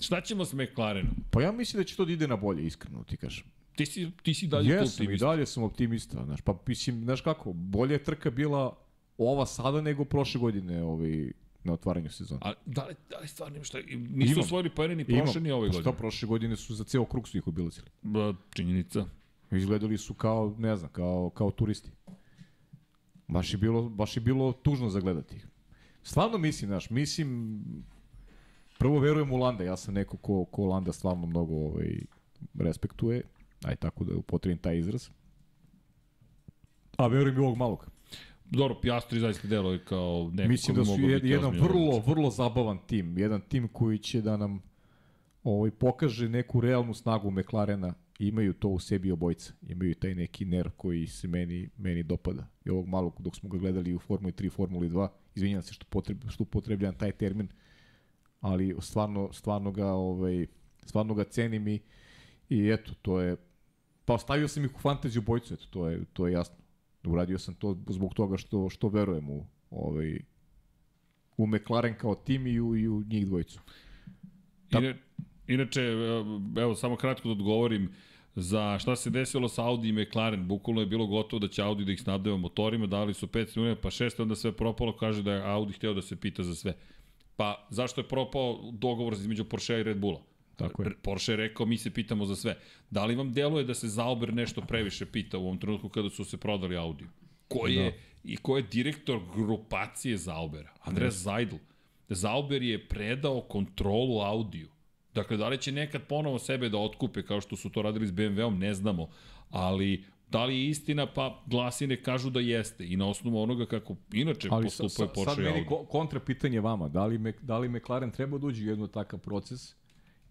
Šta ćemo s McLarenom? pa ja mislim da će to da ide na bolje, iskreno ti kažem. Ti si, ti si dalje tu Jesam, i optimista. dalje sam optimista, znaš, pa mislim, znaš kako, bolje je trka bila ova sada nego prošle godine ovaj, na otvaranju sezona. A da li, da li stvarno šta? Nisu Imam. osvojili poene ni prošle ni ove Pa Šta, godine. prošle godine su za ceo krug su ih obilazili. Ba, činjenica. Izgledali su kao, ne znam, kao, kao turisti. Baš je bilo, baš je bilo tužno za gledati ih. Stvarno mislim, znaš, mislim, prvo verujem u Landa, ja sam neko ko, ko Landa stvarno mnogo ovaj, respektuje, aj tako da upotrebim taj izraz. A verujem i ovog malog. Dobro, Piastri zaista deluje kao neko Mislim da su jed, jedan vrlo, vozač. vrlo zabavan tim. Jedan tim koji će da nam ovaj, pokaže neku realnu snagu McLarena. Imaju to u sebi obojca. Imaju taj neki nerv koji se meni, meni dopada. I ovog malog, dok smo ga gledali u Formuli 3, Formuli 2, izvinjam se što, potreb, što upotrebljam taj termin, ali stvarno, stvarno ga, ovaj, stvarno ga cenim i, i eto, to je, pa ostavio sam ih u fantaziju bojcu, eto, to je, to je jasno. Uradio sam to zbog toga što, što verujem u, ovaj, u McLaren kao tim i u, i u njih dvojicu. Ina, inače, evo, samo kratko da odgovorim, za šta se desilo sa Audi i McLaren, bukvalno je bilo gotovo da će Audi da ih snabdeva motorima, dali su 5 miliona, pa 6, onda sve propalo, kaže da je Audi hteo da se pita za sve. Pa zašto je propao dogovor između Porsche i Red Bulla? Tako je. Porsche je rekao, mi se pitamo za sve. Da li vam deluje da se Zauber nešto previše pita u ovom trenutku kada su se prodali Audi? Ko je, da. i ko je direktor grupacije Zaubera? Andreas Zajdl. Zauber je predao kontrolu Audiju. Dakle, da li će nekad ponovo sebe da otkupe kao što su to radili s BMW-om, ne znamo. Ali Da li je istina? Pa glasine kažu da jeste. I na osnovu onoga kako inače Ali postupuje Porsche sad meni kontra pitanje vama. Da li, da li McLaren treba da uđe u jednu takav proces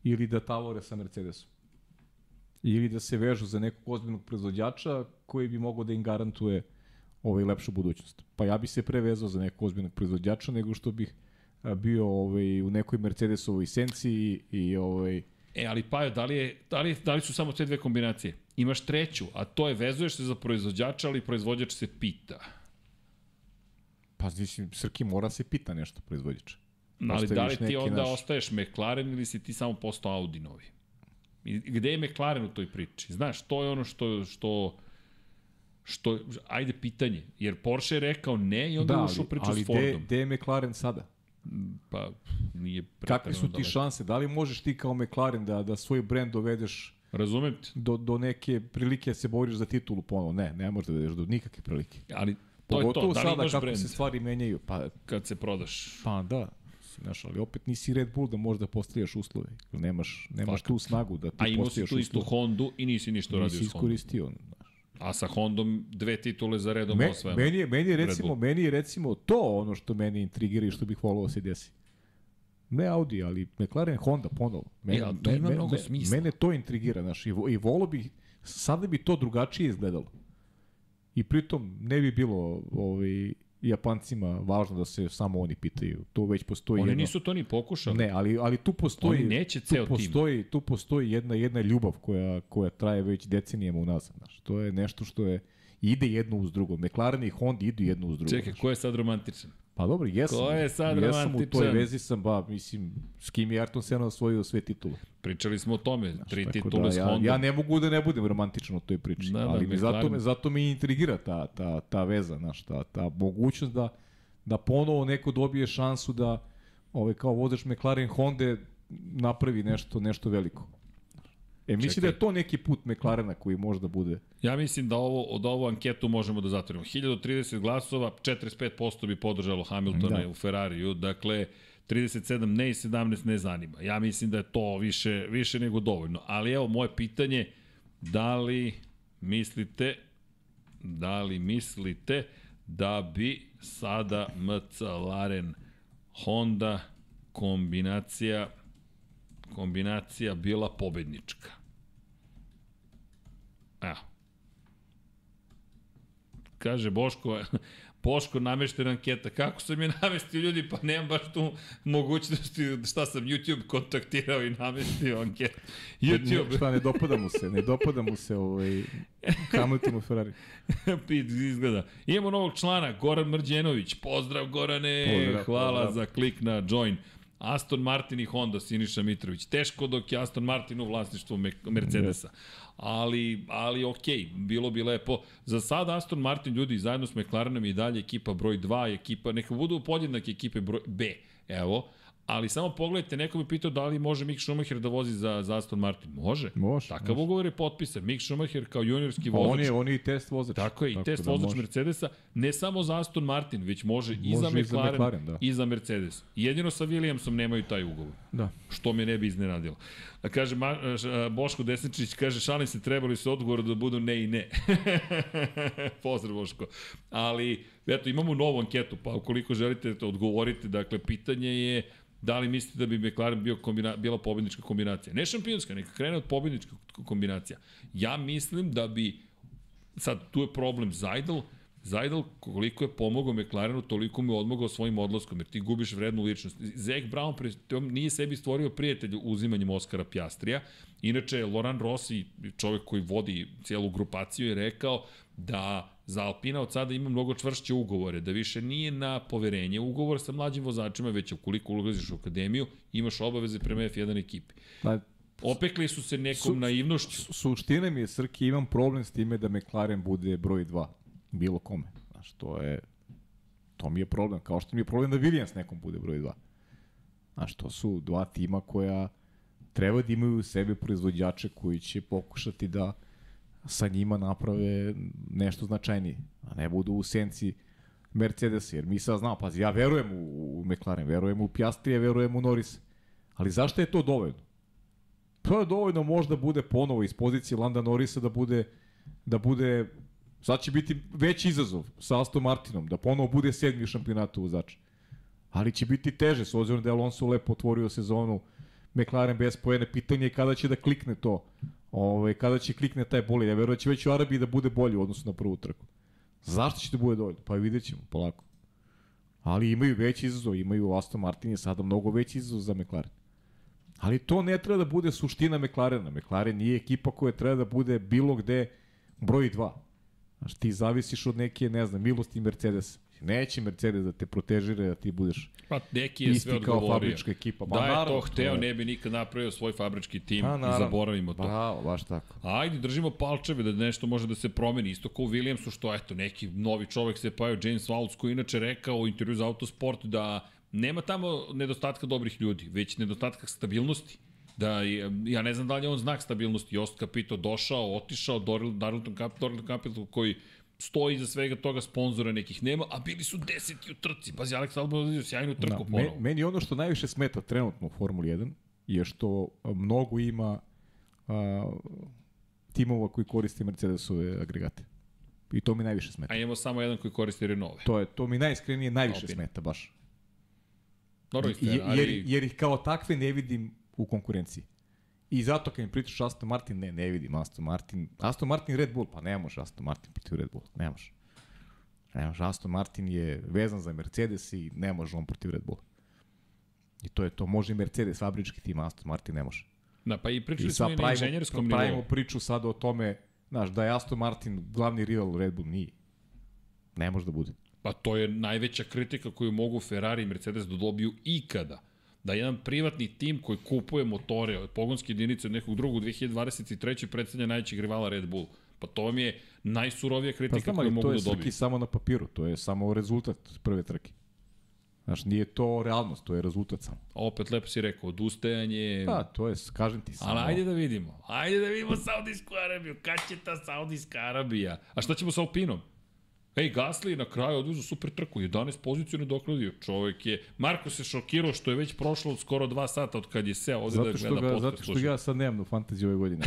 ili da tavore sa Mercedesom? Ili da se vežu za nekog ozbiljnog proizvođača koji bi mogao da im garantuje ovaj lepšu budućnost. Pa ja bi se prevezao za nekog ozbiljnog proizvođača nego što bih bio ovaj, u nekoj Mercedesovoj senci i, i ovaj, E, ali pa, da li, je, da, li, da li su samo te dve kombinacije? Imaš treću, a to je vezuješ se za proizvođača, ali proizvođač se pita. Pa, mislim, Srki mora se pita nešto proizvođača. Ali da li ti onda naš... ostaješ McLaren ili si ti samo postao Audi novi? I gde je McLaren u toj priči? Znaš, to je ono što, što, što, ajde pitanje, jer Porsche je rekao ne i onda da, ušao priču s Fordom. Ali gde je McLaren sada? Pa, nije Kakve su ti daleko. šanse? Da li možeš ti kao McLaren da, da svoj brend dovedeš Razumem te. Do, do neke prilike da se boriš za titulu ponovo. Ne, ne možeš da dovedeš do nikakve prilike. Ali to Pogotovo je to. Da li sada kako brand? se stvari menjaju. Pa, Kad se prodaš. Pa da. Znaš, ali opet nisi Red Bull da možeš da postavljaš uslove. Nemaš, nemaš Fakat. tu snagu da ti postavljaš uslove. A imao si tu istu Hondu i nisi ništa radio s Hondom. Nisi iskoristio. A sa Hondom dve titule za redom Me, osvajamo. Meni je, meni je recimo, meni je recimo to ono što meni intrigira i što bih volao da se desi. Ne Audi, ali McLaren Honda ponovo. Mene, ja, to ima me, mnogo smisla. Mene to intrigira, znaš, i, i volo bih, sada bi to drugačije izgledalo. I pritom ne bi bilo ovaj, Japancima važno da se samo oni pitaju. To već postoji Oni jedno... nisu to ni pokušali. Ne, ali ali tu postoji oni neće ceo tu postoji, tim. Tu postoji jedna jedna ljubav koja koja traje već decenijama unazad, znači. To je nešto što je ide jedno uz drugo. McLaren i Honda idu jedno uz drugo. Čekaj, ko je sad romantičan? Pa dobro, jesam. Ko je sad jesam romantičan? u toj vezi sam, ba, mislim, s kim je Ayrton Senna osvojio sve titule. Pričali smo o tome, Znaš, tri titule da, s ja, Honda. Ja ne mogu da ne budem romantičan u toj priči, da, da, ali mi, zato, me, zato me intrigira ta, ta, ta veza, znaš, ta, ta mogućnost da, da ponovo neko dobije šansu da ovaj, kao vozač McLaren Honda napravi nešto, nešto veliko. E, mislim da je to neki put McLarena koji možda bude. Ja mislim da ovo od ovu anketu možemo da zatvorimo. 1030 glasova, 45% bi podržalo Hamiltona da. u Ferrariju, dakle 37 ne i 17 ne zanima. Ja mislim da je to više, više nego dovoljno. Ali evo, moje pitanje, da li mislite, da li mislite da bi sada McLaren Honda kombinacija kombinacija bila pobednička. Evo. Kaže Boško, Boško nameštena anketa. Kako sam je namestio ljudi? Pa nemam baš tu mogućnosti šta sam YouTube kontaktirao i namestio anketu. YouTube. Ne, šta, ne dopada mu se, ne dopada mu se ovaj Hamilton u Ferrari. Pit izgleda. Imamo novog člana, Goran Mrđenović. Pozdrav Gorane, pozdrav, hvala pozdrav. za klik na join. Aston Martin i Honda, Siniša Mitrović. Teško dok je Aston Martin u vlasništvu Mercedesa. Ali, ali ok, bilo bi lepo. Za sada Aston Martin, ljudi, zajedno s McLarenom i dalje ekipa broj 2, ekipa, neka budu podjednake ekipe broj B. Evo, Ali samo pogledajte, neko mi pitao da li može Mick Schumacher da vozi za, za Aston Martin. Može. Može. Takav može. ugovor je potpisan. Mick Schumacher kao juniorski pa vozač. On je, on je i test vozač. Tako je, i test da vozač može. Mercedesa. Ne samo za Aston Martin, već može, može i za McLaren, i za, McLaren, da. i za Mercedes. Jedino sa Williamsom nemaju taj ugovor. Da. Što me ne bi iznenadilo. Kaže Ma, Boško Desničić, kaže šalim se, trebali su odgovor da budu ne i ne. Pozdrav Boško. Ali, eto, imamo novu anketu, pa ukoliko želite da odgovorite, dakle, pitanje je Da li mislite da bi McLaren bio kombina, bila pobednička kombinacija? Ne šampionska, neka krene od pobednička kombinacija. Ja mislim da bi, sad tu je problem Zajdl, Zajdel, koliko je pomogao McLarenu, toliko mu je odmogao svojim odlaskom, jer ti gubiš vrednu ličnost. Zach Brown pre, tom nije sebi stvorio prijatelj uzimanjem Oskara Pjastrija. Inače, Loran Rossi, čovek koji vodi cijelu grupaciju, je rekao da za Alpina od sada ima mnogo čvršće ugovore, da više nije na poverenje ugovor sa mlađim vozačima, već ukoliko ulaziš u akademiju, imaš obaveze prema F1 ekipi. Pa, Opekli su se nekom Su- naivnošću. su- suština mi je, Srki, imam problem s time da McLaren bude broj 2. Bilo kome. Znaš, to je... To mi je problem. Kao što mi je problem da Williams nekom bude broj 2. Znaš, to su dva tima koja treba da imaju u sebe proizvođače koji će pokušati da sa njima naprave nešto značajnije, a ne budu u senci Mercedesa, jer mi sad znamo, pazi, ja verujem u, McLaren, verujem u Piastrije, verujem u Norris, ali zašto je to dovoljno? To je dovoljno možda bude ponovo iz pozicije Landa Norrisa da bude da bude sad će biti veći izazov sa Aston Martinom, da ponovo bude sedmi u šampionatu vozača. Ali će biti teže, s obzirom da je Alonso lepo otvorio sezonu, McLaren bez pojene, pitanje je kada će da klikne to, ovaj, kada će klikne taj bolid. Ja verujem da će već u Arabiji da bude bolji u odnosu na prvu trku. Zašto će da bude dovoljno? Pa vidjet ćemo, polako. Ali imaju veći izazov, imaju Aston Martin je sada mnogo veći izazov za McLaren. Ali to ne treba da bude suština McLarena. McLaren nije ekipa koja treba da bude bilo gde broj 2. Znaš, ti zavisiš od neke, ne znam, milosti Mercedesa. Neće Mercedes da te protežira da ti budeš Pa neki je sve isti kao odgovorio. fabrička ekipa. Pa Da je naravno, to hteo, je- ne bi nikad napravio svoj fabrički tim Pa, i naravno. zaboravimo to. Bravo, baš tako. Ajde, držimo palčeve da nešto može da se promeni. Isto kao u Williamsu, što eto, neki novi čovek se pojavio, James Waltz, koji inače rekao u intervju za Autosport da nema tamo nedostatka dobrih ljudi, već nedostatka stabilnosti. Da ja ne znam da li je on znak stabilnosti. Jost Capito došao, otišao, Darlington Cap- Darlington Capital koji stoji iza svega toga, sponzora nekih nema, a bili su deseti u trci. Pazi, Alex Albon je sjajnu trku Da, ponovo. me, meni ono što najviše smeta trenutno u Formuli 1 je što mnogo ima a, timova koji koriste Mercedesove agregate. I to mi najviše smeta. A imamo samo jedan koji koristi Renault. To je to mi najiskrenije najviše Alpine. smeta baš. Dobro, Je- Ferrari, jer, jer ih kao takve ne vidim u konkurenciji. I zato kad mi pričaš Aston Martin, ne, ne vidim Aston Martin. Aston Martin Red Bull, pa ne može Aston Martin protiv Red Bull, ne može. Ne može, Aston Martin je vezan za Mercedes i ne može on protiv Red Bull. I to je to, može i Mercedes, fabrički tim, Aston Martin ne može. Da, pa i I pričali smo sad i na pravimo, inženjerskom pravimo nivou. priču sada o tome, znaš, da je Aston Martin glavni rival Red Bull, nije. Ne može da bude. Pa to je najveća kritika koju mogu Ferrari i Mercedes da dobiju ikada. Da jedan privatni tim koji kupuje motore od pogonske jedinice od nekog drugog u 2023. predstavlja najvećeg rivala Red Bull. Pa to vam je najsurovija Pa kritika znam, koju mogu to da je dobiju. Srki samo na papiru, to je samo rezultat prve trke. Znaš, nije to realnost, to je rezultat samo. Opet lepo si rekao, odustajanje... Da, to je, kažem ti samo. Ali ajde da vidimo. Ajde da vidimo Saudijsku Arabiju. Kad će ta Saudijska Arabija? A šta ćemo sa Alpinom? Ej, Gasly je na kraju odvezu super trku, 11 poziciju nadoknadio. Čovek je... Marko se šokirao što je već prošlo skoro 2 sata od kad je seo ovde Zato da gleda ga, podcast. zato što ja sad nemam u fantaziji ove godine.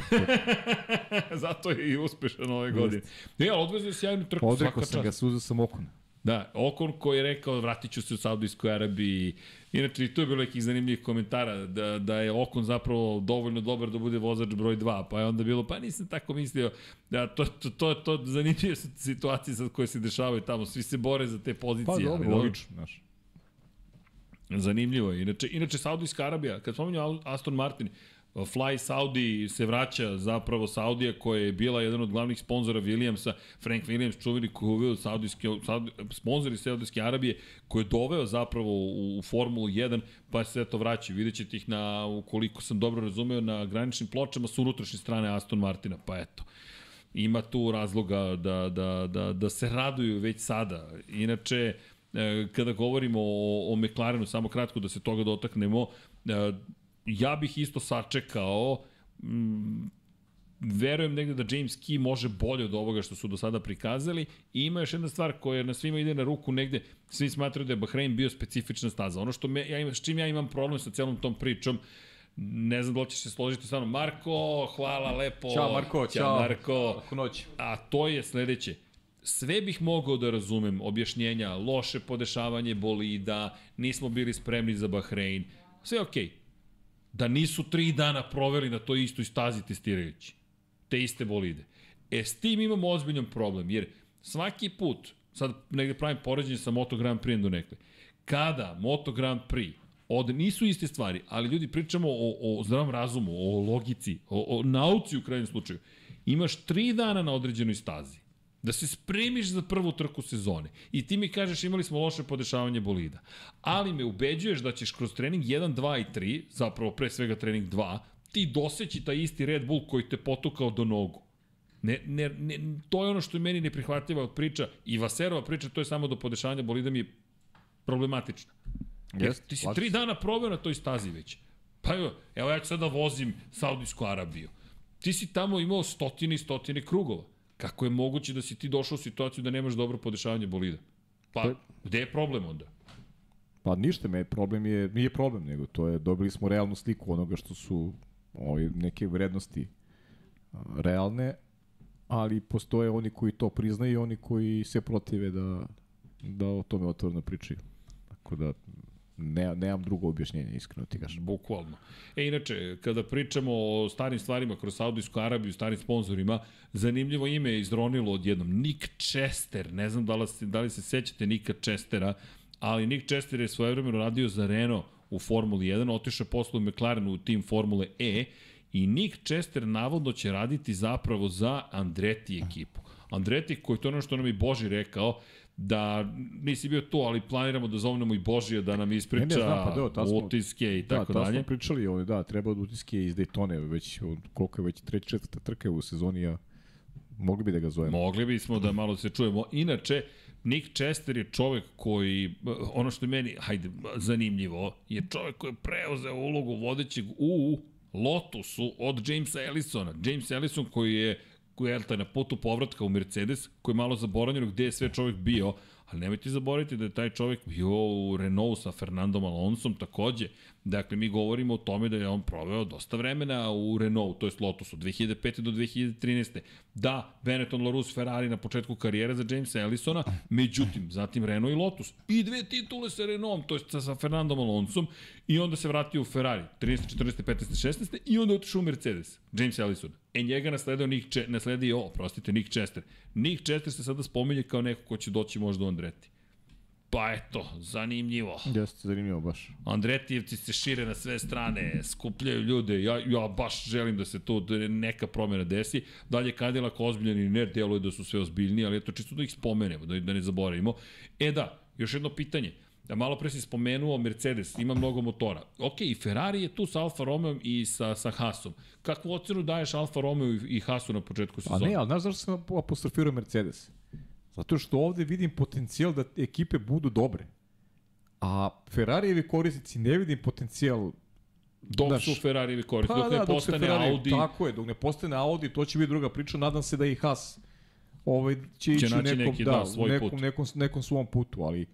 Zato je i uspešan ove godine. Ne, ali odvezao je sjajnu trku, Odrekao sam ga, čast. suzao sam okon. Da, Okon koji je rekao vratit ću se u Saudijskoj Arabiji. Inače, i tu je bilo nekih zanimljivih komentara da, da je Okon zapravo dovoljno dobar da bude vozač broj 2, pa je onda bilo, pa nisam tako mislio. Da, to, to, to, to zanimljive su situacije sad koje se dešavaju tamo, svi se bore za te pozicije. Pa ali dobro, logično, znaš. Zanimljivo je. Inače, inače Saudijska Arabija, kad spominju Aston Martin, Fly Saudi se vraća zapravo Saudija koja je bila jedan od glavnih sponzora Williamsa, Frank Williams, čuveni koji je uveo Saudijske, Saudi, sponzori Saudijske Arabije, koji je doveo zapravo u, u Formulu 1, pa se to vraća. Vidjet ćete ih na, ukoliko sam dobro razumeo, na graničnim pločama sa unutrašnje strane Aston Martina, pa eto ima tu razloga da, da, da, da se raduju već sada. Inače, e, kada govorimo o, o McLarenu, samo kratko da se toga dotaknemo, e, ja bih isto sačekao mm, verujem negde da James Key može bolje od ovoga što su do sada prikazali i ima još jedna stvar koja na svima ide na ruku negde, svi smatraju da je Bahrein bio specifična staza. Ono što me, ja imam, s čim ja imam problem sa celom tom pričom, ne znam da li ćeš se složiti sa mnom. Marko, hvala lepo. Ćao Marko, Ćao ćao. Marko. Noć. A to je sledeće. Sve bih mogao da razumem objašnjenja, loše podešavanje bolida, nismo bili spremni za Bahrein. Sve okej. Okay. Da nisu tri dana proveli na toj istoj stazi testirajući te iste bolide. E, s tim imamo ozbiljan problem, jer svaki put sad negde pravim poređenje sa Moto Grand Prix do nekle. Kada Moto Grand Prix od nisu iste stvari, ali ljudi pričamo o, o zdravom razumu, o logici, o, o nauci u krajnjem slučaju. Imaš tri dana na određenoj stazi da se spremiš za prvu trku sezone. I ti mi kažeš imali smo loše podešavanje bolida. Ali me ubeđuješ da ćeš kroz trening 1, 2 i 3, zapravo pre svega trening 2, ti doseći taj isti Red Bull koji te potukao do nogu. Ne, ne, ne, to je ono što je meni neprihvatljiva od priča i Vaserova priča, to je samo do podešavanja bolida mi je problematična. Jeste, ti si tri dana probao na toj stazi već. Pa evo, evo ja ću sada vozim Saudijsku Arabiju. Ti si tamo imao stotine i stotine krugova. Kako je moguće da si ti došao u situaciju da nemaš dobro podešavanje bolida? Pa, gde je problem onda? Pa ništa, me problem je, nije problem, nego to je, dobili smo realnu sliku onoga što su ovaj, neke vrednosti realne, ali postoje oni koji to priznaju i oni koji se protive da, da o tome otvoreno pričaju. Tako da, ne, nemam drugo objašnjenje, iskreno ti kažem. Bukvalno. E, inače, kada pričamo o starim stvarima kroz Saudijsku Arabiju, starim sponsorima, zanimljivo ime je izronilo odjednom. Nick Chester, ne znam da li, da li se sećate Nika Chestera, ali Nick Chester je svojevremeno radio za Renault u Formuli 1, otišao posle u McLarenu u tim Formule E i Nick Chester navodno će raditi zapravo za Andretti ekipu. Andretti, koji to ono što nam i Boži rekao, da nisi bio tu, ali planiramo da zovnemo i Božija da nam ispriča Ne, ne, znam, pa da, tad smo- utiske i tako da, dalje. Da, smo pričali, ovaj, da, treba od utiske iz Daytone, već, od, koliko je već treća, četvrta trka u sezoni, a mogli bi da ga zovemo. Mogli bismo da malo se čujemo. Inače, Nick Chester je čovek koji, ono što je meni, hajde, zanimljivo, je čovek koji je preuzeo ulogu vodećeg u Lotusu od Jamesa Ellisona. James Ellison koji je je na putu povratka u Mercedes, koji je malo zaboravljeno gde je sve čovek bio, ali nemojte zaboraviti da je taj čovek bio u Renault sa Fernandom Alonsom takođe. Dakle, mi govorimo o tome da je on proveo dosta vremena u Renault, to je Lotusu, 2005. do 2013. Da, Benetton, Larus, Ferrari na početku karijere za Jamesa Ellisona, međutim, zatim Renault i Lotus. I dve titule sa Renaultom, to je sa, sa Fernandom Alonsom, i onda se vratio u Ferrari, 13, 14, 15, 16, i onda otišao u Mercedes, James Ellison. E njega nasledio Nick, Če, nasledio, o, prostite, Nick Chester. Nick Chester se sada spominje kao neko ko će doći možda u Andretti. Pa eto, zanimljivo. Jeste, zanimljivo baš. Andretijevci se šire na sve strane, skupljaju ljude, ja, ja baš želim da se tu da neka promjena desi. Dalje Cadillac ozbiljan i ne deluje da su sve ozbiljni, ali eto čisto da ih spomenemo, da, da ne zaboravimo. E da, još jedno pitanje. Da malo pre si spomenuo Mercedes, ima mnogo motora. Ok, i Ferrari je tu sa Alfa Romeo i sa, sa Haasom. Kakvu ocenu daješ Alfa Romeo i, Haasu na početku A sezone? ne, ali znaš zašto sam apostrofirao Mercedes? Zato što ovde vidim potencijal da ekipe budu dobre. A Ferrarijevi korisnici ne vidim potencijal Dok znaš, su Ferrarijevi koristi, dok ne Pa dok se postane Ferrari- Audi, Tako je, dok ne postane Audi, to će biti druga priča. Nadam se da i Haas ovaj, će, ići u nekom, neki, da, da, svoj nekom, put. nekom, nekom svom putu, ali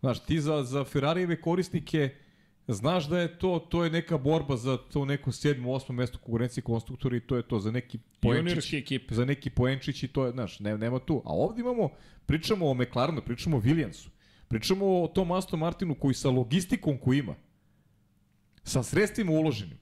znaš, ti za, za Ferrarijeve korisnike znaš da je to, to je neka borba za to neko sedmo, osmo mesto konkurencije konstruktora i to je to za neki poenčić, ekipe. za neki poenčić i to je, znaš, ne, nema tu. A ovde imamo, pričamo o McLarenu, pričamo o Williamsu, pričamo o tom Aston Martinu koji sa logistikom koju ima, sa sredstvima uloženim,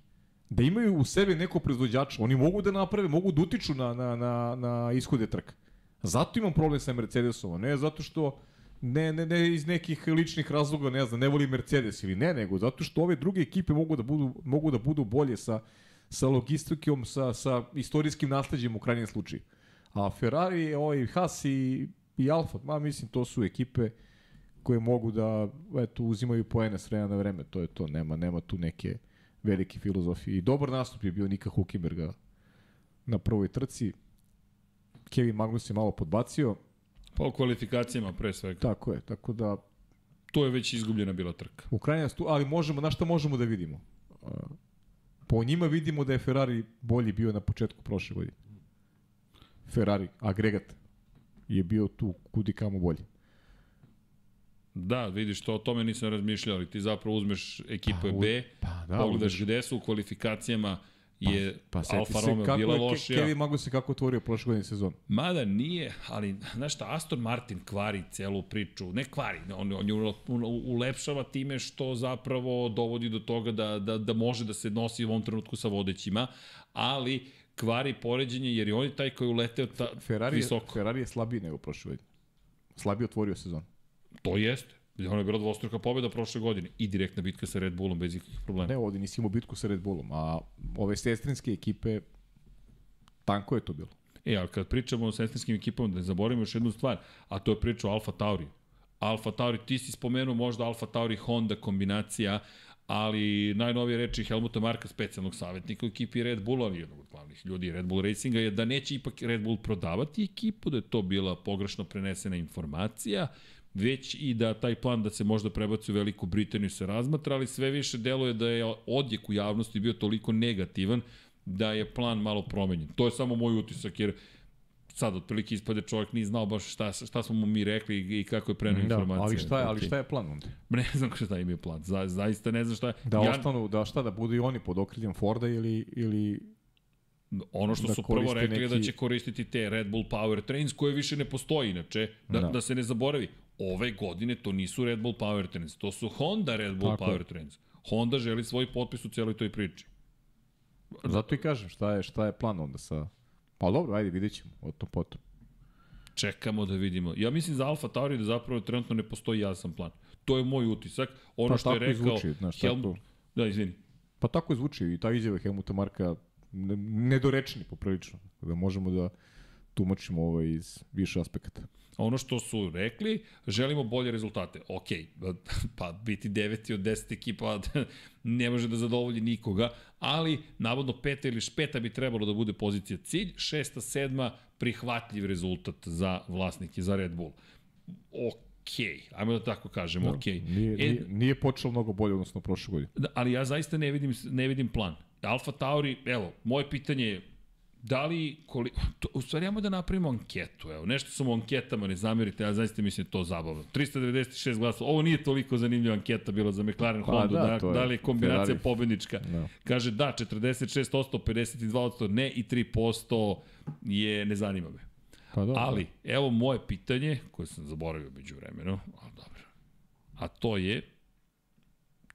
da imaju u sebi neko proizvođača, oni mogu da naprave, mogu da utiču na, na, na, na ishode trka. Zato imam problem sa Mercedesom, ne zato što ne, ne, ne iz nekih ličnih razloga, ne znam, ne voli Mercedes ili ne, nego zato što ove druge ekipe mogu da budu, mogu da budu bolje sa, sa logistikom, sa, sa istorijskim nasledđem u krajnjem slučaju. A Ferrari, ovaj, Haas i, i Alfa, ma mislim, to su ekipe koje mogu da eto, uzimaju poene s vremena na vreme, to je to, nema, nema tu neke velike filozofije. I dobar nastup je bio Nika Hukenberga na prvoj trci. Kevin Magnus je malo podbacio, Pa u kvalifikacijama pre svega. tako je, tako da To je već izgubljena bila trka. u krajnjem stu, ali možemo, na šta možemo da vidimo? Po njima vidimo da je Ferrari bolji bio na početku prošle godine. Ferrari, agregat, je bio tu kudi kamo bolji. Da, vidiš, to o tome nisam razmišljao, ali ti zapravo uzmeš ekipu Pa, B, pa da, pogledaš uzmeš- gde su u kvalifikacijama je Pa seti Alfa Romeo kako bila je lošija. Kevin Magnus se kako otvorio prošle godine sezonu. Mada nije, ali znaš šta, Aston Martin kvari celu priču, ne kvari, on, on ju ulepšava time što zapravo dovodi do toga da, da, da može da se nosi u ovom trenutku sa vodećima, ali kvari poređenje jer je on je taj koji je uleteo ta, Ferrari, je, visoko. Ferrari je slabiji nego prošle godine. slabije otvorio sezon. To jeste. Ono je bila dvostruka pobjeda prošle godine i direktna bitka sa Red Bullom bez ikakvih problema. Ne, ovdje nisi imao bitku sa Red Bullom, a ove sestrinske ekipe, tanko je to bilo. E, ali kad pričamo o sestrinskim ekipama, da ne zaboravimo još jednu stvar, a to je priča o Alfa Tauri. Alfa Tauri, ti si spomenuo možda Alfa Tauri Honda kombinacija, ali najnovije reči Helmuta Marka, specijalnog savjetnika u ekipi Red Bulla, ali jednog od glavnih ljudi Red Bull Racinga, je da neće ipak Red Bull prodavati ekipu, da je to bila pogrešno prenesena informacija, već i da taj plan da se možda prebaci u Veliku Britaniju se razmatra, ali sve više deluje da je odjek u javnosti bio toliko negativan da je plan malo promenjen. To je samo moj utisak, jer sad otprilike ispade čovjek nije znao baš šta, šta smo mu mi rekli i kako je prenao Da, informacije. ali šta je, ali šta je plan onda? Ne znam šta im je plan, Za, zaista ne znam šta je. Da ja, ostanu, da šta, da budu i oni pod okriljem Forda ili, ili Ono što da su prvo rekli neki... da neki- će koristiti te Red Bull Power Trains koje više ne postoji inače, da, da. Da. da se ne zaboravi. Ove godine to nisu Red Bull Power Trains, to su Honda Red Bull Tako Power. Trains. Honda želi svoj potpis u cijeloj toj priči. Zato i kažem, šta je, šta je plan onda sa... Pa dobro, ajde, vidjet ćemo, o tom potom. Čekamo da vidimo. Ja mislim za Alfa Tauri da zapravo trenutno ne postoji jasan plan. To je moj utisak. Ono Pa što je rekao zvuči, znaš, Helm... tako. Da, izvini. Pa tako zvuči i ta izjava Helmuta Marka ne- nedorečeni poprilično. Da možemo da tumačimo ovo iz više aspekata. Ono što su rekli, želimo bolje rezultate. Ok, pa biti deveti od 10 ekipa ne može da zadovolji nikoga, ali navodno peta ili peta bi trebalo da bude pozicija cilj, šesta, sedma prihvatljiv rezultat za vlasnike, za Red Bull. Ok, ajmo da tako kažemo, ok. Nije, E, nije, nije počelo mnogo bolje odnosno prošle godine. Da, ali ja zaista ne vidim, ne vidim plan. Alfa Tauri, evo, moje pitanje je, da li, koli, to, u stvari da napravimo anketu, evo, nešto sam u anketama, ne zamerite, ja zaista mislim da to zabavno. 396 glasova, ovo nije toliko zanimljiva anketa bila za McLaren Pa Honda, da, da, da li je kombinacija Ferrari. pobednička. Da. Kaže da, 46%, 52% ne i 3% je, ne zanima me. Pa da, Ali, evo moje pitanje, koje sam zaboravio među vremenu, a dobro. A to je,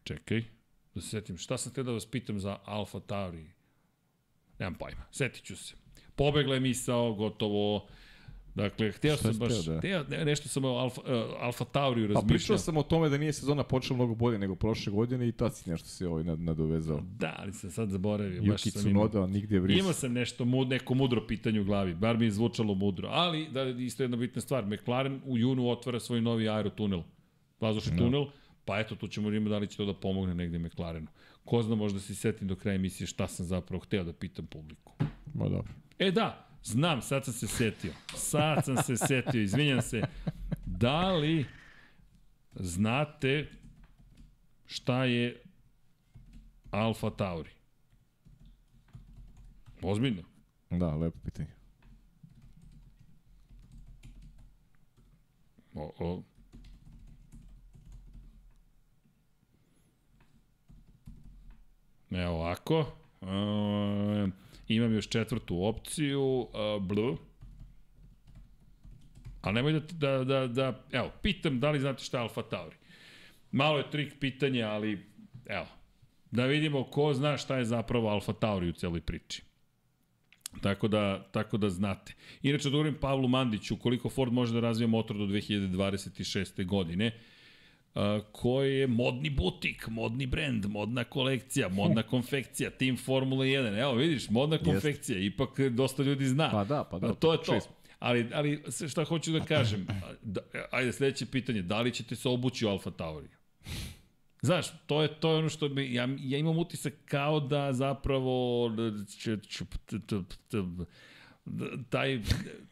čekaj, da se setim, šta sam te da vas pitam za Alfa Tauri? Nemam pojma, setit ću se. Pobegla je misao, gotovo, Dakle, hteo sam baš, da- hteo, ne, nešto sam o Alfa, uh, Alfa Tauriju Pa razmišljao. pričao sam o tome da nije sezona počela mnogo bolje nego prošle godine i tad si nešto se ovaj nad- nadovezao. Da, ali sam sad zaboravio. baš sam imao- Tsunoda, nigdje vris. Imao sam nešto, mud, neko mudro pitanje u glavi, bar mi je zvučalo mudro. Ali, da, isto jedna bitna stvar, McLaren u junu otvara svoj novi aerotunel, vazdušni Da. tunel, pa eto, tu ćemo vidimo da li će to da pomogne negde McLarenu. Ko zna, možda se setim do kraja emisije šta sam zapravo hteo da pitam publiku. Ma dobro. E da, znam, sad sam se setio. Sad sam se setio, izvinjam se. Da li znate šta je Alfa Tauri? Ozbiljno? Da, lepo pitanje. O, o. Evo ovako. E, imam još četvrtu opciju. E, blue. Ali nemoj da, da, da, da, evo, pitam da li znate šta je Alfa Tauri. Malo je trik pitanje, ali, evo, da vidimo ko zna šta je zapravo Alfa Tauri u celoj priči. Tako da, tako da znate. Inače, da Pavlu Mandiću, koliko Ford može da razvija motor do 2026. godine, koji je modni butik, modni brend, modna kolekcija, modna konfekcija, tim Formula 1. Evo, vidiš, modna konfekcija, ipak dosta ljudi zna. Pa da, pa da, to je to. Ali, ali šta hoću da kažem, da, ajde, sledeće pitanje, da li ćete se obući u Alfa Tauri? Znaš, to je to je ono što mi, ja, ja imam utisak kao da zapravo t, t, taj,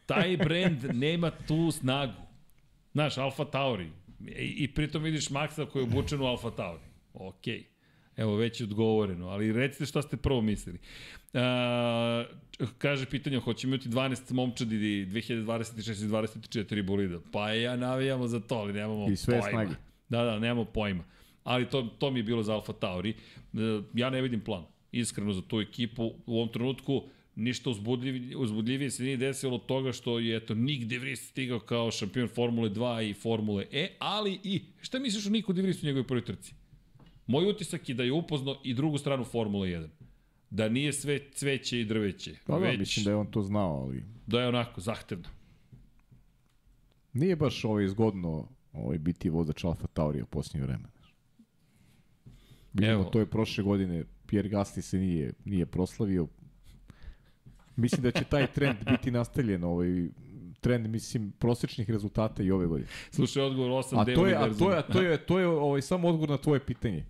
taj brend nema tu snagu. Znaš, Alfa Tauri. I, i pritom vidiš Maxa koji je obučen u Alfa Tauri. Okej. Evo, već je odgovoreno, ali recite šta ste prvo mislili. A, kaže pitanje, hoćemo imati 12 momčadi 2026 i 24 bolida. Pa ja navijamo za to, ali nemamo I sve pojma. snage. Da, da, nemamo pojma. Ali to, to mi je bilo za Alfa Tauri. E, Ja ne vidim plan, iskreno, za tu ekipu. U ovom trenutku ništa uzbudljivije, uzbudljivije se nije desilo od toga što je eto Nick De Vries stigao kao šampion Formule 2 i Formule E, ali i šta misliš o Niku De u njegovoj prvoj trci? Moj utisak je da je upoznao i drugu stranu Formule 1. Da nije sve cveće i drveće. Pa da, već mislim da je on to znao, ali da je onako zahtevno. Nije baš ovaj zgodno ovaj, biti vozač Alfa Tauri u posljednje vreme. Vidimo, Evo. to je prošle godine, Pierre Gasly se nije, nije proslavio. Mislim da će taj trend biti nastavljen, ovaj, trend, mislim, prosečnih rezultata i ove godine. Slušaj, odgovor 8 A to je, a to je, a to je, to je ovaj, samo odgovor na tvoje pitanje.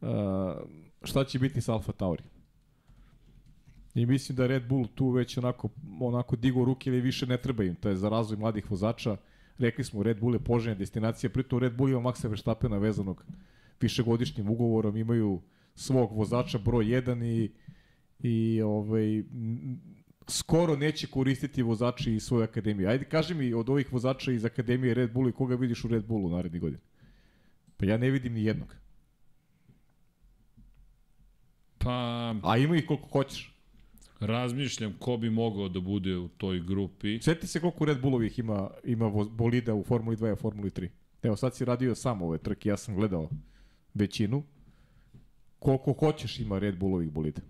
Uh, šta će biti sa Alfa Tauri? I mislim da Red Bull tu već onako, onako digo ruke ili više ne treba im. To je za razvoj mladih vozača. Rekli smo, Red Bull je poželjna destinacija. Pritom Red Bull ima Maxa Verstappena vezanog višegodišnjim ugovorom. Imaju svog vozača broj 1 i, i ovaj, skoro neće koristiti vozači iz svoje akademije. Ajde, kaži mi od ovih vozača iz akademije Red Bullu i koga vidiš u Red Bullu naredni godin? Pa ja ne vidim ni jednog. Pa, A ima ih koliko hoćeš. razmišljam ko bi mogao da bude u toj grupi. Sjeti se koliko Red Bullovih ima, ima bolida u Formuli 2 i Formuli 3. Evo sad si radio sam ove trke, ja sam gledao većinu. Koliko hoćeš ima Red Bullovih bolida.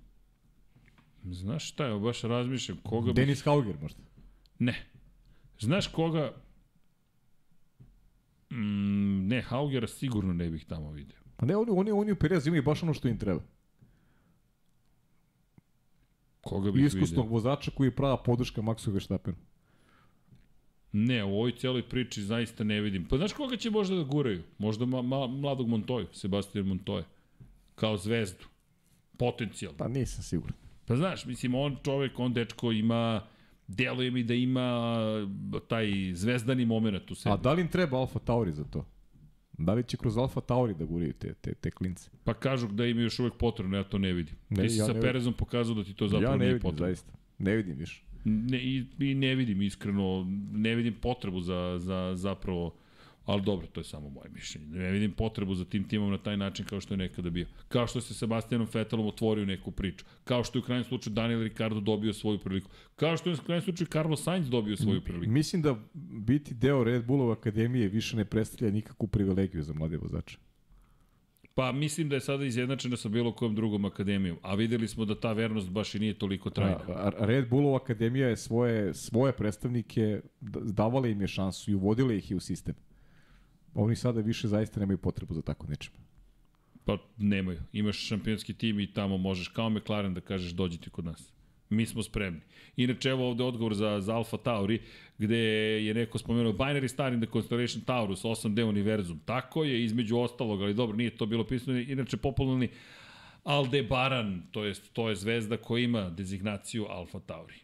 Znaš šta, evo baš razmišljam koga bi... Denis Hauger možda. Ne. Znaš koga... Mm, ne, Haugera sigurno ne bih tamo vidio. Pa ne, oni, oni, oni u Perez imaju baš ono što im treba. Koga bih Iskusnog vozača koji je prava podrška Maxu Verstappenu. Ne, u ovoj cijeloj priči zaista ne vidim. Pa znaš koga će možda da guraju? Možda ma, ma, mladog Montoju, Sebastian Montoya. Kao zvezdu. Potencijalno. Pa nisam siguran. Pa znaš, mislim, on čovek, on dečko ima, deluje mi da ima taj zvezdani moment u sebi. A da li im treba Alfa Tauri za to? Da li će kroz Alfa Tauri da guraju te, te, te klince? Pa kažu da im je još uvek potrebno, ja to ne vidim. Ne, Ti si ja sa ne Perezom pokazao da ti to zapravo ja ne nije vidim, potrebno. zaista. Ne vidim više. Ne, i, I ne vidim iskreno, ne vidim potrebu za, za zapravo, ali dobro, to je samo moje mišljenje. Ne vidim potrebu za tim timom na taj način kao što je nekada bio. Kao što se Sebastianom Vettelom otvorio neku priču. Kao što je u krajnjem slučaju Daniel Ricardo dobio svoju priliku. Kao što je u krajnjem slučaju Carlos Sainz dobio svoju priliku. Mislim da biti deo Red Bullove akademije više ne predstavlja nikakvu privilegiju za mlade vozače. Pa mislim da je sada izjednačena sa bilo kojom drugom akademijom, a videli smo da ta vernost baš i nije toliko trajna. A, a Red Bullova akademija je svoje, svoje predstavnike, davala im je šansu i uvodila ih i u sistem. Oni sada više zaista nemaju potrebu za tako nečem. Pa nemaju. Imaš šampionski tim i tamo možeš kao McLaren da kažeš dođite kod nas. Mi smo spremni. Inače, evo ovde odgovor za, za Alfa Tauri, gde je neko spomenuo Binary Star in the Constellation Taurus, 8D univerzum. Tako je, između ostalog, ali dobro, nije to bilo pisano. Inače, popularni Aldebaran, to je, to je zvezda koja ima dezignaciju Alfa Tauri.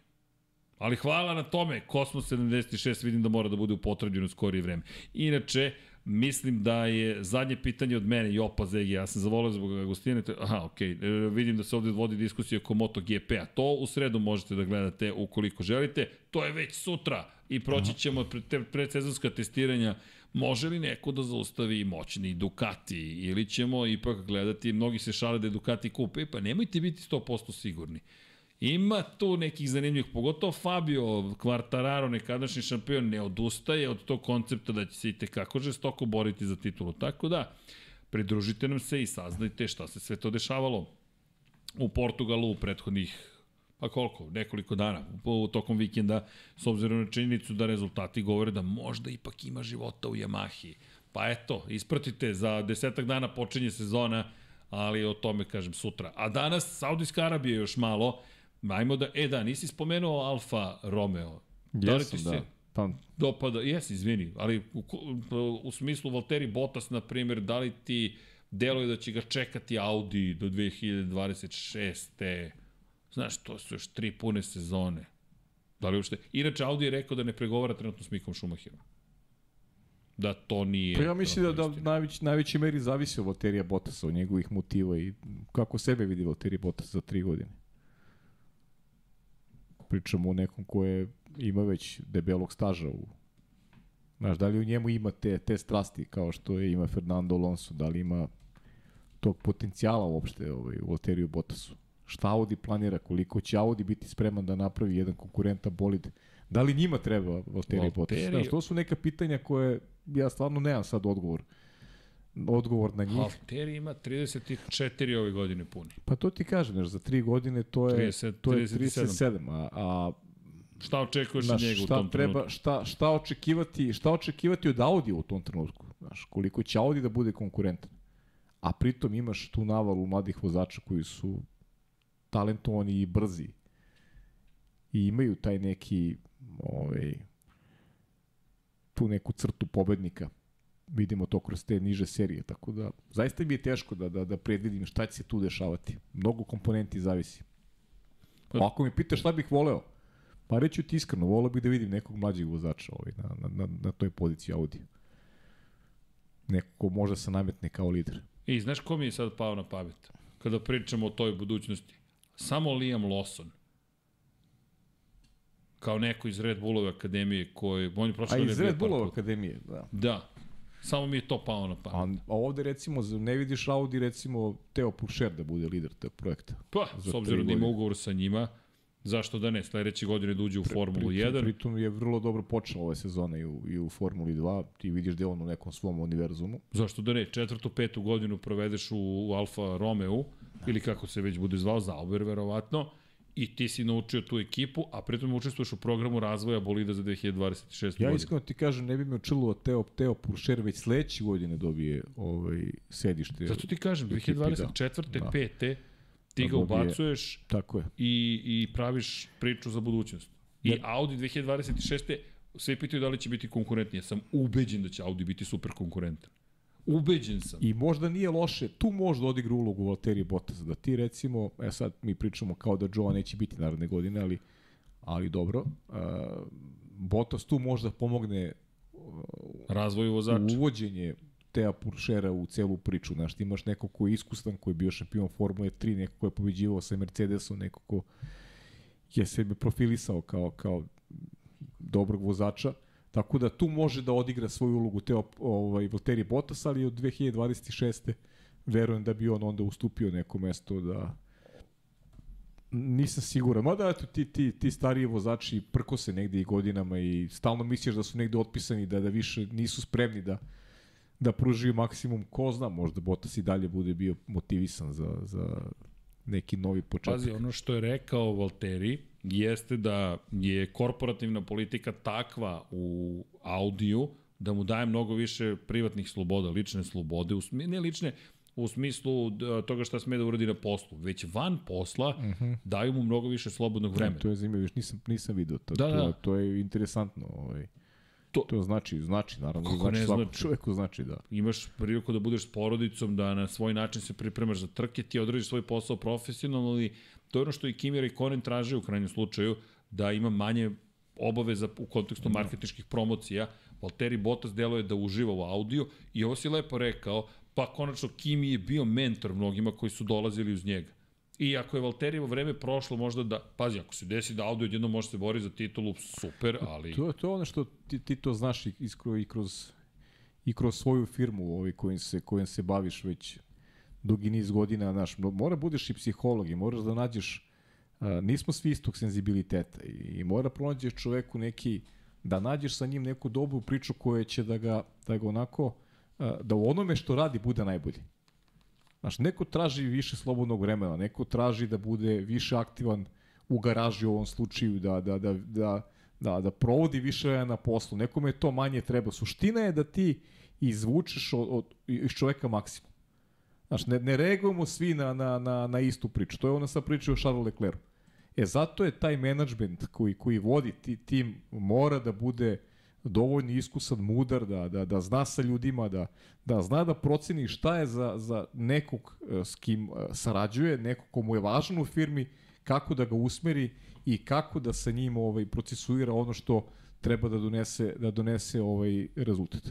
Ali hvala na tome, Kosmos 76 vidim da mora da bude upotrebljen u skorije vreme. Inače, mislim da je zadnje pitanje od mene, Jopa Zegi, ja sam zavolio zbog Agustina, to- aha, okej, okay. vidim da se ovde vodi diskusija oko MotoGP-a, to u sredu možete da gledate ukoliko želite, to je već sutra i proći ćemo pre, predsezonska testiranja Može li neko da zaustavi moćni Ducati ili ćemo ipak gledati, mnogi se šale da je Ducati kupe, pa nemojte biti 100% sigurni. Ima tu nekih zanimljivih, pogotovo Fabio Quartararo, nekadašnji šampion, ne odustaje od tog koncepta da će se i tekako žestoko boriti za titulu. Tako da, pridružite nam se i saznajte šta se sve to dešavalo u Portugalu u prethodnih pa koliko, nekoliko dana u tokom vikenda, s obzirom na činjenicu da rezultati govore da možda ipak ima života u Yamahi. Pa eto, ispratite, za desetak dana počinje sezona, ali o tome kažem sutra. A danas Saudijska Arabija još malo, ajmo da, e da, nisi spomenuo Alfa Romeo. Da li ti se da. Pa, dopada, jes, izvini, ali u, u, smislu Valtteri Bottas, na primjer, da li ti deluje da će ga čekati Audi do 2026. Znaš, to su još tri pune sezone. Da li uopšte... Inače, Audi je rekao da ne pregovara trenutno s Mikom Schumacherom. Da to nije... pa ja mislim da, da najveć, najveći meri zavisi od Valterija Bottasa, od njegovih motiva i kako sebe vidi Valterija Bottas za tri godine. Pričamo o nekom ko je, ima već debelog staža u Znaš, da li u njemu ima te, te strasti kao što je ima Fernando Alonso, da li ima tog potencijala uopšte ovaj, u Valteriju Bottasu. Šta Audi planira, koliko će Audi biti spreman da napravi jedan konkurenta bolid, da li njima treba Valtteri Bottas? Valtteri- Znaš, to su neka pitanja koje ja stvarno nemam sad odgovor odgovor na njih. Valtteri ima 34 ove godine puni. Pa to ti kažem, znaš, za tri godine to je, 30, to je 37. 37, a, a Šta očekuješ od Znaš, njega u tom treba, trenutku? šta, šta, očekivati, šta očekivati od Audi u tom trenutku? Znaš, koliko će Audi da bude konkurentan? A pritom imaš tu navalu mladih vozača koji su talentovani i brzi. I imaju taj neki ovaj, tu neku crtu pobednika. Vidimo to kroz te niže serije. Tako da, zaista mi je teško da, da, da predvidim šta će se tu dešavati. Mnogo komponenti zavisi. Pa- Ako mi pitaš šta bih voleo, pa reću ti iskreno, voleo bih da vidim nekog mlađeg vozača ovaj, na, na, na, na toj poziciji Audi. Neko ko možda se nametne kao lider. I znaš ko mi je sad pao na pamet? Kada pričamo o toj budućnosti. Samo Liam Lawson. Kao neko iz Red Bullove akademije koji... On je godine iz Red puta. akademije, da. Da. Samo mi je to pao na pamet. A, a ovde recimo ne vidiš Audi recimo Teo Pušer da bude lider tog projekta. Pa, s obzirom da ima ugovor sa njima, zašto da ne? Sledeće godine da uđe u Formulu Pritom- 1. Pritom je vrlo dobro počela ove sezone i u, i u Formuli 2. Ti vidiš da je on u nekom svom univerzumu. Zašto da ne? Četvrtu, petu godinu provedeš u, u Alfa Romeo, ili kako se već bude zvao, Zauber verovatno, i ti si naučio tu ekipu, a pritom učestvuješ u programu razvoja bolida za 2026. Ja godinu. iskreno ti kažem, ne bi me učilo Teo, Teo Pušer već sledeće godine dobije ovaj, sedište. Zato ti kažem, ekipi, da. 2024. Da. Da. pete, ti Da ga ubacuješ Tako je. i, i praviš priču za budućnost. I Ja- Audi 2026. Svi pitaju da li će biti konkurentni. Ja sam ubeđen da će Audi biti super konkurentan. Ubeđen sam. I možda nije loše, tu možda odigra ulogu Valtteri Bottas, da ti recimo, e sad mi pričamo kao da Joe neće biti naredne godine, ali, ali dobro, uh, Bottas tu možda pomogne Razvoj vozača. u uvođenje Teja Puršera u celu priču, znaš, ti imaš neko ko je iskustan, koji je bio šampion Formule 3, neko ko je pobeđivao sa Mercedesom, neko ko je sebe profilisao kao, kao dobrog vozača, tako da tu može da odigra svoju ulogu Teo ovaj, Valtteri Bottas, ali od 2026. verujem da bi on onda ustupio neko mesto da nisam siguran. Mada eto, ti, ti, ti stariji vozači prko se negde i godinama i stalno misliš da su negde otpisani, da, da više nisu spremni da da pruži maksimum. Ko zna, možda Bottas i dalje bude bio motivisan za, za neki novi početak. Pazi, ono što je rekao Valtteri jeste da je korporativna politika takva u Audiju da mu daje mnogo više privatnih sloboda, lične slobode, ne lične, u smislu toga šta sme da uradi na poslu, već van posla uh -huh. daju mu mnogo više slobodnog vremena. To je zanimljivo, još nisam, nisam video to. Da, to, da. to je interesantno. Ovaj. To- To, to znači, znači, naravno, Kako znači ne svakom znači? čoveku znači, da. imaš priliku da budeš s porodicom, da na svoj način se pripremaš za trke, ti odradiš svoj posao profesionalno, ali to je ono što i Kimira i Konen traže u krajnjem slučaju, da ima manje obaveza u kontekstu marketinških promocija. Valtteri Bottas deluje da uživa u audiju i ovo si lepo rekao, pa konačno Kimi je bio mentor mnogima koji su dolazili uz njega. I ako je Valterijevo vreme prošlo, možda da, pazi, ako se desi da Audi odjedno može se bori za titulu, super, ali... To, to je ono što ti, ti to znaš i, i kroz i kroz svoju firmu ovaj, kojim, se, kojim se baviš već dugi niz godina, znaš, mo- mora budeš i psiholog i moraš da nađeš, a, nismo svi istog senzibiliteta i, i mora pronađeš čoveku neki, da nađeš sa njim neku dobru priču koja će da ga, da ga onako, a, da u onome što radi bude najbolji. Znaš, neko traži više slobodnog vremena, neko traži da bude više aktivan u garaži u ovom slučaju, da, da, da, da, da, da provodi više na poslu. Nekome to manje treba. Suština je da ti izvučeš od, od, iz čoveka maksimum. Znaš, ne, ne reagujemo svi na, na, na, na istu priču. To je ona sa priča o Charles Leclercu. E, zato je taj menadžment koji, koji vodi ti, tim mora da bude dovoljno iskusan, mudar, da, da, da zna sa ljudima, da, da zna da proceni šta je za, za nekog e, s kim e, sarađuje, nekog komu je važan u firmi, kako da ga usmeri i kako da sa njim ovaj procesuira ono što treba da donese da donese ovaj rezultat.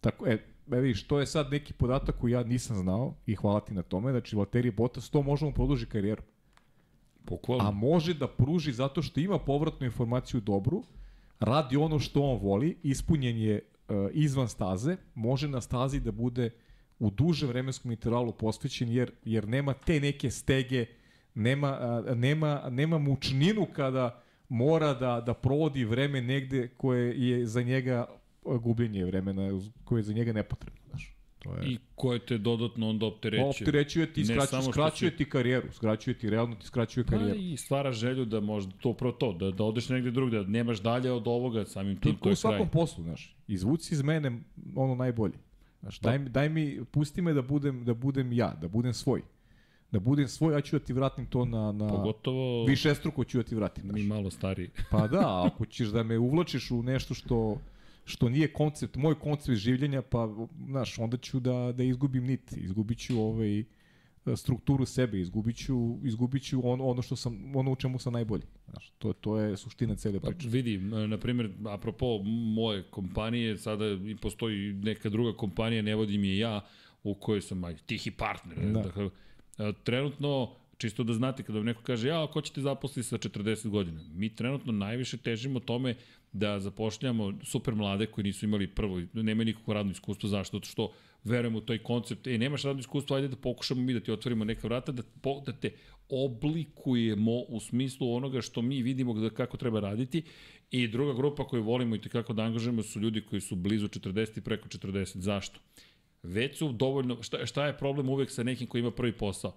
Tako e, e vidiš, to je sad neki podatak koji ja nisam znao i hvala ti na tome, znači Valtteri Bottas to može mu produži karijeru. Bukvalno. A može da pruži zato što ima povratnu informaciju dobru, radi ono što on voli, ispunjen je uh, izvan staze, može na stazi da bude u dužem vremenskom intervalu posvećen jer jer nema te neke stege, nema uh, nema nema mučninu kada mora da da provodi vreme negde koje je za njega gubljenje vremena koje je za njega nepotrebno, znaš. To je... I koje te dodatno onda opterećuje. Opterećuje ti, skraćuje, skraćuje si- ti karijeru, skraćuje ti, realno ti skraćuje Pa karijeru. i stvara želju da možda to upravo to, da, da odeš negde drugde, da nemaš dalje od ovoga, samim tim to to u je kraj. svakom poslu, znaš. Izvuci iz mene ono najbolje. Znaš, daj, mi- daj mi, pusti me da budem, da budem ja, da budem svoj. Da budem svoj, ja ću da ti vratim to na, na Pogotovo višestruko ću da ti vratim. mi Znaš. malo stariji. Pa da, ako ćeš da me uvlačiš u nešto što što nije koncept, moj koncept življenja, pa, znaš, onda ću da, da izgubim nit, izgubit ću ovaj, strukturu sebe, izgubit ću, izgubit ću ono, ono, što sam, ono u čemu sam najbolji. Znaš, to, to je suština cele Pa priče. vidi, na primjer, apropo moje kompanije, sada i postoji neka druga kompanija, ne vodim je ja, u kojoj sam aj, tihi partner. Da. Da. Dakle, a, trenutno, čisto da znate, kada vam neko kaže, ja, ko ćete zaposliti sa 40 godina? Mi trenutno najviše težimo tome da zapošljamo super mlade koji nisu imali prvo, nemaju nikakvo radno iskustvo, zašto? Zato što verujemo u taj koncept, e, nemaš radno iskustvo, ajde da pokušamo mi da ti otvorimo neka vrata, da, po, da te oblikujemo u smislu onoga što mi vidimo da kako treba raditi i druga grupa koju volimo i kako da angažujemo su ljudi koji su blizu 40 i preko 40. Zašto? Već su dovoljno, šta, šta je problem uvek sa nekim koji ima prvi posao?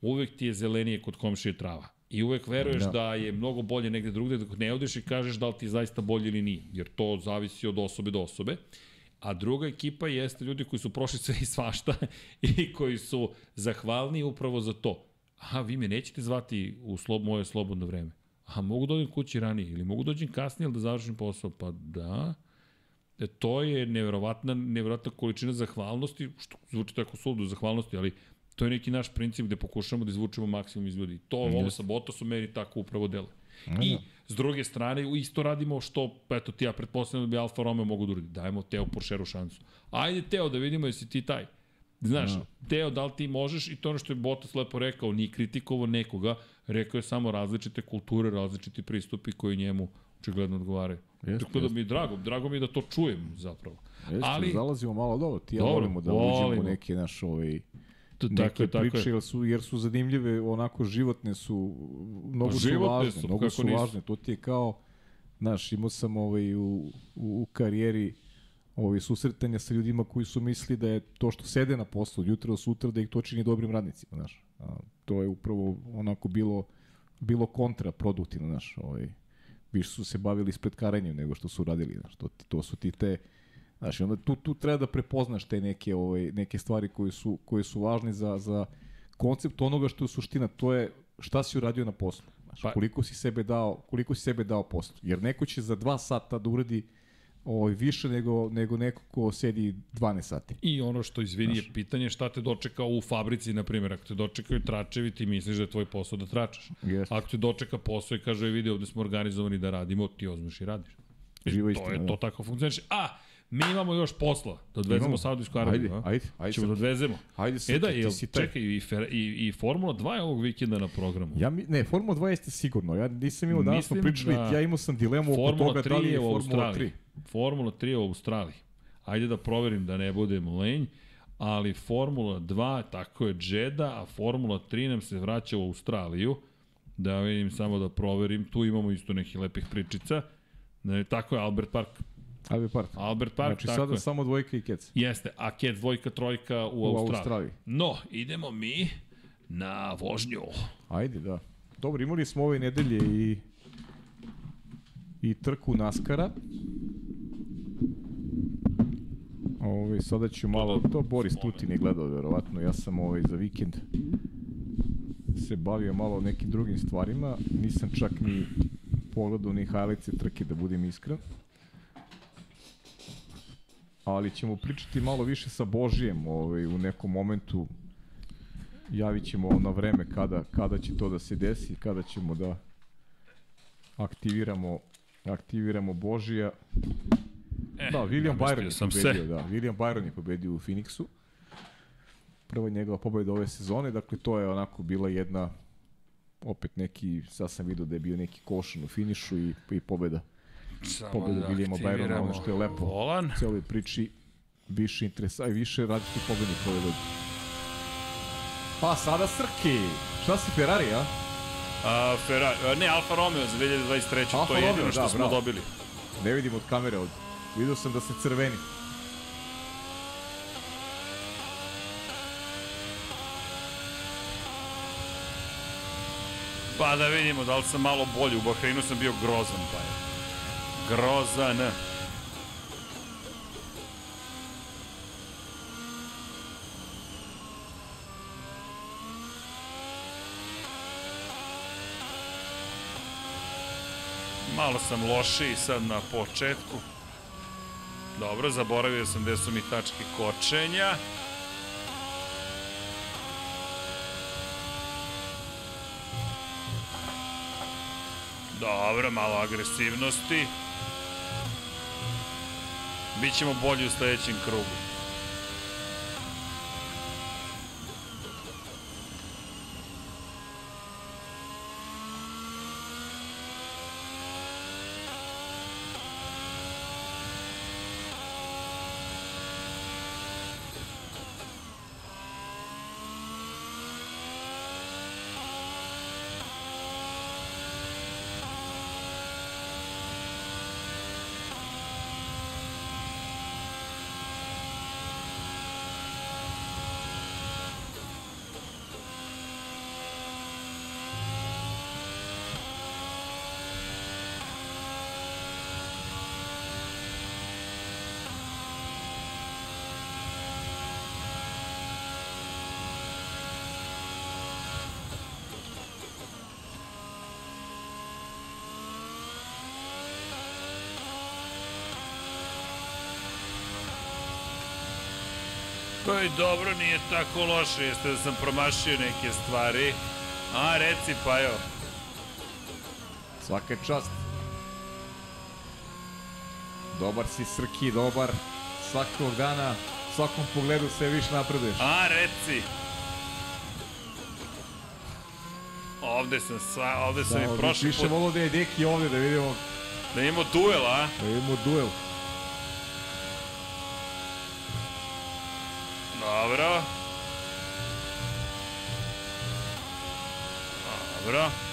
Uvek ti je zelenije kod komšije trava. I uvek veruješ da. Da. je mnogo bolje negde drugde, dok ne odeš i kažeš da li ti je zaista bolje ili nije. Jer to zavisi od osobe do osobe. A druga ekipa jeste ljudi koji su prošli sve i svašta i koji su zahvalni upravo za to. Aha, vi me nećete zvati u slob, moje slobodno vreme. Aha, mogu da odem kući ranije ili mogu da dođem kasnije ili da završim posao. Pa da. E, to je neverovatna, neverovatna količina zahvalnosti, što zvuči tako suludo zahvalnosti, ali to je neki naš princip gde pokušamo da izvučemo maksimum iz ljudi. To, ovo Jeste. sa Botasom meni tako upravo dele. Da, I da. s druge strane, isto radimo što, eto ti ja pretpostavljam da bi Alfa Romeo mogu da uradi. Dajemo Teo Porscheru šansu. Ajde Teo da vidimo jesi ti taj. Znaš, Da. Teo, da li ti možeš, i to ono što je Botas lepo rekao, nije kritikovao nekoga, rekao je samo različite kulture, različiti pristupi koji njemu očigledno odgovaraju. Jeste, Tako da mi je drago, drago mi je da to čujem zapravo. Jeste, ali- zalazimo malo dobro, ti ja Dobro, volimo da uđemo u neke naš ovaj To, neke tako tako priče je. jer su jer su zanimljive, onako životne su mnogo Pa su važne, su, mnogo su nisu. važne. To ti je kao znaš, imao sam ovaj u, u, u karijeri ovaj susretanja sa ljudima koji su mislili da je to što sede na poslu od jutra do sutra da ih to čini dobrim radnicima, znaš. A, to je upravo onako bilo bilo kontraproduktivno, znaš, ovaj više su se bavili spletkarenjem nego što su radili, znaš, to, to su ti te Znaš, onda tu, tu treba da prepoznaš te neke, ovaj, neke stvari koje su, koje su važne za, za koncept onoga što je suština, to je šta si uradio na poslu. Znaš, Pa- koliko si sebe dao, koliko si sebe dao poslu. Jer neko će za dva sata da uradi ovaj, više nego, nego neko ko sedi 12 sati. I ono što izvini je pitanje šta te dočeka u fabrici, na primjer, ako te dočekaju tračevi, ti misliš da je tvoj posao da tračaš. Jeste. Ako te dočeka posao i kaže, vidi, ovde smo organizovani da radimo, ti ozmeš i radiš. Živa to istina, je, da. to tako funkcioniše. A, mi imamo još posla, da odvezemo. Saudijsku Arabiju. Ajde, a? ajde, ajde Ćemo da odvezemo. Ajde E sad, da, ti jel, čekaj, i, Fer, i, i Formula 2 je ovog vikenda na programu. Ja mi, ne, Formula 2 jeste sigurno. Ja nisam imao, danas smo pričali, da ja imao sam dilemu oko toga 3 da li je Formula Australiji. 3. Formula 3 je u Australiji. Ajde da proverim da ne budem lenj, ali Formula 2, tako je Džeda, a Formula 3 nam se vraća u Australiju. Da vidim samo da proverim, tu imamo isto nekih lepih pričica. Ne, tako je Albert Park. Ajde, part. Albert Park, Znači tako sada je. samo dvojka i kec. Jeste, a Ket dvojka, trojka u, U Australiji. Australiji. No, idemo mi na vožnju. Ajde, da. Dobro, imali smo ove nedelje i i trku Naskara. Ove, sada ću malo, to Boris Tutin je gledao verovatno, ja sam ovaj za vikend se bavio malo nekim drugim stvarima, nisam čak ni pogledao ni highlights trke da budem iskren. Ali ćemo pričati malo više sa Božijem ovaj, u nekom momentu javit ćemo na vreme kada, kada će to da se desi, kada ćemo da aktiviramo aktiviramo Božija. E, Da, William namestio Byron je sam pobedio, se. da. William Byron je pobedio u Phoenixu. Prva njegova pobeda ove sezone, dakle to je onako bila jedna opet neki, sad sam vidio da je bio neki košan u finišu i, i pobeda pobedu da Vilijama Bajrona, ono što je lepo. Volan. Cijeloj priči više interesa i više radite pobednika koje godine. Pa sada Srki, šta si Ferrari, a? a Ferrari, ne, Alfa Romeo za 2023. Alfa to je jedino što da, smo bravo. dobili. Ne vidim od kamere od... Vidio sam da se crveni. Pa da vidimo da li sam malo bolji, u Bahreinu sam bio grozan, pa je. Grozan. Malo sam lošiji sad na početku. Dobro, zaboravio sam gde su mi tačke kočenja. Dobro, malo agresivnosti. Bićemo bolji u sledećem krugu. To je dobro, nije tako loše, jeste da sam promašio neke stvari. A, reci, pa jo. Svaka čast. Dobar si Srki, dobar. Svakog dana, svakom pogledu sve više napreduješ. A, reci. Ovde sam, sva, ovde sam i prošli više put. volio da je Deki ovde, da vidimo, Da imamo duel, a? da vidimo duel. Bra. Ja, bra.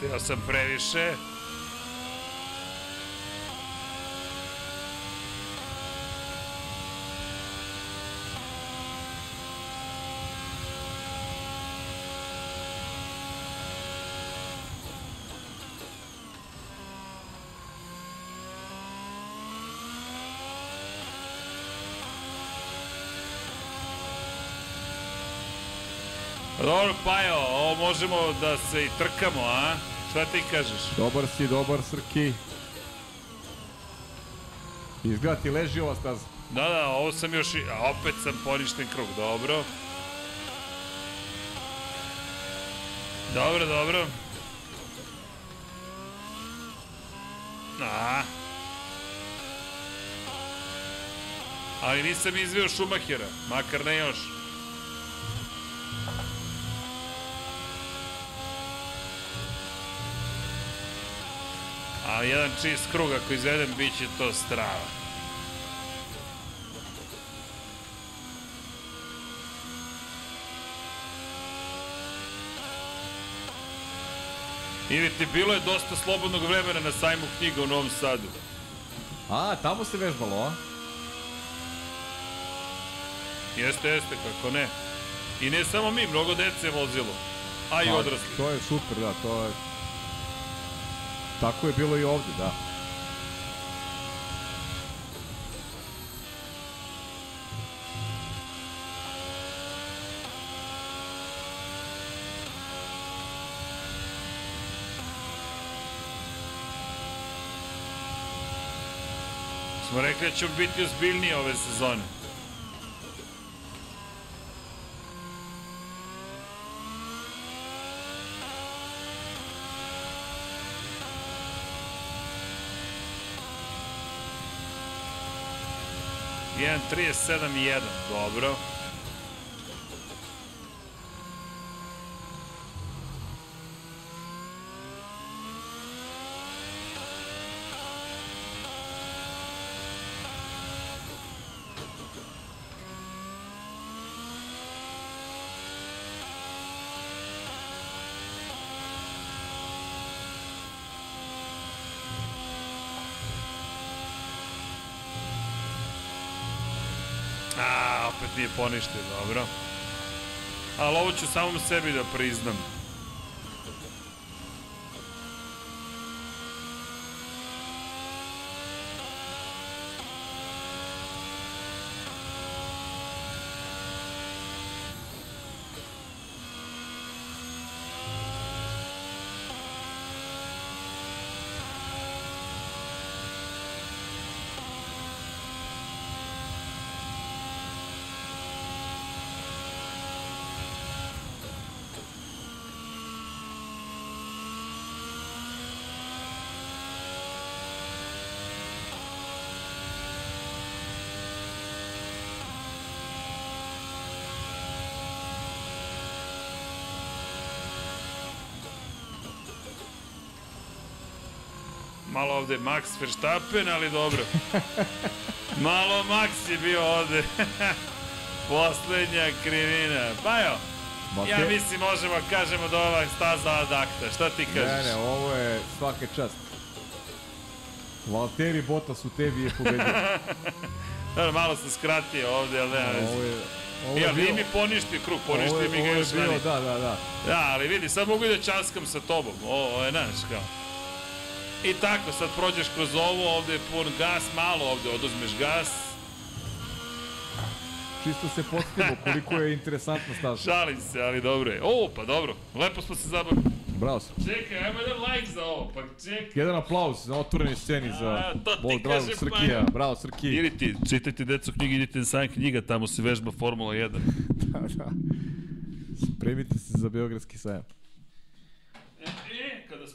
Htio sam previše. Dobro, Pajo, ovo možemo da se i trkamo, a? Šta ti kažeš? Dobar si, dobar Srki. Izgleda ti leži ova staza. Da, da, ovo sam još, a opet sam poništen krug, dobro. Dobro, dobro. A. Ali nisam izveo Šumahera, makar ne još. Ali jedan čist krug, ako izvedem, bit će to strava. Ili ti bilo je dosta slobodnog vremena na sajmu knjiga u Novom Sadu. A, tamo se vežbalo, a? Jeste, jeste, kako ne. I ne samo mi, mnogo dece je vozilo. A i Pa, odrasli. To je super, da, to je... Tako je bilo i ovde, da. Smo rekli da ćemo biti ozbiljniji ove sezone. Jedan 37 1, dobro. Poništio, dobro. Ali ovo ću samom sebi da priznam. Malo ovde Max Verstappen, ali dobro. Malo Max je bio ovde. Poslednja krivina. Pa jo, Ma ja mislim možemo kažemo da ova staza ad acta. Šta ti kažeš? Ne, ne, ovo je svake čast. Valtteri Bottas u tebi je pobedio. Dobro, malo sam skratio ovde, ali nema veze. ovo je... Ovo Ja, je vi bio- mi poništi krug, poništi mi ga još bio. Da, da, da. Da, ali vidi, sad mogu da časkam sa tobom. Ovo je, znaš, kao. I tako, sad prođeš kroz ovo, ovde je pun gas, malo ovde oduzmeš gas. Čisto se podsjetimo koliko je interesantna staza. Šalim se, ali dobro je. O, pa dobro, lepo smo se zabavili. Bravo sam. Čekaj, ajmo jedan like za ovo, pa čekaj. Jedan aplauz na otvorenoj sceni za A, bol dragog kažem, Srkija. pa- Bravo Srki. Ili ti, čitajte deco knjige, idite na sajam knjiga, tamo se vežba Formula 1. Da, da. Spremite se za Beogradski sajam.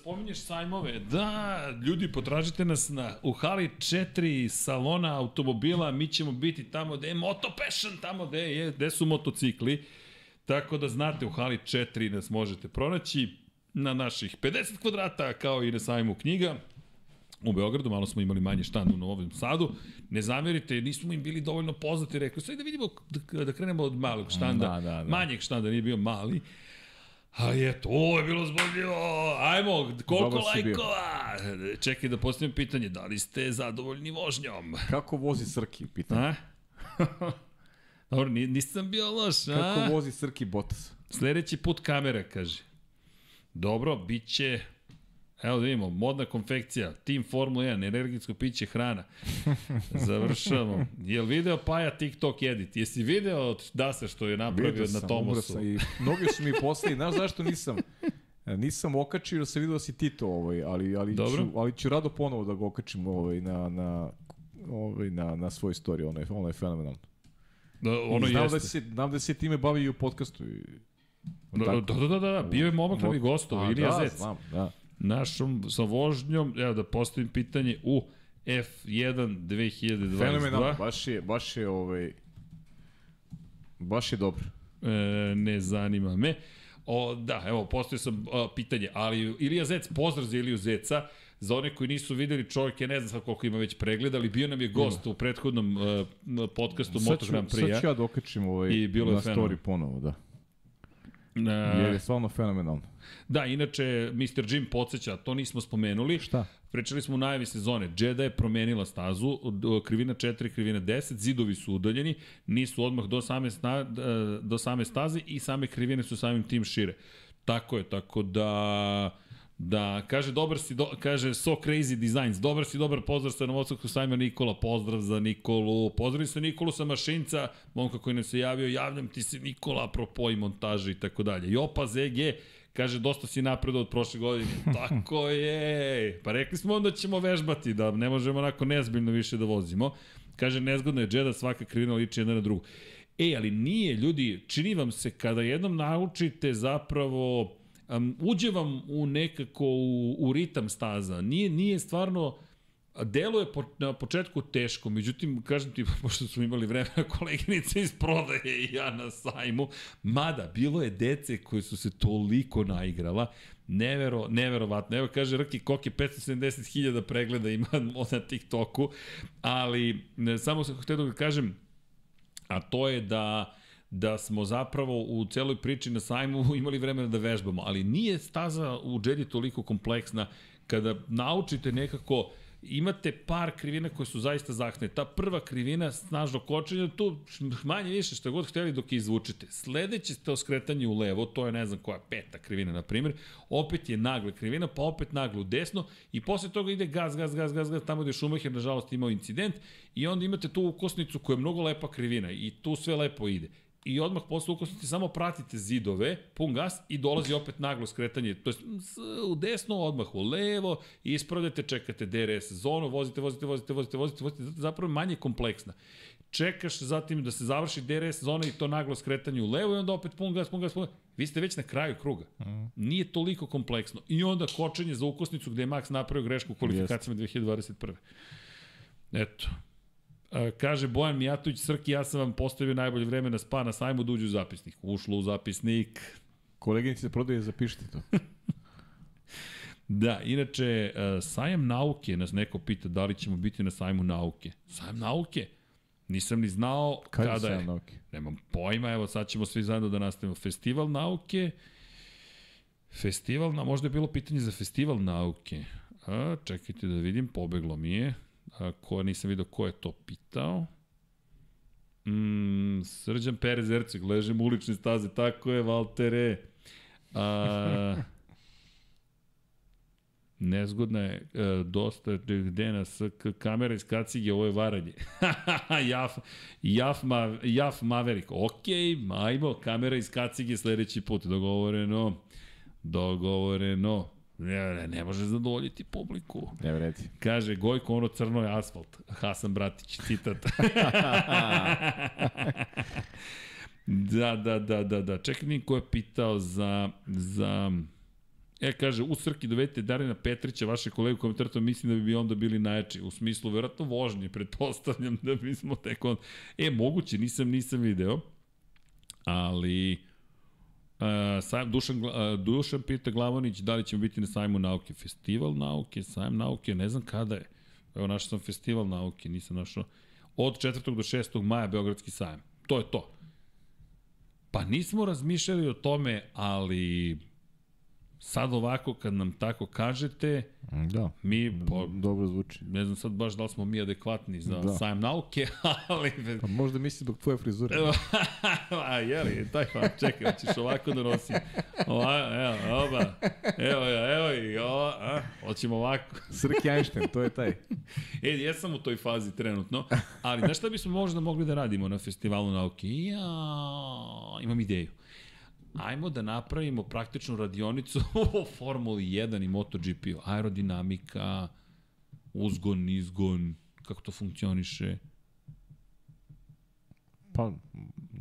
Spominješ sajmove, da, ljudi, potražite nas na, u hali 4 salona automobila, mi ćemo biti tamo gde je Moto Passion, tamo gde, je, gde su motocikli, tako da znate, u hali 4 nas možete pronaći na naših 50 kvadrata, kao i na sajmu knjiga, u Beogradu, malo smo imali manje štand u Novom Sadu. Ne zamerite, nismo im bili dovoljno poznati, rekao, sve da vidimo, da, da krenemo od malog štanda, Da, da, da. manjeg štanda, nije bio mali. Ali eto, ovo je bilo zboljivo. Ajmo, koliko lajkova? Čekaj da postavim pitanje, da li ste zadovoljni vožnjom? Kako vozi Srki? Pitam. A? Dobro, ni- nisam bio loš, a? Kako vozi Srki Bottas? Sledeći put kamera, kaže. Dobro, bit će... Evo da vidimo, modna konfekcija, Team Formula 1, energetsko piće, hrana. Završavamo. Jel video Paja TikTok edit? Jesi video od Dasa što je napravio Vidio na sam, umro Tomasu? sam i mnogi su mi poslali, znaš zašto nisam? E, Nisam okačio jer sam vidio da si ti to, ovaj, ali, ali, Dobro. ću, ali ću rado ponovo da ga okačim ovaj, na, na, ovaj, na, na svoj story, ono je, ono je fenomenalno. Da, I ono znam, jeste. da se, znam da se time bavi i u podcastu. I, Da, da, da, da, da, bio je momak na mi gostov, A, Ilija da, Zec. znam, da. Našom, sa vožnjom, evo da postavim pitanje, u F1 2022. Fenomenalno, baš je, baš je, ovaj, baš je dobro. E, ne zanima me. O, da, evo, postoje sam o, pitanje, ali Ilija Zec, pozdrav za Iliju Zeca, za one koji nisu videli čovjek je ne znam sad koliko ima već pregleda, ali bio nam je gost u prethodnom uh, podcastu Sad Moto Grand sad Prix-a. ću ja da okačim ovaj, I bilo na story ponovo, da. Na, Jer je stvarno fenomenalno. da, inače, Mr. Jim podsjeća, to nismo spomenuli. Šta? Pričali smo u najavi sezone. Jedda je promenila stazu, krivina 4, krivina 10, zidovi su udaljeni, nisu odmah do same, sta, do same staze i same krivine su samim tim šire. Tako je, tako da da kaže dobar si do, kaže so crazy designs dobar si dobar pozdrav sa Novosadskog sajma Nikola pozdrav za Nikolu pozdrav sa Nikolu sa Mašinca momka koji nam se javio javljam ti se Nikola apropo i montaže i tako dalje Jopa ZG Kaže, dosta si napredo od prošle godine. Tako je. Pa rekli smo onda ćemo vežbati, da ne možemo onako nezbiljno više da vozimo. Kaže, nezgodno je džeda, svaka krivina liči jedna na drugu. E, ali nije, ljudi, čini vam se kada jednom naučite zapravo, um, uđe vam u nekako u, u ritam staza. Nije, nije stvarno, Delo je po, na početku teško, međutim, kažem ti, pošto smo imali vremena koleginice iz prodaje i ja na sajmu, mada, bilo je dece koje su se toliko naigrala, nevero, neverovatno. Evo kaže Rki Koki, 570.000 pregleda ima na TikToku, ali ne, samo sam htio da kažem, a to je da da smo zapravo u celoj priči na sajmu imali vremena da vežbamo, ali nije staza u Jedi toliko kompleksna kada naučite nekako imate par krivina koje su zaista zahtevne. Ta prva krivina, snažno kočenje, tu manje više što god hteli dok je izvučete. Sledeće to skretanje u levo, to je ne znam koja peta krivina, na primjer, opet je nagle krivina, pa opet naglo u desno i posle toga ide gaz, gaz, gaz, gaz, gaz, tamo gde je Schumacher, nažalost, imao incident i onda imate tu ukosnicu koja je mnogo lepa krivina i tu sve lepo ide i odmah posle ukosnice samo pratite zidove, pun gas i dolazi opet naglo skretanje, to je u desno, odmah u levo, ispravljate, čekate DRS zonu, vozite, vozite, vozite, vozite, vozite, vozite, zapravo je manje kompleksna. Čekaš zatim da se završi DRS zona i to naglo skretanje u levo i onda opet pun gas, pun gas, pun gas. Vi ste već na kraju kruga. Mm. Nije toliko kompleksno. I onda kočenje za ukosnicu gde je Max napravio grešku u kvalifikacijama 2021. Eto, kaže Bojan Mijatović, Srki, ja sam vam postavio najbolje vreme na spa na sajmu da uđu u zapisnik. Ušlo u zapisnik. Koleginici se prodaje, zapišite to. da, inače, sajam nauke, nas neko pita da li ćemo biti na sajmu nauke. Sajam nauke? Nisam ni znao Kad kada je. Nauke? Nemam pojma, evo sad ćemo svi zajedno da nastavimo. Festival nauke, festival, na, možda je bilo pitanje za festival nauke. A, čekajte da vidim, pobeglo mi je a, ko nisam vidio ko je to pitao. Mm, Srđan Perez Erceg, ležem u ulične staze, tako je, Valtere. A, nezgodna je, e, dosta, gde nas, kamera iz kacige, ovo je varanje. Jaf, Jaf, ma, Jaf Maverick, ok, ajmo, kamera iz kacige sledeći put, dogovoreno, dogovoreno. Ne, ne, ne može zadovoljiti publiku. Ne vredi. Kaže, Gojko, ono crno je asfalt. Hasan Bratić, citat. da, da, da, da, da. Čekaj, niko je pitao za, za... E, kaže, u Srki dovedite Darina Petrića, vaše kolegu komentatora, mislim da bi, bi onda bili najjači. U smislu, verovatno vožnje, pretpostavljam da bismo tek on... E, moguće, nisam, nisam video, ali Uh, sajam, Dušan, uh, Dušan pita Glavonić da li ćemo biti na sajmu nauke. Festival nauke, sajam nauke, ne znam kada je. Evo našao sam festival nauke, nisam našao. Od 4. do 6. maja Beogradski sajam. To je to. Pa nismo razmišljali o tome, ali sad ovako kad nam tako kažete, da. mi po, dobro zvuči. Ne znam sad baš da li smo mi adekvatni za da. sajam nauke, ali... Pa možda misli zbog tvoje frizure. A jeli, taj pa, čekaj, hoćeš ovako da nosim. Ova, evo, oba, evo, evo i ova, a, hoćemo ovako. Srki Einstein, to je taj. E, jesam u toj fazi trenutno, ali znaš šta bismo možda mogli da radimo na festivalu nauke? Ja, imam ideju ajmo da napravimo praktičnu radionicu o Formuli 1 i MotoGP-u. Aerodinamika, uzgon, izgon, kako to funkcioniše. Pa,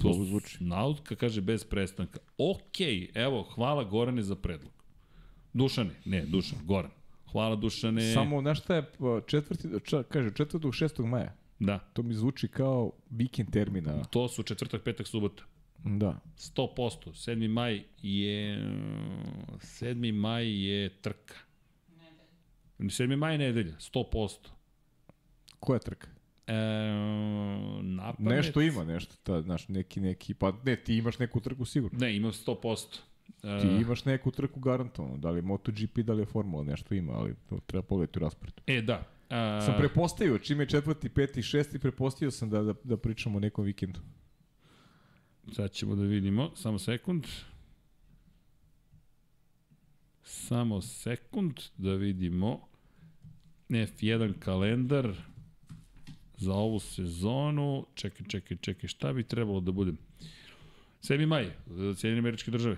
to zvuči. Nauka kaže bez prestanka. Ok, evo, hvala Gorane za predlog. Dušane, ne, Dušan, Goran. Hvala Dušane. Samo, znaš šta je četvrti, ča, kaže, četvrtog, šestog maja. Da. To mi zvuči kao vikend termina. To su četvrtak, petak, subota. Da. 100%. 7. maj je 7. maj je trka. Nedelja. 7. maj je nedelja, 100%. Koja trka? E, napamet... Nešto ima, nešto, ta, znaš, neki, neki, pa ne, ti imaš neku trku sigurno. Ne, imam 100%. E... Ti imaš neku trku garantovano, da li je MotoGP, da li je Formula, nešto ima, ali to treba pogledati u rasporedu. E, da. A... Sam prepostavio, čim je četvrti, peti, šesti, prepostavio sam da, da, da pričamo o nekom vikendu. Sad ćemo da vidimo, samo sekund. Samo sekund da vidimo F1 kalendar za ovu sezonu. Čekaj, čekaj, čekaj, šta bi trebalo da budem? 7. maj, Sjedinjene američke države.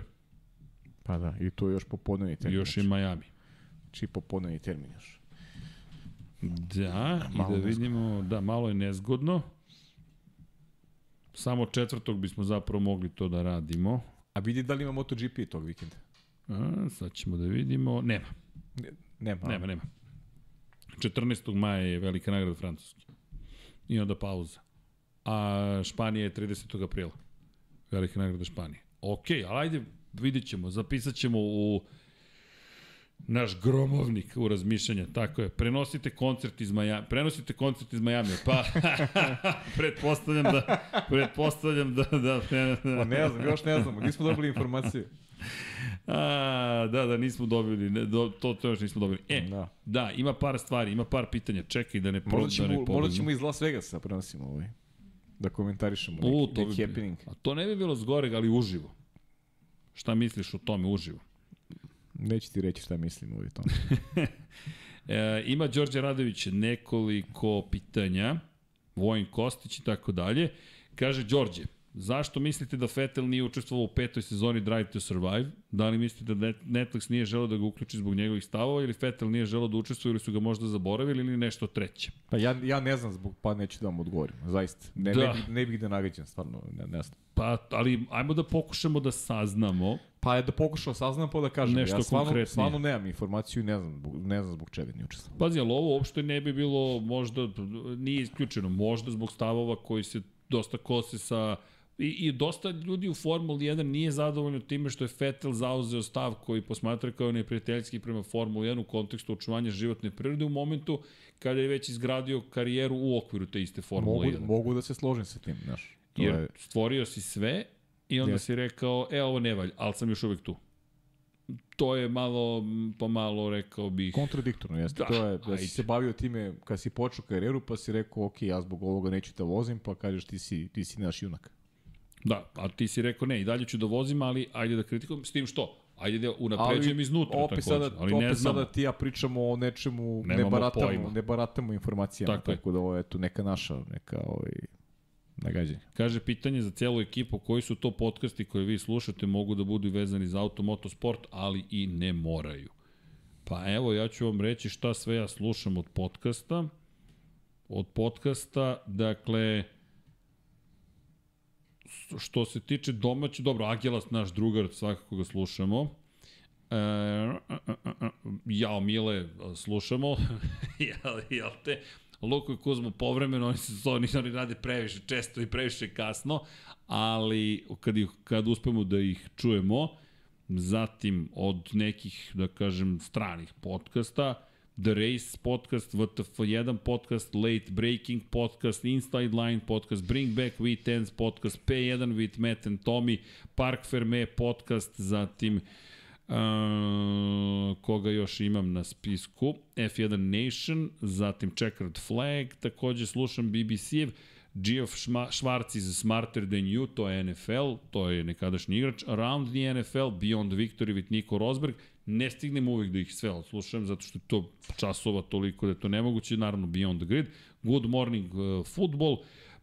Pa da, i to još popodnevni termin. Još i Miami. Či popodnevni termin još. Da, malo i da vidimo, nezgodno. da, malo je nezgodno. Samo četvrtog bismo zapravo mogli to da radimo. A vidi da li ima MotoGP tog vikenda? A, sad ćemo da vidimo. Nema. Ne, nema. Nema, nema. 14. maja je velika nagrada Francuske. I onda pauza. A Španija je 30. aprila. Velika nagrada Španije. Ok, ali ajde, vidit ćemo. Zapisat ćemo u naš gromovnik u razmišljanja, tako je. Prenosite koncert iz Miami, prenosite koncert iz Miami, pa pretpostavljam da pretpostavljam da da, da, da. Pa ne znam, još ne znamo, gdje smo dobili informaciju? A, da, da, nismo dobili, ne, do, to, to još nismo dobili. E, da. Da. da, ima par stvari, ima par pitanja, čekaj da ne pro, Možda ćemo, da ne možda pobegnu. ćemo iz Las Vegasa prenosimo ovaj. Da komentarišemo neki, U, to neki bi, happening. a to ne bi bilo zgoreg, ali uživo. Šta misliš o tome uživo? Neću ti reći šta mislim ovaj tom. E, ima Đorđe Radović nekoliko pitanja, Vojin Kostić i tako dalje. Kaže Đorđe, zašto mislite da Vettel nije učestvovao u petoj sezoni Drive to Survive? Da li mislite da Net- Netflix nije želeo da ga uključi zbog njegovih stavova ili Vettel nije želeo da učestvuje ili su ga možda zaboravili ili nešto treće? Pa ja, ja ne znam zbog, pa neću da vam odgovorim, zaista. Ne, Da. ne, bih, ne bih da nagađam, stvarno, ne, ne znam. Pa, ali ajmo da pokušamo da saznamo. Pa je da pokušao saznam pa da kažem. Nešto ja stvarno, konkretnije. stvarno nemam informaciju i ne znam, ne znam zbog čega nije učestvovao. Pazi, ali ovo uopšte ne bi bilo možda, nije isključeno, možda zbog stavova koji se dosta kose sa I, I dosta ljudi u Formuli 1 nije zadovoljno time što je Vettel zauzeo stav koji posmatra kao neprijateljski prema Formuli 1 u kontekstu očuvanja životne prirode u momentu kada je već izgradio karijeru u okviru te iste Formule Mogu, 1. mogu da se složim sa tim, znaš. To Jer je, stvorio si sve i onda Jeste. si rekao, e, ovo ne valj, ali sam još uvek tu. To je malo, m, pomalo rekao bih... kontradiktorno, jeste. Da, to je, da ajde. si se bavio time kad si počeo karijeru, pa si rekao, ok, ja zbog ovoga neću da vozim, pa kažeš ti si, ti si naš junak. Da, a ti si rekao ne, i dalje ću da vozim, ali ajde da kritikujem, s tim što? Ajde da unapređujem iznutra opet takođe, sada, ali opet ne znam. sada ti ja pričamo o nečemu, ne Nemamo baratamo, pojma. ne baratamo informacijama, Tako tako, tako da ovo je eto neka naša, neka ovaj, nagađanja. Kaže pitanje za celu ekipu, koji su to podcasti koje vi slušate, mogu da budu vezani za auto, motosport, ali i ne moraju. Pa evo, ja ću vam reći šta sve ja slušam od podcasta. Od podcasta, dakle, što se tiče domaće, dobro, Agelas, naš drugar, svakako ga slušamo. E, jao Mile, slušamo, jel, jel te? Luko i Kuzmo povremeno, oni, su, oni, oni rade previše često i previše kasno, ali kad, ih, kad uspemo da ih čujemo, zatim od nekih, da kažem, stranih podcasta, The Race podcast, VTF1 podcast, Late Breaking podcast, Inside Line podcast, Bring Back Weekends podcast, P1 with Matt and Tommy, Park Ferme podcast, zatim Uh, koga još imam na spisku? F1 Nation, zatim Checkered Flag, takođe slušam BBC-ev Geoff Schwartz iz Smarter Than You, to je NFL, to je nekadašnji igrač, Around the NFL, Beyond Victory with Nico Rosberg, ne stignem uvijek da ih sve odslušam, zato što to časova toliko da je to nemoguće, naravno Beyond the Grid, Good Morning uh, Football,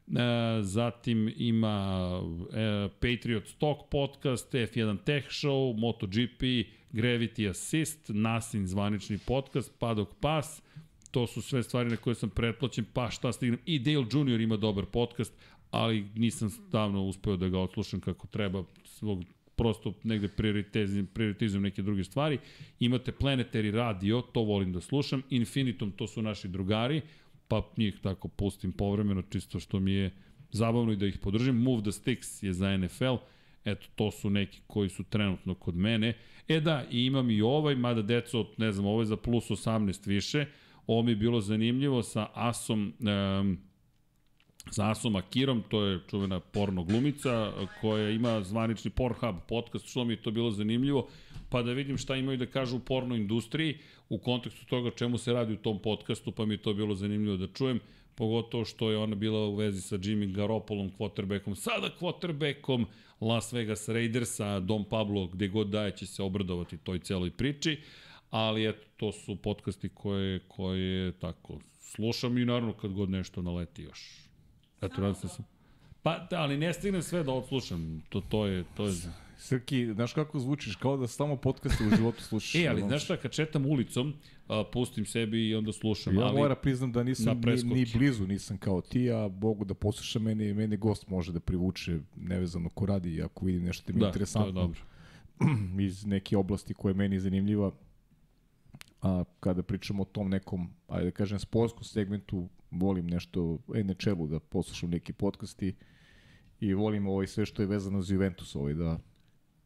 E, zatim ima e, Patriot Stock podcast, F1 Tech Show, MotoGP, Gravity Assist, Nasin zvanični podcast, Paddock Pass, to su sve stvari na koje sam pretplaćen, pa šta stignem. I Dale Jr. ima dobar podcast, ali nisam stavno uspeo da ga odslušam kako treba, svog prosto negde prioritizujem, prioritizujem neke druge stvari. Imate Planetary Radio, to volim da slušam. Infinitum, to su naši drugari, pa njih tako pustim povremeno, čisto što mi je zabavno i da ih podržim. Move the Sticks je za NFL, eto, to su neki koji su trenutno kod mene. E da, i imam i ovaj, mada deco, ne znam, ovo je za plus 18 više, ovo mi je bilo zanimljivo sa Asom, um, sa Asom Akirom, to je čuvena porno glumica koja ima zvanični Pornhub podcast, što mi je to bilo zanimljivo, pa da vidim šta imaju da kažu u porno industriji u kontekstu toga čemu se radi u tom podcastu, pa mi je to bilo zanimljivo da čujem, pogotovo što je ona bila u vezi sa Jimmy Garoppolom, quarterbackom, sada quarterbackom Las Vegas Raidersa, Dom Pablo, gde god daje će se obradovati toj celoj priči, ali eto, to su podcasti koje, koje tako slušam i naravno kad god nešto naleti još. Eto, radim se sam. Pa, da, ali ne stignem sve da odslušam. To, to je, to je... Srki, znaš kako zvučiš, kao da samo podcaste u životu slušaš. E, ali znaš šta, kad četam ulicom, a, pustim sebi i onda slušam. Ja ali, moram priznam da nisam ni, ni blizu, nisam kao ti, a Bogu da poslušam, meni, meni gost može da privuče nevezano ko radi, ako vidim nešto da mi je da, to je interesantno dobro. iz neke oblasti koja je meni zanimljiva, a kada pričamo o tom nekom, ajde da kažem, sportskom segmentu, volim nešto NHL-u da poslušam neki podcasti i volim ovaj sve što je vezano za Juventus, ovaj da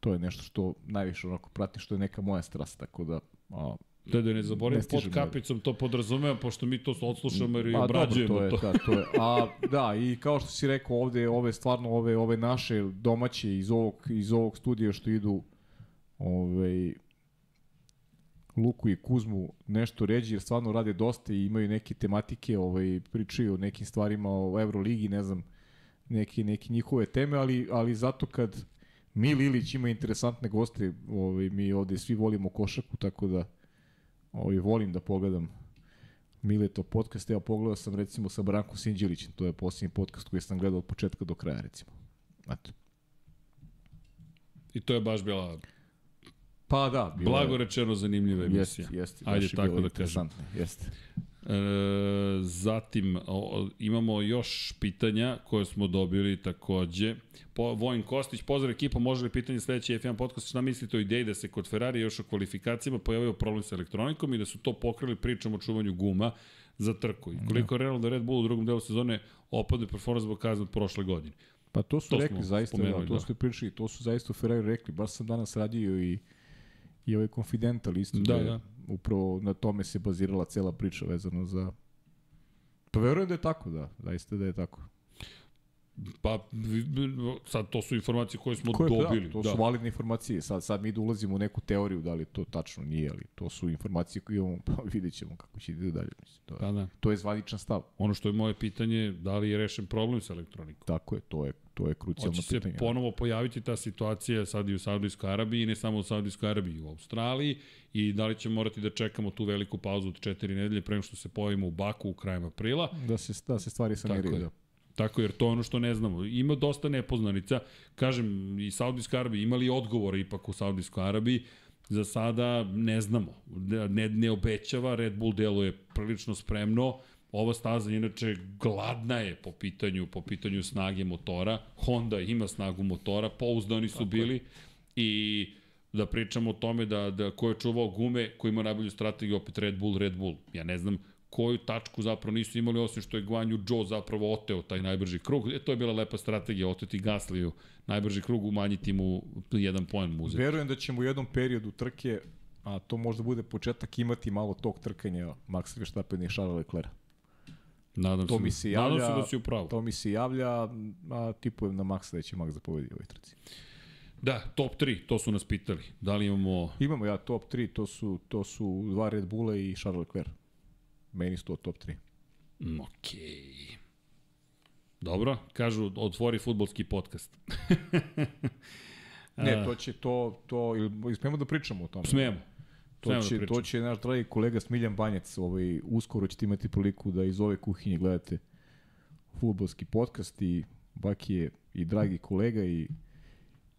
to je nešto što najviše onako pratim, što je neka moja strast, tako da a, Da, da ne zaboravim, Ne pod kapicom to podrazumevam, pošto mi to odslušamo jer i Pa obrađujemo dobro, to. to. Je, Da, to je. A da, i kao što si rekao ovde, ove stvarno ove ove naše domaće iz ovog iz ovog studija što idu ovaj, Luku i Kuzmu nešto ređi, jer stvarno rade dosta i imaju neke tematike, ovaj, pričaju o nekim stvarima o Euroligi, ne znam, neke, neke njihove teme, ali, ali zato kad Mil Ilić ima interesantne goste, ovaj, mi ovde svi volimo košaku, tako da ovaj, volim da pogledam Mileto podcast, evo pogledao sam recimo sa Brankom Sinđelićem, to je posljednji podcast koji sam gledao od početka do kraja recimo. Eto. I to je baš bila Pa da, bilo blago je- rečeno zanimljiva emisija. Jeste, jeste. Ajde je tako da kažem. Jeste. E, zatim, o, o, imamo još pitanja koje smo dobili takođe. Po, Vojn Kostić, pozdrav ekipa, može li pitanje sledeći F1 podcast, šta mislite o ideji da se kod Ferrari još u kvalifikacijama pojavio problem sa elektronikom i da su to pokrili pričom o čuvanju guma za trku. I koliko je realno da Red Bull u drugom delu sezone opade performans zbog kazne od prošle godine. Pa to su To rekli zaista, da, to da. i pričali, to su zaista Ferrari rekli, baš sam danas radio i i ovaj Confidential isto Da, da, je da. upravo na tome se bazirala cela priča vezano za Pa verujem da je tako, da, zaista da je tako. Pa, sad to su informacije koje smo Koje, dobili. da, to da. su validne informacije. Sad, sad mi da ulazimo u neku teoriju, da li to tačno nije, ali to su informacije koje imamo, pa vidjet ćemo kako će ide dalje. Mislim, to, Da, da. to je zvaničan stav. Ono što je moje pitanje, da li je rešen problem sa elektronikom? Tako je, to je, to je krucijalno Hoće se pitanje. ponovo pojaviti ta situacija sad i u Saudijskoj Arabiji, ne samo u Saudijskoj Arabiji, i u Australiji, i da li će morati da čekamo tu veliku pauzu od četiri nedelje pre nego što se pojavimo u Baku u krajem aprila. Da se, da se stvari saniraju, je. da. Tako jer to je ono što ne znamo. Ima dosta nepoznanica. Kažem, i Saudijska Arabija imali odgovore ipak u Saudijskoj Arabiji. Za sada ne znamo. Ne, ne obećava, Red Bull deluje prilično spremno. Ova staza inače gladna je po pitanju po pitanju snage motora. Honda ima snagu motora, pouzdani su bili i da pričamo o tome da, da ko je čuvao gume, ko ima najbolju strategiju, opet Red Bull, Red Bull. Ja ne znam koju tačku zapravo nisu imali, osim što je Guanju Joe zapravo oteo taj najbrži krug. E, to je bila lepa strategija, oteti Gasliju najbrži krug, umanjiti mu jedan poen mu uzeti. Verujem da ćemo u jednom periodu trke, a to možda bude početak, imati malo tog trkanja Maxa Verstappen i Charles Leclerc. Nadam To se, mi se Nadam javlja, se da si upravo. to mi se javlja, a tipujem na Maxa da će Max da pobedi u ovoj trci. Da, top 3, to su nas pitali. Da li imamo... Imamo ja top 3, to su, to su dva Red Bulla i Charles Leclerc. Meni su to top 3. Mm, Okej. Dobro, kažu, otvori futbolski podcast. Ne, to će to, to, ili smemo da pričamo o tome? Smemo. To Smemo će, da to će naš dragi kolega Smiljan Banjac, ovaj, uskoro ćete imati priliku da iz ove kuhinje gledate futbolski podcast i Baki je i dragi kolega i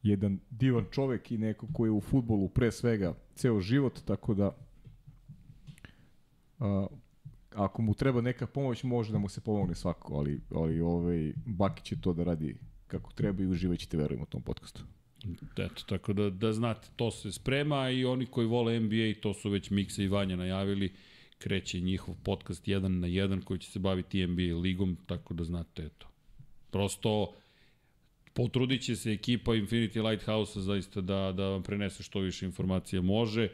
jedan divan čovek i neko koji je u futbolu pre svega ceo život, tako da a, ako mu treba neka pomoć, može da mu se pomogne svako, ali, ali ovaj, Baki će to da radi kako treba i uživat ćete, verujem, u tom podcastu. Eto, tako da, da znate, to se sprema i oni koji vole NBA, to su već Miksa i Vanja najavili, kreće njihov podcast 1 na 1 koji će se baviti NBA ligom, tako da znate, eto. Prosto, potrudit će se ekipa Infinity Lighthouse zaista da, da vam prenese što više informacija može.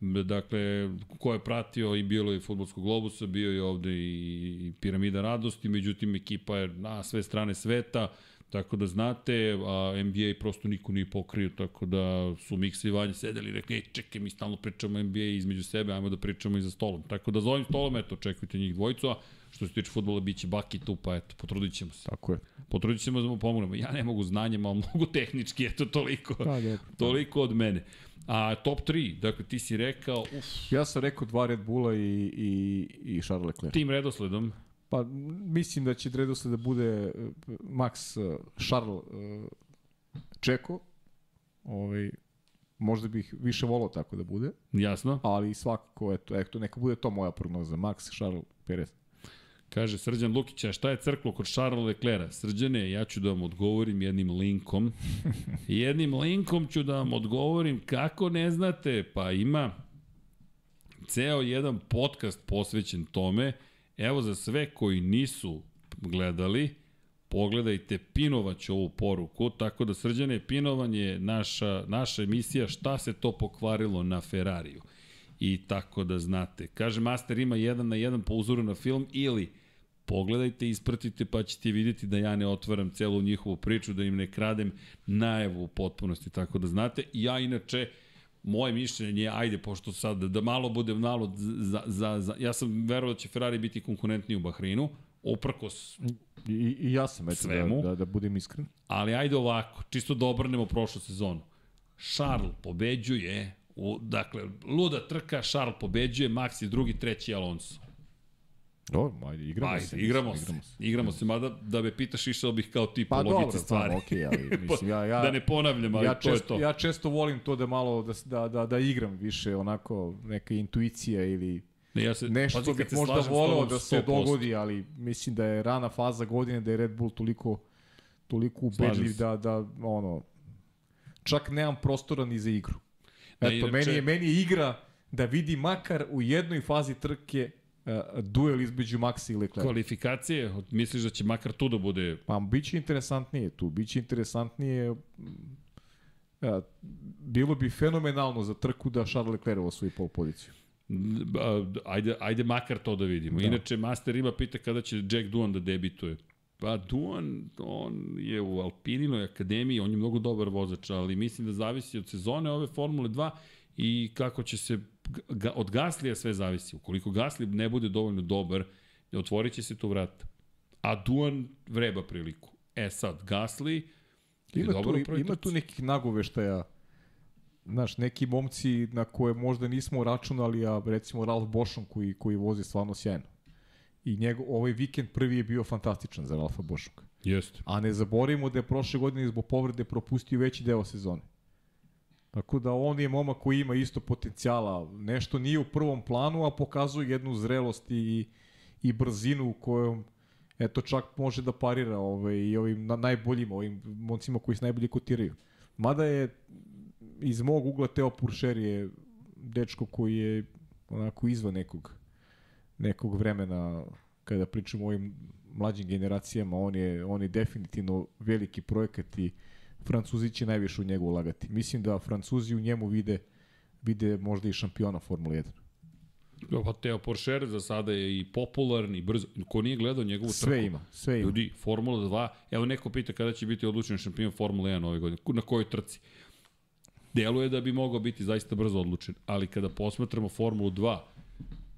Dakle, ko je pratio i bilo je futbolskog globusa, bio je ovde i, Piramida radosti, međutim ekipa je na sve strane sveta, Tako da znate, a NBA prosto niko nije pokrio, tako da su Miksa i Vanja sedeli i rekli, ej, čekaj, mi stalno pričamo NBA između sebe, ajmo da pričamo i za stolom. Tako da za ovim stolom, eto, očekujte njih dvojicu, a što se tiče futbola, bit će Baki tu, pa eto, potrudit ćemo se. Tako je. Potrudit ćemo da mu pomognemo. Ja ne mogu znanjem, ali mogu tehnički, eto, toliko. Pa, dobro. Toliko od mene. A top 3, dakle, ti si rekao, uf, Ja sam rekao dva Red Bulla i, i, i Charles Leclerc. tim redosledom, Pa mislim da će redosled da bude eh, Max eh, Charles eh, Čeko. Ovaj, možda bih više volao tako da bude, jasno, ali svakako, eto, eto, neka bude to moja prognoza. Max Charles Perez. Kaže Srđan Lukić, a šta je crklo kod Charles Leclerca? Srđane, ja ću da vam odgovorim jednim linkom. jednim linkom ću da vam odgovorim kako ne znate, pa ima ceo jedan podcast posvećen tome. Evo za sve koji nisu gledali, pogledajte, pinovaću ovu poruku, tako da Srđane, pinovan je naša, naša emisija šta se to pokvarilo na Ferrariju. I tako da znate. Kaže, Master ima jedan na jedan po uzoru na film ili pogledajte, ispratite pa ćete vidjeti da ja ne otvaram celu njihovu priču, da im ne kradem najavu u potpunosti, tako da znate. Ja inače moje mišljenje je, ajde, pošto sad da malo bude malo za, za, za ja sam verovao da će Ferrari biti konkurentniji u Bahreinu, uprkos, I, i ja sam, eto, Svemu. da, da, da budem iskren. ali ajde ovako, čisto da obrnemo prošlu sezonu. Charles pobeđuje, u, dakle, luda trka, Charles pobeđuje, Max je drugi, treći Alonso. Dobro, ajde, igramo Ajde, se. igramo, se. Igramo se. Igramo se, mada da me pitaš išao bih kao ti po Pa logici dobro, stvari. stvarno, okej, ali mislim, ja, ja, da ne ponavljam, ali ja to je često, to. Ja često volim to da malo, da, da, da, da igram više, onako, neka intuicija ili Ne, ja se, nešto pazi, bih možda voleo da se 100%. dogodi, ali mislim da je rana faza godine, da je Red Bull toliko, toliko ubedljiv da, da, ono, čak nemam prostora ni za igru. Da, Eto, meni, je, meni je igra da vidi makar u jednoj fazi trke uh, duel između Maxa i Leclerc. Kvalifikacije, misliš da će makar tu da bude Pa biće interesantnije tu, biće interesantnije Ja, bilo bi fenomenalno za trku da Charles Leclerc osvoji pol poziciju. Ajde, ajde makar to da vidimo. Da. Inače, Master Riba pita kada će Jack Duan da debituje. Pa Duan, on je u Alpininoj akademiji, on je mnogo dobar vozač, ali mislim da zavisi od sezone ove Formule 2 i kako će se, ga, od Gaslija sve zavisi. Ukoliko Gasli ne bude dovoljno dobar, otvorit će se tu vrata. A Duan vreba priliku. E sad, Gasli Ima dobar tu, ima tu nekih nagoveštaja Znaš, neki momci na koje možda nismo računali, a recimo Ralf Bošon koji, koji vozi stvarno sjajno. I njegov, ovaj vikend prvi je bio fantastičan za Ralfa Bošonga. Jeste. A ne zaboravimo da je prošle godine zbog povrede propustio veći deo sezone. Tako da on je momak koji ima isto potencijala. Nešto nije u prvom planu, a pokazuje jednu zrelost i, i brzinu u kojom eto čak može da parira ovaj, i ovim na, najboljim, ovim momcima koji se najbolje kotiraju. Mada je iz mog ugla Teo Puršer je dečko koji je onako izvan nekog nekog vremena kada pričamo o ovim mlađim generacijama, on je, on je definitivno veliki projekat i Francuzi će najviše u njegu ulagati. Mislim da Francuzi u njemu vide vide možda i šampiona Formule 1. Pa Teo Porcher za sada je i popularan i brzo. Ko nije gledao njegovu Sve trku? ima, sve ima. Ljudi, Formula 2, evo neko pita kada će biti odlučen šampion Formula 1 ove godine, na kojoj trci. Deluje da bi mogao biti zaista brzo odlučen, ali kada posmatramo Formulu 2, to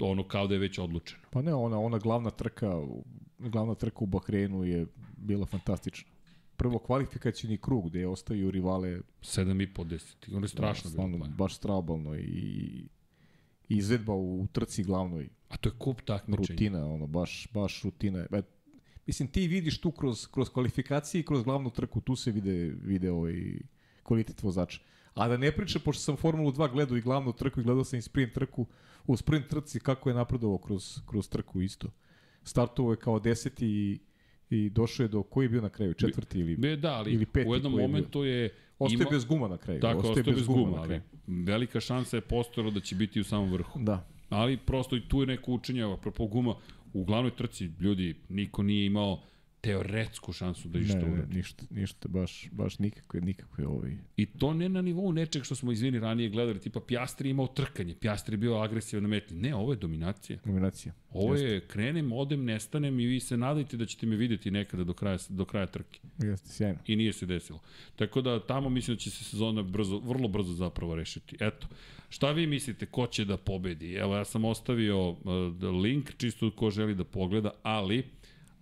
ono kao da je već odlučeno. Pa ne, ona, ona glavna trka, u- glavna trka u Bahreinu je bila fantastična. Prvo kvalifikacijni krug gde je ostavio rivale 7,5 10. Ono je strašno stvarno, bilo. baš strabalno i, i izvedba u trci glavnoj A to je kup takmičenja. rutina, ono, baš, baš rutina. E, mislim, ti vidiš tu kroz, kroz kvalifikacije i kroz glavnu trku, tu se vide, vide ovaj kvalitet vozača. A da ne pričam, pošto sam Formulu 2 gledao i glavnu trku i gledao sam i sprint trku, u sprint trci kako je napredovao kroz, kroz trku isto. Startovao je kao deseti i, i došao je do, koji je bio na kraju, četvrti ili... Be, da, ali Ili peti u jednom je momentu je Ostaje bez guma na kraju. Tako, ostaje, ostaje bez guma, na ali velika šansa je postojala da će biti u samom vrhu. Da. Ali prosto i tu je neko učenje, apropo guma, u glavnoj trci, ljudi, niko nije imao teoretsku šansu da išta Ne, ne, uradi. ništa, ništa, baš, baš nikakve, nikakve ovaj... I to ne na nivou nečeg što smo, izvini, ranije gledali, tipa Pjastri je imao trkanje, Pjastri je bio agresivan na metni. Ne, ovo je dominacija. Kombinacija. Ovo je krenem, odem, nestanem i vi se nadajte da ćete me videti nekada do kraja, do kraja trke. Jeste, sjajno. I nije se desilo. Tako da tamo mislim da će se sezona brzo, vrlo brzo zapravo rešiti. Eto, šta vi mislite ko će da pobedi? Evo ja sam ostavio uh, link čisto ko želi da pogleda, ali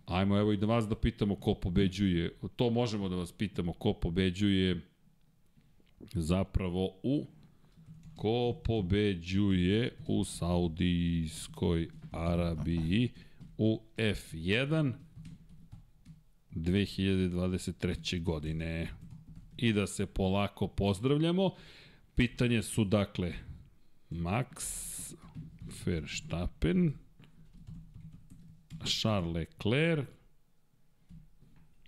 ajmo evo i da vas da pitamo ko pobeđuje. To možemo da vas pitamo ko pobeđuje zapravo u ko pobeđuje u Saudijskoj Arabiji u F1 2023. godine. I da se polako pozdravljamo. Pitanje su dakle Max Verstappen, Charles Leclerc,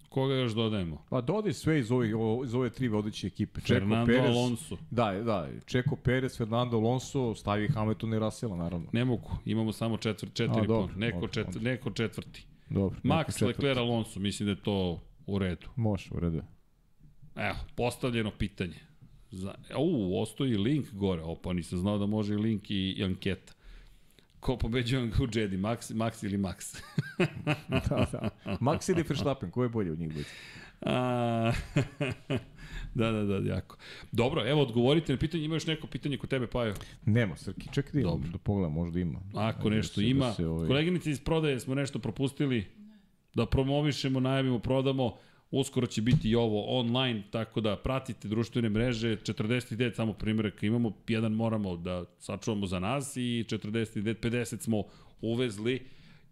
koga još dodajemo? Pa dodaj sve iz, ovo- iz ove tri vodeće ekipe. Čeko Fernando Perez, Alonso. Da, da, Čeko Perez, Fernando Alonso, stavi Hamilton i Russella, naravno. Ne mogu, imamo samo četvr, četiri A, dobro, pon. Neko, dobro, četvr, neko četvrti. Dobro. neko Max četvrti. Leclerc Alonso, mislim da je to u redu. Može, u redu. je. Evo, postavljeno pitanje. Za, u, ostoji link gore, opa, nisam znao da može i link i, i anketa. Ko pobeđuje u Jedi, Max, Max ili Max? da, da. Max ili Verstappen, ko je bolje u njih dvojica? A, da, da, da, jako. Dobro, evo, odgovorite na pitanje. Ima još neko pitanje kod tebe, Pajo? Nema, Srki, čekaj da, imam, da pogledam, možda ima. Ako Ajde, nešto da ima. Da se, ovaj... Koleginice iz prodaje smo nešto propustili da promovišemo, najavimo, prodamo. Uskoro će biti i ovo online, tako da pratite društvene mreže, 49 samo primjeraka imamo, jedan moramo da sačuvamo za nas i 49, 50 smo uvezli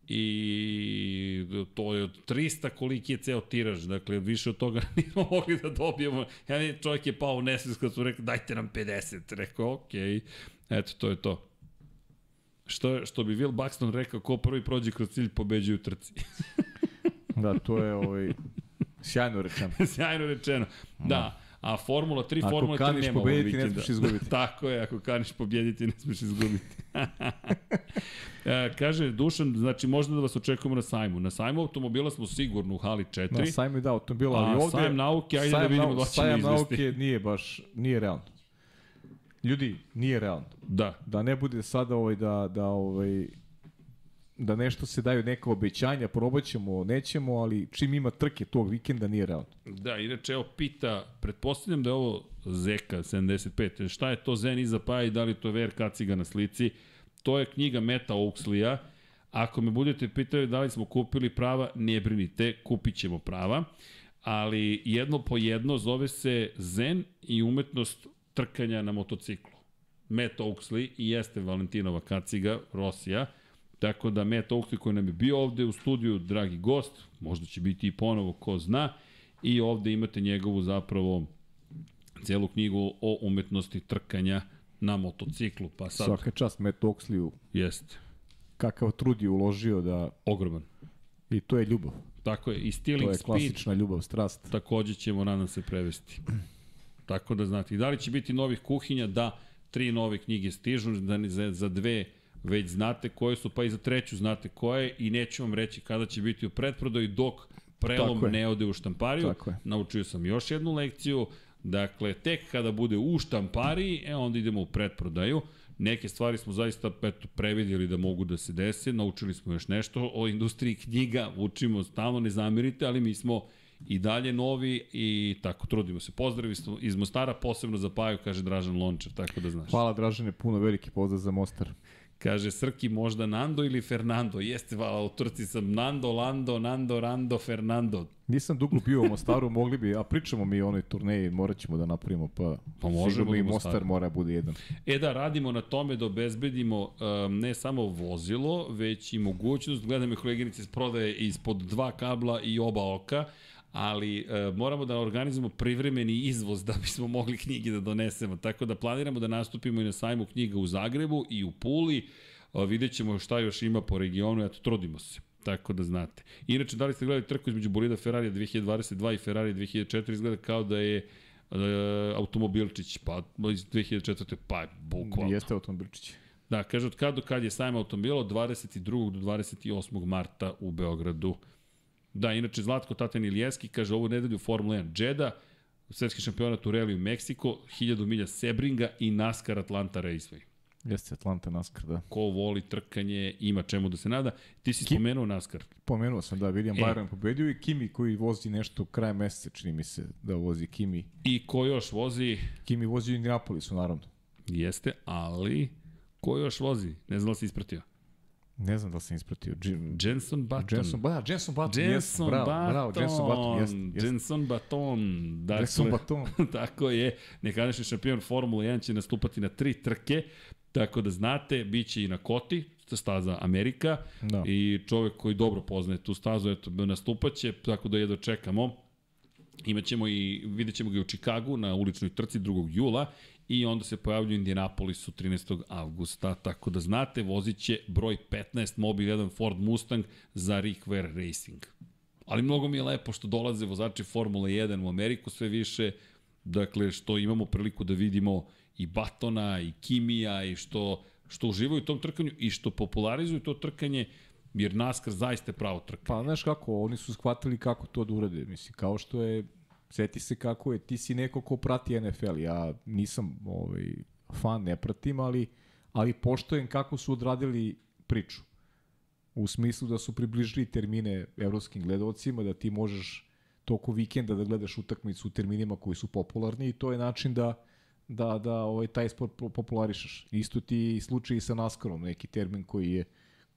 i to je od 300 koliki je ceo tiraž, dakle više od toga nismo mogli da dobijemo. Ja ne, čovjek je pao u nesvijest kad su rekli dajte nam 50, rekao okej, okay. eto to je to. Što, što bi Will Buxton rekao, ko prvi prođe kroz cilj, pobeđuje u trci. Da, to je ovaj, sjajno rečeno. Sjajno rečeno. Da, a Formula 3, Ako Formula 3 kaniš nema ovog pobediti, ne vikenda. smeš izgubiti. Tako je, ako kaniš pobjediti, ne smeš izgubiti. e, kaže Dušan, znači možda da vas očekujemo na sajmu. Na sajmu automobila smo sigurno u hali 4. Na sajmu da automobila, ali A, ovde... sajam nauke, ajde da sajam vidimo nau- da ćemo Sajam nauke nije baš, nije realno. Ljudi, nije realno. Da, Da ne bude sada ovaj da, da ovaj da nešto se daju neka obećanja, probaćemo, nećemo, ali čim ima trke tog vikenda nije realno. Da, inače, evo, pita, pretpostavljam da je ovo Zeka 75. Šta je to Zen iza pa i da li to je VR kaciga na slici? To je knjiga Meta Oaksley-a. Ako me budete pitali da li smo kupili prava, ne brinite, kupit ćemo prava. Ali jedno po jedno zove se Zen i umetnost trkanja na motociklu. Matt Oaksley i jeste Valentinova kaciga, Rosija. Tako da Matt Oaksley koji nam je bio ovde u studiju, dragi gost, možda će biti i ponovo, ko zna, i ovde imate njegovu zapravo celu knjigu o umetnosti trkanja na motociklu, pa sad Svaka čast Matt Oxleyu, jeste kakav trud je uložio da ogroman. i to je ljubav. Tako je, i To Stealing je Speed klasična ljubav, strast. takođe ćemo, nadam se, prevesti. Tako da znate. I da li će biti novih kuhinja? Da, tri nove knjige stižu, da ni za, za dve već znate koje su, pa i za treću znate koje i neću vam reći kada će biti u pretprodaju dok prelom ne ode u štampariju. Tako je. Naučio sam još jednu lekciju, dakle, tek kada bude u štampariji, e, onda idemo u pretprodaju. Neke stvari smo zaista eto, previdjeli da mogu da se dese, naučili smo još nešto o industriji knjiga, učimo stalno, ne zamirite, ali mi smo i dalje novi i tako trudimo se. Pozdravi iz Mostara, posebno za Paju, kaže Dražan Lončar, tako da znaš. Hvala Dražene, puno veliki pozdrav za Mostar. Kaže Srki možda Nando ili Fernando. Jeste, va, u Turci sam Nando, Lando, Nando, Rando, Fernando. Nisam dugo bio u Mostaru, mogli bi, a pričamo mi o onoj turneji, morat ćemo da napravimo, pa, Pa možemo sigurno i Mostar mora bude jedan. E da, radimo na tome da obezbedimo um, ne samo vozilo, već i mogućnost, gledam je koleginice iz prodaje ispod dva kabla i oba oka, ali e, moramo da organizujemo privremeni izvoz da bismo mogli knjige da donesemo. Tako da planiramo da nastupimo i na sajmu knjiga u Zagrebu i u Puli. E, vidjet ćemo šta još ima po regionu, eto, trudimo se. Tako da znate. Inače, da li ste gledali trku između bolida Ferrari 2022 i Ferrari 2004, izgleda kao da je e, automobilčić, pa iz 2004. pa bukvalno. Jeste automobilčić. Da, kaže od kad do kad je sajma automobila od 22. do 28. marta u Beogradu. Da, inače Zlatko Tatan Ilijeski kaže ovu nedelju Formula 1 Jeddah, svetski šampionat u Reliju Meksiko, 1000 milja Sebringa i NASCAR Atlanta Raceway. Jeste Atlanta NASCAR, da. Ko voli trkanje, ima čemu da se nada. Ti si spomenuo NASCAR. Pomenuo sam da William E. Byron pobedio i Kimi koji vozi nešto krajem meseca, čini mi se da vozi Kimi. I ko još vozi, Kimi vozi u Indianapolisu, naravno. jeste, ali ko još vozi? Ne znam da si ispratio. Ne znam da li sam ispratio. Jim, Jenson Button. Jenson, ba, Jenson Button, Jenson yes, bravo, Button. bravo, Jenson Button, jeste, jeste. Jenson Button. Dakle, Jenson Button. tako je. Nekadašnji šampion Formula 1 će nastupati na tri trke. Tako da znate, bit će i na Koti, staza Amerika. Da. I čovek koji dobro poznaje tu stazu, eto, nastupaće, tako da jedno čekamo. Imaćemo i, vidjet ćemo ga i u Čikagu na uličnoj trci 2. jula i onda se pojavljuje u Indianapolisu 13. avgusta, tako da znate, vozit će broj 15 Mobil 1 Ford Mustang za Rick Ware Racing. Ali mnogo mi je lepo što dolaze vozači Formule 1 u Ameriku sve više, dakle što imamo priliku da vidimo i Batona i Kimija i što, što uživaju u tom trkanju i što popularizuju to trkanje, jer NASCAR zaista je pravo trkanje. Pa znaš kako, oni su shvatili kako to da urade. Mislim, kao što je, seti se kako je, ti si neko ko prati NFL. Ja nisam ovaj, fan, ne pratim, ali, ali poštojem kako su odradili priču. U smislu da su približili termine evropskim gledalcima, da ti možeš toko vikenda da gledaš utakmicu u terminima koji su popularni i to je način da da da ovaj taj sport po- popularišeš. Isto ti slučaj sa NASCARom, neki termin koji je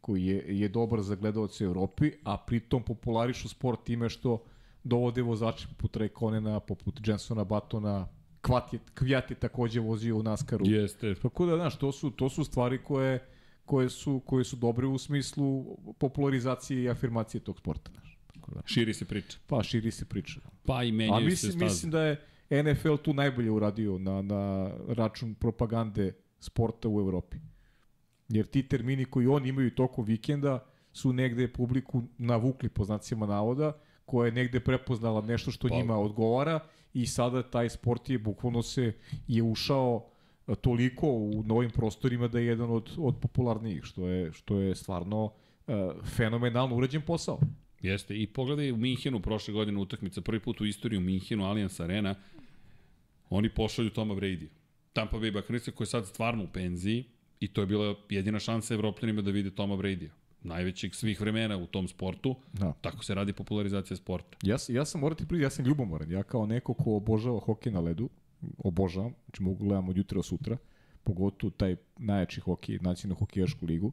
koji je, je dobar za gledaoce u Evropi, a pritom popularišu sport time što dovode vozače poput Rekonena, poput Jensona Batona, Kvat je, Kvjat je takođe vozio u NASCARu. Jeste. Tako da, znaš, to su, to su stvari koje, koje, su, koje su dobre u smislu popularizacije i afirmacije tog sporta. Znaš. Tako da, Širi se priča. pa širi se priča. Pa i A menjaju se mislim, staze. mislim da je NFL tu najbolje uradio na, na račun propagande sporta u Evropi. Jer ti termini koji oni imaju tokom vikenda su negde publiku navukli po znacima navoda, koja je negde prepoznala nešto što Pa. njima odgovara i sada taj sport je bukvalno se je ušao e, toliko u novim prostorima da je jedan od, od popularnijih, što je, što je stvarno uh, fenomenalno urađen posao. Jeste, i pogledaj u Minhenu prošle godine utakmica, prvi put u istoriji u Minhenu, Allianz Arena, oni pošalju Toma Brady. Tampa Bay Buccaneers koji je sad stvarno u penziji i to je bila jedina šansa evropljanima da vide Toma Brady. Najvećeg svih vremena u tom sportu. Da. Tako se radi popularizacija sporta. Ja, ja sam, morati priznati, ja sam ljubomoran. Ja kao neko ko obožava hokej na ledu, obožavam, znači mogu gledam od jutra do sutra, pogotovo taj najjači hokej, nacionalnu hokejašku ligu,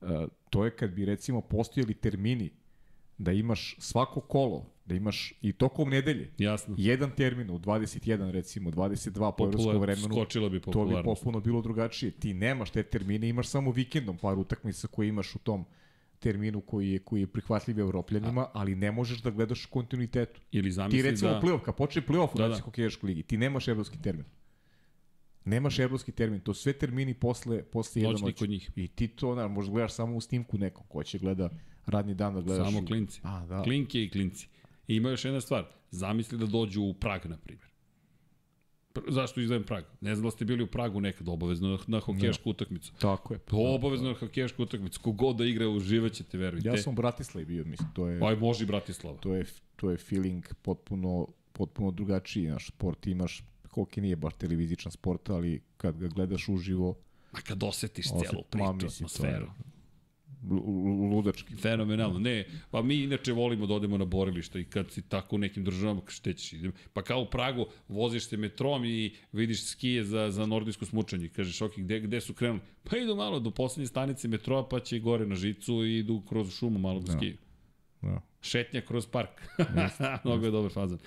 uh, to je kad bi recimo postojali termini da imaš svako kolo, da imaš i tokom nedelje, Jasno. jedan termin u 21 recimo, 22 po evropskom vremenu, skočila bi to bi popuno bilo drugačije. Ti nemaš te termine, imaš samo vikendom par utakmica koje imaš u tom terminu koji je, koji je prihvatljiv evropljanima, ali ne možeš da gledaš kontinuitetu. Ili Ti zamisli recimo da... play-off, kad počne play-off u Da, da, hokejaškoj ligi, ti nemaš evropski termin. Nemaš evropski termin, to sve termini posle, posle jedan noć. kod njih. I ti to, na, možda gledaš samo u snimku nekom, ko će gleda radni dan da gledaš. Samo klinci. A, da. Klinke i klinci. I ima još jedna stvar. Zamisli da dođu u Prag, na primjer. Zašto izdvajem Prag? Ne znam da ste bili u Pragu nekad obavezno na, na hokejašku utakmicu. Tako je. To obavezno na hokejašku utakmicu. Kogod da igra, uživaćete, verujte. Ja sam u Bratislavi bio, mislim, to je... Aj, može i Bratislava. to je, to je feeling potpuno, potpuno drugačiji. Naš sport imaš, hokej nije baš televizičan sport, ali kad ga gledaš uživo, A kad osetiš Osjet- celu priču, je- atmosferu. Ludački. Fenomenalno. Ne, pa mi inače volimo da odemo na borilište i kad si tako u nekim državama, šta ćeš? idem. Pa kao u Pragu, voziš se metrom i vidiš skije za, za nordijsko smučanje. Kažeš, ok, gde, gde su krenuli? Pa idu malo do poslednje stanice metroa, pa će gore na žicu i idu kroz šumu malo da skiju. Da. Šetnja kroz park. Mnogo je dobar fazan.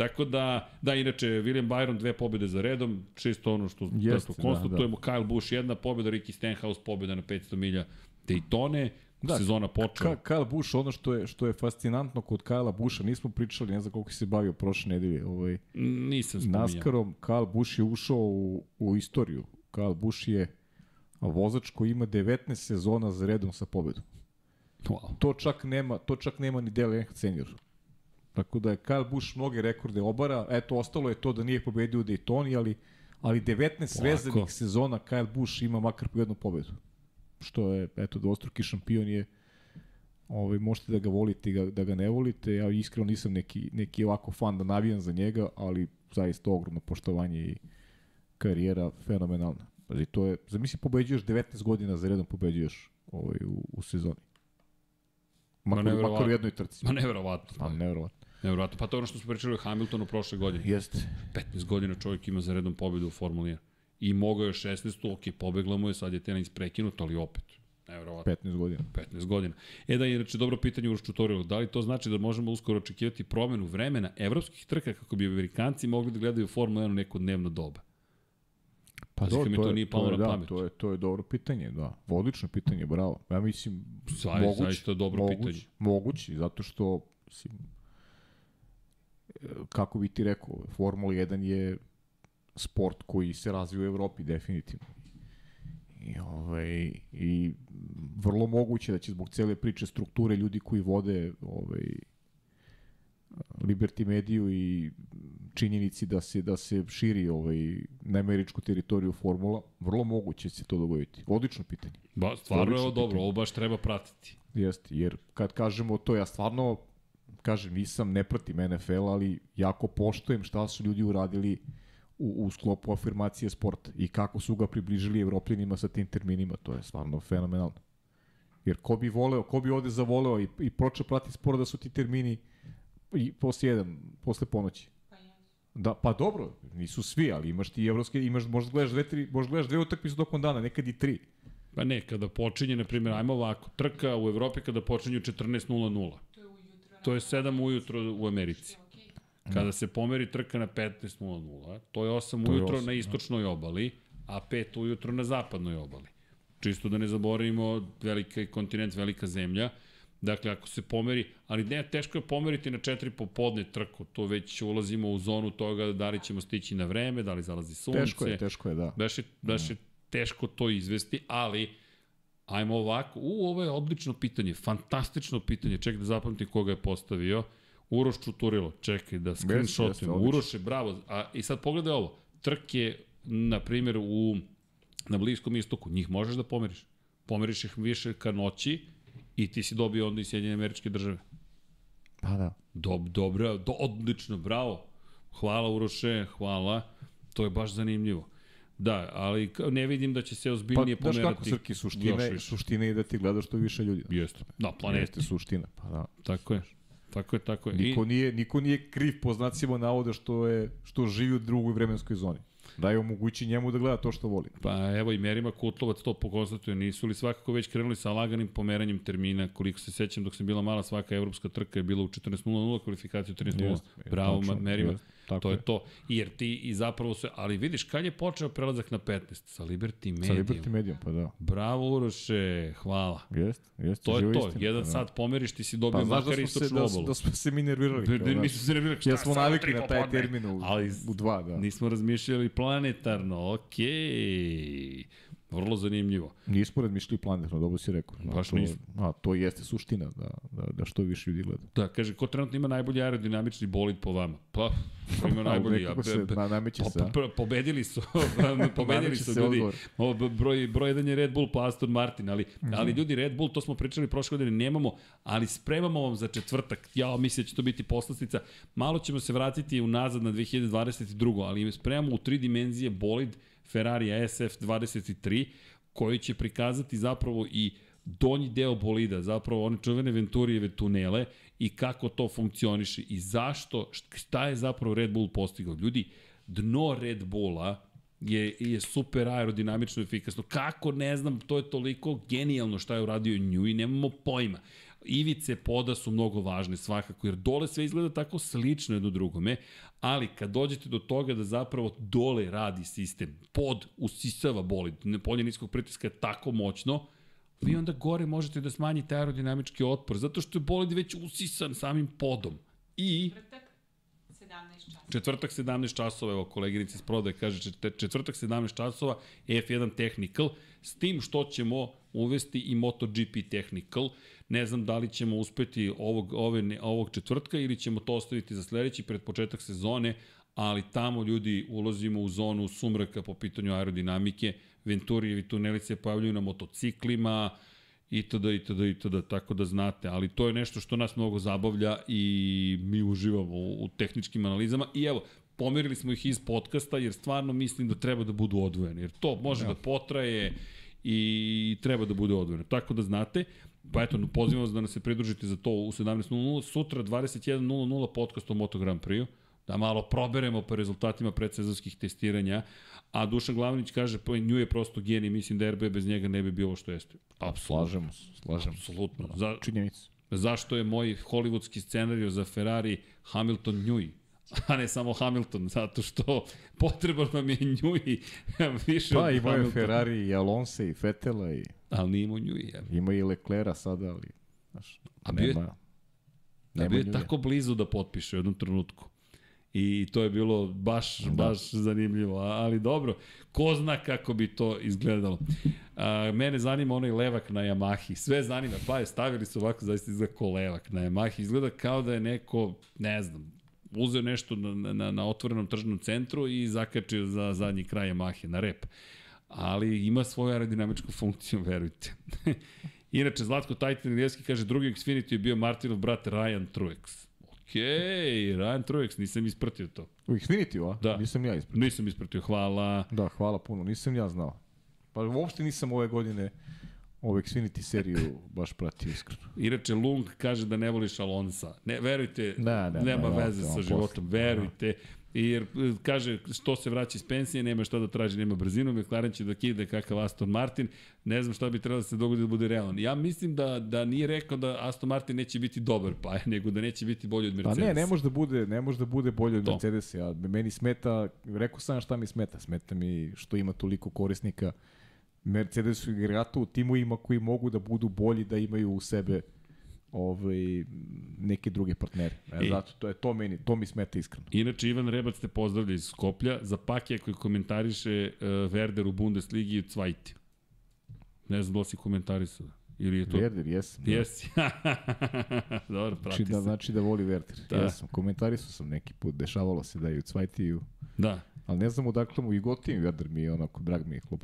Tako da, da, inače, William Byron dve pobjede za redom, čisto ono što Jeste, da, konstatujemo, da, Kyle Busch jedna pobjeda, Ricky Stenhouse pobjeda na 500 milja Daytone, da, sezona počela. Ka, Kyle Busch, ono što je, što je fascinantno kod Kyle Busha, nismo pričali, ne znam koliko se bavio prošle nedelje, ovaj, Nisam spominjao. Naskarom, Kyle Busch je ušao u, u istoriju. Kyle Busch je vozač koji ima 19 sezona za redom sa pobedom. Wow. To čak nema, to čak nema ni Dale Earnhardt senior. Tako da je Kyle Busch mnoge rekorde obara. Eto, ostalo je to da nije pobedio u Daytoni, ali, ali 19 vezanih sezona Kyle Busch ima makar po jednu pobedu. Što je, eto, dvostruki šampion je ovaj, možete da ga volite i ga, da ga ne volite. Ja iskreno nisam neki, neki ovako fan da navijam za njega, ali zaista ogromno poštovanje i karijera fenomenalna. Pazi, to je, zamisli pobeđuješ 19 godina za redom pobeđuješ ovaj, u, u sezoni. Makar, Ma, makar u jednoj trci. Ma neverovatno. Pa, nevjerovatno. Neverovatno. Pa to je ono što smo pričali o Hamiltonu prošle godine. Jeste. 15 godina čovjek ima za redom pobedu u Formuli 1. I mogao je 16. Ok, pobegla mu je, sad je tenis prekinut, ali opet. Neverovatno. 15 godina. 15 godina. E da, inače, dobro pitanje u tutorialu. Da li to znači da možemo uskoro očekivati promenu vremena evropskih trka kako bi Amerikanci mogli da gledaju Formulu 1 u neko dnevno doba? Pa Pazi, kad mi to nije palo je, na da, pamet. To je, to je dobro pitanje, da. Odlično pitanje, bravo. Ja mislim, Zaista, moguće, zaista dobro moguće, pitanje. Moguće, zato što, mislim, e, kako bi ti rekao, Formula 1 je sport koji se razvija u Evropi, definitivno. I, ovaj, I vrlo moguće da će zbog cele priče strukture ljudi koji vode ovaj, Liberty Mediju i činjenici da se da se širi ovaj na američku teritoriju formula, vrlo moguće će se to dogoditi. Odlično pitanje. Ba, stvarno je ovo Odlično dobro, ovo baš treba pratiti. Jeste, jer kad kažemo to, ja stvarno kažem, nisam, ne pratim NFL, ali jako poštojem šta su ljudi uradili u, u sklopu afirmacije sporta i kako su ga približili evropljanima sa tim terminima, to je stvarno fenomenalno. Jer ko bi voleo, ko bi ovde zavoleo i, i počeo prati sporo da su ti termini i posle jedan, posle ponoći. Da, pa dobro, nisu svi, ali imaš ti evropske, imaš, možda gledaš dve, tri, možda gledaš dve utakmice tokom dana, nekad i tri. Pa ne, kada počinje, na primjer, ajmo ovako, trka u Evropi kada počinje u 14.00. To je ujutro. To je 7 ujutro u Americi. Kada se pomeri trka na 15.00, to je 8 To je ujutro osam, na istočnoj obali, a 5 ujutro na zapadnoj obali. Čisto da ne zaboravimo velika kontinent, velika zemlja. Dakle, ako se pomeri, ali ne, teško je pomeriti na 4 popodne trku, to već ulazimo u zonu toga da li ćemo stići na vreme, da li zalazi sunce. Teško je, teško je, da. Baš je, baš je teško to izvesti, ali ajmo ovako. U, ovo je odlično pitanje, fantastično pitanje. Čekaj da zapamtim koga je postavio. Uroš Čuturilo, čekaj da odlično. Uroše, bravo. A, I sad pogledaj ovo. Trke, na primjer, u, na Bliskom istoku, njih možeš da pomeriš. Pomeriš ih više ka noći i ti si dobio onda i Sjedinjene američke države. Pa da. Dob, dobro, do, odlično, bravo. Hvala Uroše, hvala. To je baš zanimljivo. Da, ali ne vidim da će se Pa, ozbiljnije znaš pomerati. kako, Srki, je- više. suština je da ti gledaš što više ljudi. Jeste. Na planeti. Jeste suština, pa da. Tako je. Tako je, tako je. Niko I, nije, niko nije kriv po znacima navoda što, je, što živi u drugoj vremenskoj zoni. Daj omogući njemu da gleda to što voli. pa evo i Merima Kutlovac to pokonstatuje. Nisu li svakako već krenuli sa laganim pomeranjem termina? Koliko se sećam dok sam bila mala, svaka evropska trka je bila u 14.00, kvalifikacija u 13.00. Jeste, Bravo, Merima. jeste, tako to je je. to. Jer ti i zapravo se, ali vidiš, kad je počeo prelazak na 15? Sa Liberty Sa Media. Liberty Medium, pa da. Bravo Uroše, hvala. Jeste, jeste. To je to. istina, Jedan pa da. sat pomeriš, ti si dobio Pa makar da istočnu da, obalu. da smo se mi nervirali. Da, da, da. nismo se nervirali. Ja smo navikli na taj termin u, Ali u dva, da. nismo razmišljali planetarno, okej. Vrlo zanimljivo. Nismo razmišljali planetarno, dobro si rekao. A, Baš to, nismo. A, to jeste suština, da, da, da što više ljudi gleda. Da, kaže, ko trenutno ima najbolji aerodinamični bolid po vama? Pa, ima najbolji. Nekako se na, nameće po, se, a? po, pobedili su, pobedili Nameće su ljudi. Ovo, b- broj, broj jedan je Red Bull pa Aston Martin, ali, Mhm. ali ljudi, Red Bull, to smo pričali prošle godine, nemamo, ali spremamo vam za četvrtak. Ja mislim da će to biti poslastica. Malo ćemo se vratiti unazad na 2022. ali spremamo u tri dimenzije bolid Ferrari SF23, koji će prikazati zapravo i donji deo bolida, zapravo one čuvene Venturijeve tunele i kako to funkcioniše i zašto, šta je zapravo Red Bull postigao. Ljudi, dno Red Bulla je, je super aerodinamično efikasno. Kako, ne znam, to je toliko genijalno šta je uradio nju i nemamo pojma. Ivice poda su mnogo važne svakako, jer dole sve izgleda tako slično jedno drugome, ali kad dođete do toga da zapravo dole radi sistem, pod usisava bolid, polje niskog pritiska je tako moćno, vi onda gore možete da smanjite aerodinamički otpor, zato što je bolid već usisan samim podom. I Četvrtak, 17 časova. četvrtak 17 časova, evo koleginica iz prodaje kaže čet- četvrtak 17 časova F1 Technical, s tim što ćemo uvesti i MotoGP Technical. Ne znam da li ćemo uspeti ovog, ove, ovog četvrtka ili ćemo to ostaviti za sledeći pred početak sezone, ali tamo ljudi ulazimo u zonu sumraka po pitanju aerodinamike, Venturijevi tuneli se pojavljuju na motociklima, itd. itd. itd. Tako da znate, ali to je nešto što nas mnogo zabavlja i mi uživamo u, u tehničkim analizama. I evo, pomerili smo ih iz podcasta jer stvarno mislim da treba da budu odvojeni. Jer to može da potraje i treba da bude odvojeno. Tako da znate, pa eto, pozivam vas da nas se pridružite za to u 17.00. Sutra 21.00 podcast o Moto Grand Prix-u da malo proberemo po rezultatima predsezonskih testiranja, a Dušan Glavnić kaže, pa nju je prosto genij, mislim da RB bez njega ne bi bilo što jeste. Apsolutno. Slažemo se, slažemo se. Apsolutno. Za, Činjenica. zašto je moj hollywoodski scenario za Ferrari Hamilton Njuj? a ne samo Hamilton, zato što potreban nam je Njuj više Pa od imao je Hamiltona. Ferrari i Alonso i Fetela i Ali nije imao Njuj. Ja. ima i Leclera sada, ali znaš, A bio je- nema, Da nema bio je tako blizu da potpiše u jednom trenutku. I to je bilo baš, da. baš zanimljivo. A- Ali dobro, ko zna kako bi to izgledalo. A, mene zanima onaj levak na Yamahi. Sve zanima. Pa je, stavili su ovako, zaista izgleda ko levak na Yamahi. Izgleda kao da je neko, ne znam, uzeo nešto na, na, na otvorenom tržnom centru i zakačio za zadnji kraj Yamahe, na rep. Ali ima svoju aerodinamičku funkciju, verujte. Inače, Zlatko Tajtan Ilijevski kaže, drugi Xfinity je bio Martinov brat Ryan Truex. Okej, Ryan Truex, nisam ispratio to. U Xfinity, a? Da. Nisam ja ispred. Nisam ispratio, hvala. Da, hvala puno, nisam ja znao. Pa uopšte nisam ove godine Ovo Xfinity seriju baš pratio iskreno. Inače, Lung kaže da ne voliš Alonsa. Ne, verujte, Da, da, nema da, da, veze da, sa životom, posle. verujte. Jer e, kaže što se vraća iz pensije, nema šta da traži, nema brzinu, McLaren će da kide kakav Aston Martin, ne znam šta bi trebalo da se dogodi da bude realan. Ja mislim da, da nije rekao da Aston Martin neće biti dobar pa, nego da neće biti bolji od Pa Mercedesa. ne, ne može da bude, ne može da bude bolje od. Mercedesa. Ja, meni smeta, rekao sam šta mi smeta. Smeta mi što ima toliko korisnika. Mercedes i igrata u timovima koji mogu da budu bolji, da imaju u sebe ovaj, neke druge partnere. E, I- zato to je to meni, to mi smeta iskreno. Inače, Ivan Rebac te pozdravlja iz Skoplja za Pakija koji komentariše uh, Werder u Bundesligi i Cvajti. Ne znam da li si komentarisao. Ili je to... Werder, jesam. da. Jesi. Dobro, prati Znači da, se. znači da voli Werder. Da. Da. Jesam, komentarisao sam neki put, dešavalo se da je u Cvajtiju, Da. ali ne znam odakle mu i gotivim Werder mi je onako, drag mi je klub.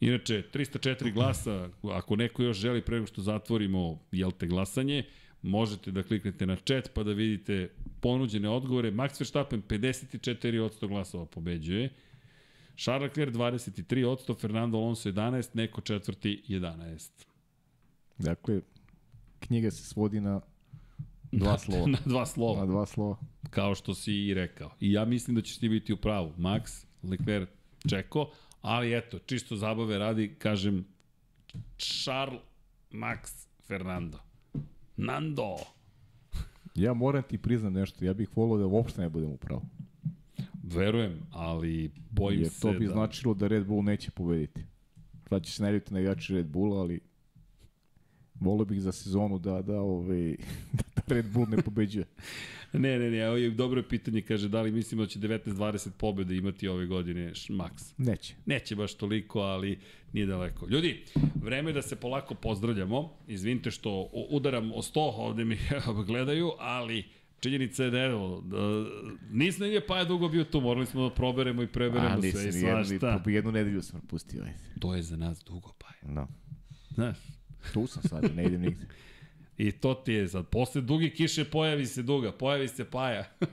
Inače, 304 glasa, ako neko još želi pre nego što zatvorimo, jel te, glasanje, možete da kliknete na chat pa da vidite ponuđene odgovore. Max Verstappen 54% glasova pobeđuje. Charles Leclerc 23%, Fernando Alonso 11, neko četvrti 11. Dakle, knjiga se svodi na dva slova. Na dva slova. Na dva slova. kao što si i rekao. I ja mislim da ćeš ti biti u pravu. Max, Leclerc, Čeko, ali eto, čisto zabave radi, kažem, Charles, Max, Fernando. Nando. Ja moram ti priznam nešto, ja bih volio da uopšte ne budem u pravu. Verujem, ali bojim Jer se to bi da... značilo da Red Bull neće pobediti. Sad će se najljubiti na igrači Red Bulla, ali volio bih za sezonu da, da, ovaj, da Red Bull ne pobeđuje. Ne, ne, ne, ovo je dobro pitanje, kaže, da li mislimo da će 19-20 pobjede imati ove godine Max? Neće. Neće baš toliko, ali nije daleko. Ljudi, vreme je da se polako pozdravljamo. Izvinite što udaram o sto, ovde mi gledaju, ali činjenica je da evo, da, nisam nije pa je dugo bio tu, morali smo da proberemo i preberemo A, sve i svašta. ni- jednu nedelju sam propustio. Ajde. To je za nas dugo pa je. No. Znaš, Tu sam sad, ne idem nigde. i to ti je sad, posle duge kiše pojavi se duga, pojavi se paja.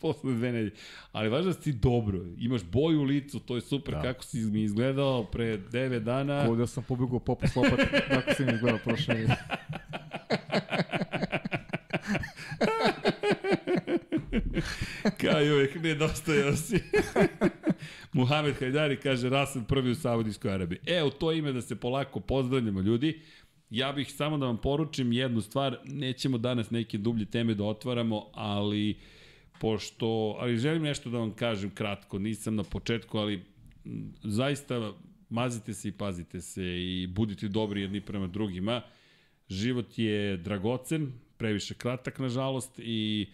posle dve nedelje. Ali važno da si dobro, imaš boju u licu, to je super, da. Kako si mi izgledao pre 9 dana. Kao da sam pobegao popis lopate, tako sam izgledao prošle nedelje. Kao i uvek, nedostajao si. Muhamed Hajdari kaže Rasen prvi u Saudijskoj Arabiji. E, u to ime da se polako pozdravljamo ljudi. Ja bih samo da vam poručim jednu stvar, nećemo danas neke dublje teme da otvaramo, ali pošto, ali želim nešto da vam kažem kratko, nisam na početku, ali m, zaista mazite se i pazite se i budite dobri jedni prema drugima. Život je dragocen, previše kratak nažalost i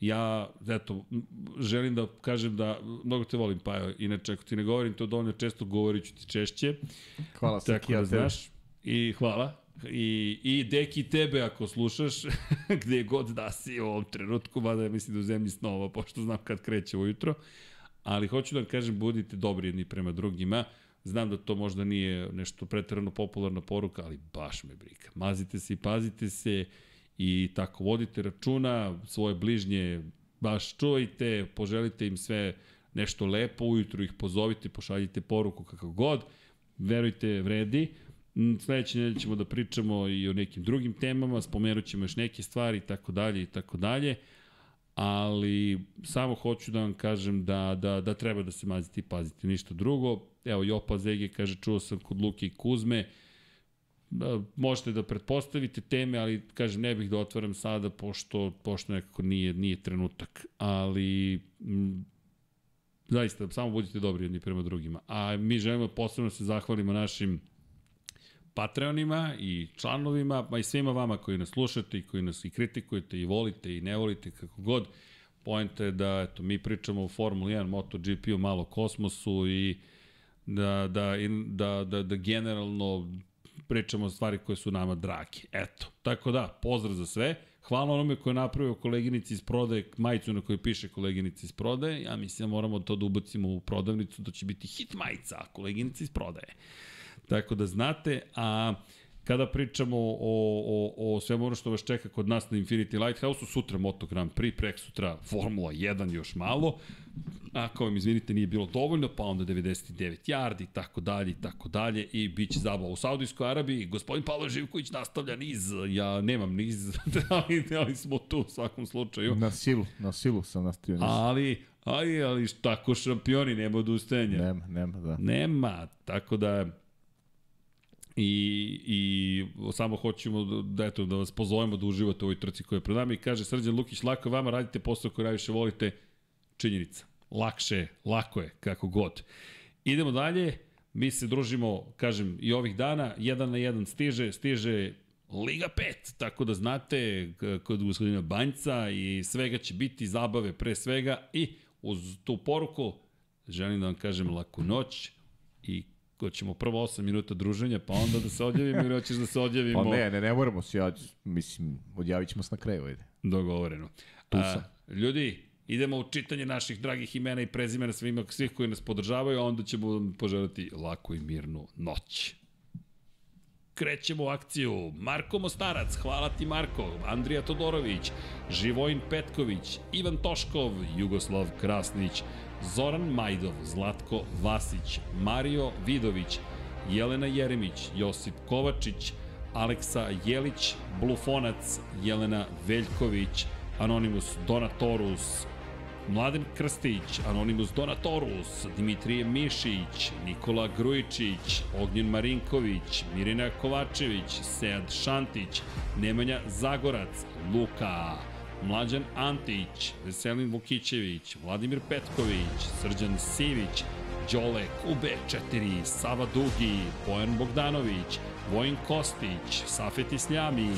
ja, eto, želim da kažem da mnogo te volim, pa inače ako ti ne govorim to dovoljno često, govorit ću ti češće. Hvala sam Tako da znaš. I hvala. I, I deki tebe ako slušaš, gde god da si u ovom trenutku, mada mislim da u zemlji snova, pošto znam kad kreće ujutro. Ali hoću da vam kažem, budite dobri jedni prema drugima. Znam da to možda nije nešto pretarano popularna poruka, ali baš me briga. Mazite se i pazite se i tako vodite računa, svoje bližnje baš čujte, poželite im sve nešto lepo, ujutru ih pozovite, pošaljite poruku kako god, verujte, vredi. Sledeće nedelje ćemo da pričamo i o nekim drugim temama, spomenut ćemo još neke stvari i tako dalje i tako dalje, ali samo hoću da vam kažem da, da, da treba da se mazite i pazite, ništa drugo. Evo, Jopa Zege kaže, čuo sam kod Luke i Kuzme, Da, možete da pretpostavite teme, ali kažem ne bih da otvaram sada pošto pošto nekako nije nije trenutak, ali m, zaista samo budite dobri jedni prema drugima. A mi želimo posebno da se zahvalimo našim Patreonima i članovima, pa i svima vama koji nas slušate i koji nas i kritikujete i volite i ne volite kako god. Poenta je da eto, mi pričamo o Formuli 1, MotoGP-u, malo kosmosu i da, da, da, da, da generalno pričamo o stvari koje su nama drage. Eto, tako da, pozdrav za sve. Hvala onome ko je napravio koleginici iz prodaje, majicu na kojoj piše koleginici iz prodaje. Ja mislim da moramo to da ubacimo u prodavnicu, da će biti hit majica, koleginici iz prodaje. Tako da znate, a Kada pričamo o, o, o svemu ono što vas čeka kod nas na Infinity Lighthouse-u, sutra Moto Grand Prix, prek sutra Formula 1 još malo, ako vam izvinite nije bilo dovoljno, pa onda 99 yardi i tako dalje i tako dalje i bit će zabava u Saudijskoj Arabiji. Gospodin Pavle Živković nastavlja niz, ja nemam niz, ali, ali smo tu u svakom slučaju. Na silu, na silu sam nastavio. niz. Ali, ali, ali tako šampioni, nema odustajanja. Nema, nema, da. Nema, tako da i, i samo hoćemo da, da, eto, da vas pozovemo da uživate u ovoj trci koja je pred nama. I kaže Srđan Lukić, lako vama, radite posao koji najviše volite, činjenica. Lakše je, lako je, kako god. Idemo dalje, mi se družimo, kažem, i ovih dana, jedan na jedan stiže, stiže Liga 5, tako da znate kod gospodina Banjca i svega će biti zabave pre svega. I uz tu poruku želim da vam kažem laku noć hoćemo prvo 8 minuta druženja, pa onda da se odjavimo ili hoćeš da se odjavimo Pa ne, ne, ne moramo se, ja, mislim, odjavit ćemo se na kraju, ajde. dogovoreno. Tu A, sam. ljudi, idemo u čitanje naših dragih imena i prezimena svima, svih koji nas podržavaju, a onda ćemo vam poželjati laku i mirnu noć. Krećemo u akciju. Marko Mostarac, hvala ti Marko, Andrija Todorović, Živojin Petković, Ivan Toškov, Jugoslav Krasnić, Zoran Majdov, Zlatko Vasić, Mario Vidović, Jelena Jeremić, Josip Kovačić, Aleksa Jelić, Blufonac, Jelena Veljković, Anonimus Donatorus, Mladen Krstić, Anonimus Donatorus, Dimitrije Mišić, Nikola Grujičić, Ognjen Marinković, Mirina Kovačević, Sead Šantić, Nemanja Zagorac, Luka, Mlađan Antić, Veselin Vukićević, Vladimir Petković, Srđan Sivić, Đole Kube 4, Sava Dugi, Bojan Bogdanović, Vojin Kostić, Safet Isljami,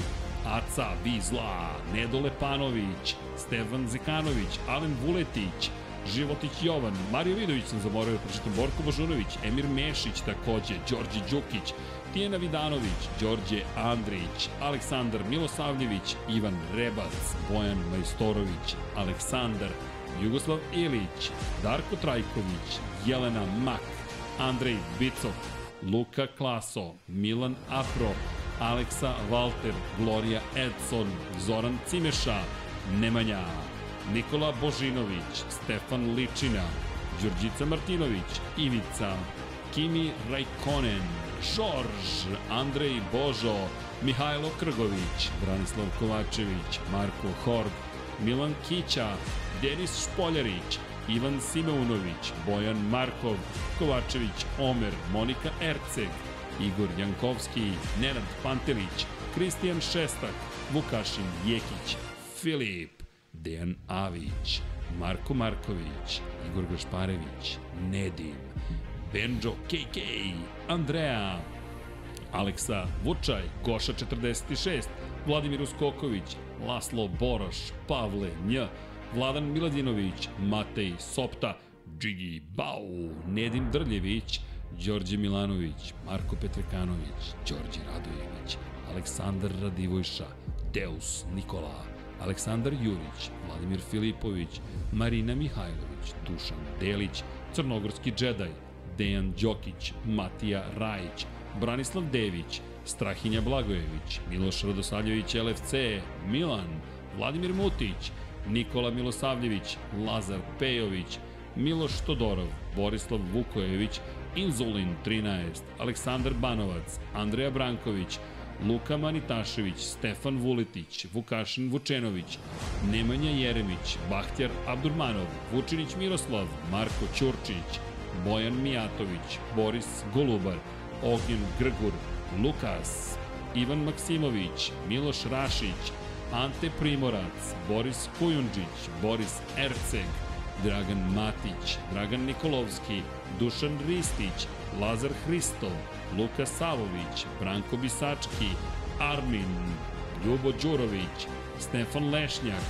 Aca Vizla, Nedo Lepanović, Stefan Zekanović, Alen Vuletić, Životić Jovan, Mario Vidović sam zaboravio pročitam, Borko Božunović, Emir Mešić takođe, Đorđe Đukić, Tijena Vidanović, Đorđe Andrić, Aleksandar Milosavljević, Ivan Rebac, Bojan Majstorović, Aleksandar, Jugoslav Ilić, Darko Trajković, Jelena Mak, Andrej Bicok, Luka Klaso, Milan Apro, Aleksa Valter, Gloria Edson, Zoran Cimeša, Nemanja, Nikola Božinović, Stefan Ličina, Đurđica Martinović, Ivica, Kimi Rajkonen, Žorž, Andrej Božo, Mihajlo Krgović, Branislav Kovačević, Marko Horg, Milan Kića, Denis Špoljarić, Ivan Simeunović, Bojan Markov, Kovačević Omer, Monika Erceg, Igor Jankovski, Nenad Pantelić, Kristijan Šestak, Vukašin Jekić, Filip, Dejan Avić, Marko Marković, Igor Gašparević, Nedim, Benjo KK, Andrea, Aleksa Vučaj, Goša 46, Vladimir Uskoković, Laslo Boroš, Pavle Nj, Vladan Miladinović, Matej Sopta, Džigi Bau, Nedim Drljević, Đorđe Milanović, Marko Petrekanović, Đorđe Radojević, Aleksandar Radivojša, Deus Nikola, Aleksandar Jurić, Vladimir Filipović, Marina Mihajlović, Dušan Delić, Crnogorski džedaj, Dejan Đokić, Matija Rajić, Branislav Dević, Strahinja Blagojević, Miloš Radosavljević LFC, Milan, Vladimir Mutić, Nikola Milosavljević, Lazar Pejović, Miloš Todorov, Borislav Vukojević, Inzulin 13, Aleksandar Banovac, Andreja Branković, Luka Manitašević, Stefan Vuletić, Vukašin Vučenović, Nemanja Jeremić, Bahtjar Abdurmanov, Vučinić Miroslav, Marko Ćurčić, Bojan Mijatović, Boris Golubar, Ognjen Grgur, Lukas, Ivan Maksimović, Miloš Rašić, Ante Primorac, Boris Kujundžić, Boris Erceg, Dragan Matić, Dragan Nikolovski, Dušan Ristić, Lazar Hristov, Luka Savović, Branko Bisački, Armin, Ljubo Đurović, Stefan Lešnjak,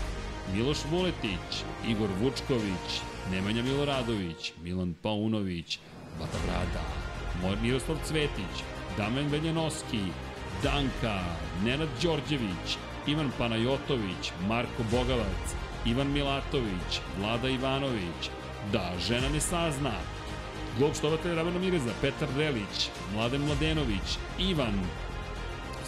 Miloš Vuletić, Igor Vučković, Nemanja Miloradović, Milan Paunović, Bata Brada, Miroslav Cvetić, Damen Veljanoski, Danka, Nenad Đorđević, Ivan Panajotović, Marko Bogavac, Ivan Milatović, Vlada Ivanović, Da žena ne sazna, Glob štovatelj Ramana Mireza, Petar Relić, Mladen Mladenović, Ivan,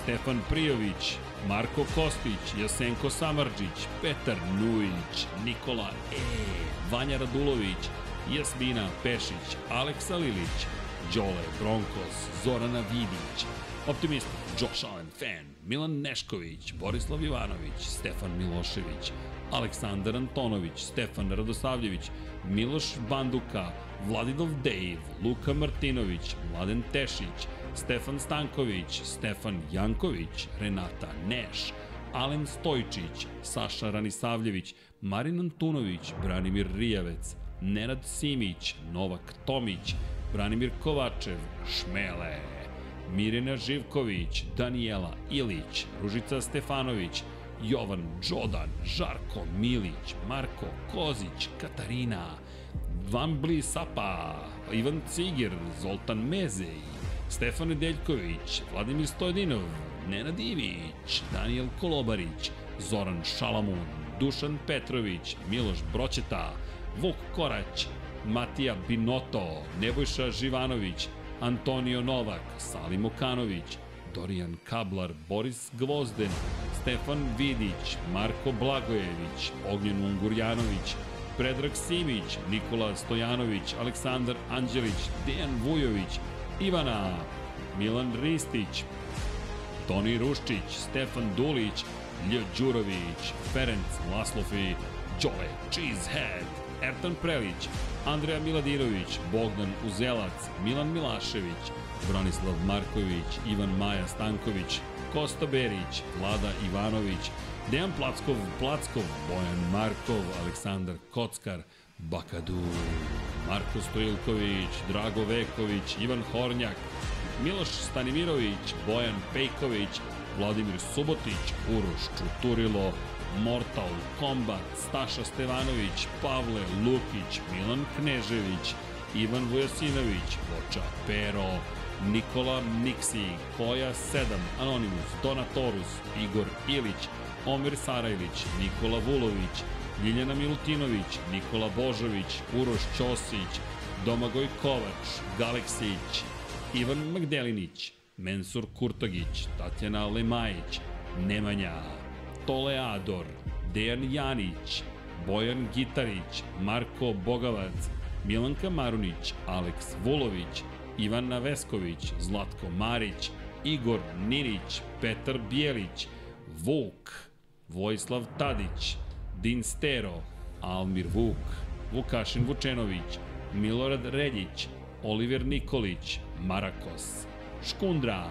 Stefan Prijović, Marko Kostić, Jasenko Samarđić, Petar Nujić, Nikola E, Vanja Radulović, Jasmina Pešić, Aleksa Lilić, Đole Bronkos, Zorana Vidić, Optimista, Josh Allen Fan, Milan Nešković, Borislav Ivanović, Stefan Milošević, Aleksandar Antonović, Stefan Radosavljević, Miloš Banduka, Vladidov Dejv, Luka Martinović, Mladen Tešić, Stefan Stanković, Stefan Janković, Renata Neš, Alen Stojčić, Saša Ranisavljević, Marin Antunović, Branimir Rijavec, Nenad Simić, Novak Tomić, Branimir Kovačev, Šmele, Mirjana Živković, Danijela Ilić, Ružica Stefanović, Jovan Đodan, Žarko Milić, Marko Kozić, Katarina, Vambli Sapa, Ivan Cigir, Zoltan Mezej, Stefan Nedeljković, Vladimir Stojdinov, Nenad Ivić, Daniel Kolobarić, Zoran Šalamun, Dušan Petrović, Miloš Broćeta, Vuk Korać, Matija Binoto, Nebojša Živanović, Antonio Novak, Salim Okanović, Dorijan Kablar, Boris Gvozden, Stefan Vidić, Marko Blagojević, Ognjen Ungurjanović, Predrag Simić, Nikola Stojanović, Aleksandar Anđelić, Dejan Vujović, Ivana, Milan Ristić, Toni Ruščić, Stefan Dulić, Ljo Đurović, Ferenc Laslofi, Đole Cheesehead, Ertan Prelić, Andreja Miladinović, Bogdan Uzelac, Milan Milašević, Bronislav Marković, Ivan Maja Stanković, Kosta Berić, Vlada Ivanović, Dejan Plackov, Plackov, Bojan Markov, Aleksandar Kockar, Bakadu, Marko Stojilković, Drago Veković, Ivan Hornjak, Miloš Stanimirović, Bojan Pejković, Vladimir Subotić, Uroš Čuturilo, Mortal Kombat, Staša Stevanović, Pavle Lukić, Milan Knežević, Ivan Vujasinović, Voča Pero, Nikola Niksi, Koja 7, Anonimus, Donatorus, Igor Ilić, Omer Sarajlić, Nikola Vulović, Ljiljana Milutinović, Nikola Božović, Uroš Ćosić, Domagoj Kovač, Galeksić, Ivan Magdelinić, Mensur Kurtagić, Tatjana Lemajić, Nemanja, Toleador, Dejan Janić, Bojan Gitarić, Marko Bogavac, Milanka Marunić, Aleks Vulović, Ivana Vesković, Zlatko Marić, Igor Ninić, Petar Bijelić, Vuk, Vojislav Tadić, Din Stero, Almir Vuk, Vukašin Vučenović, Milorad Reljić, Oliver Nikolić, Marakos, Škundra,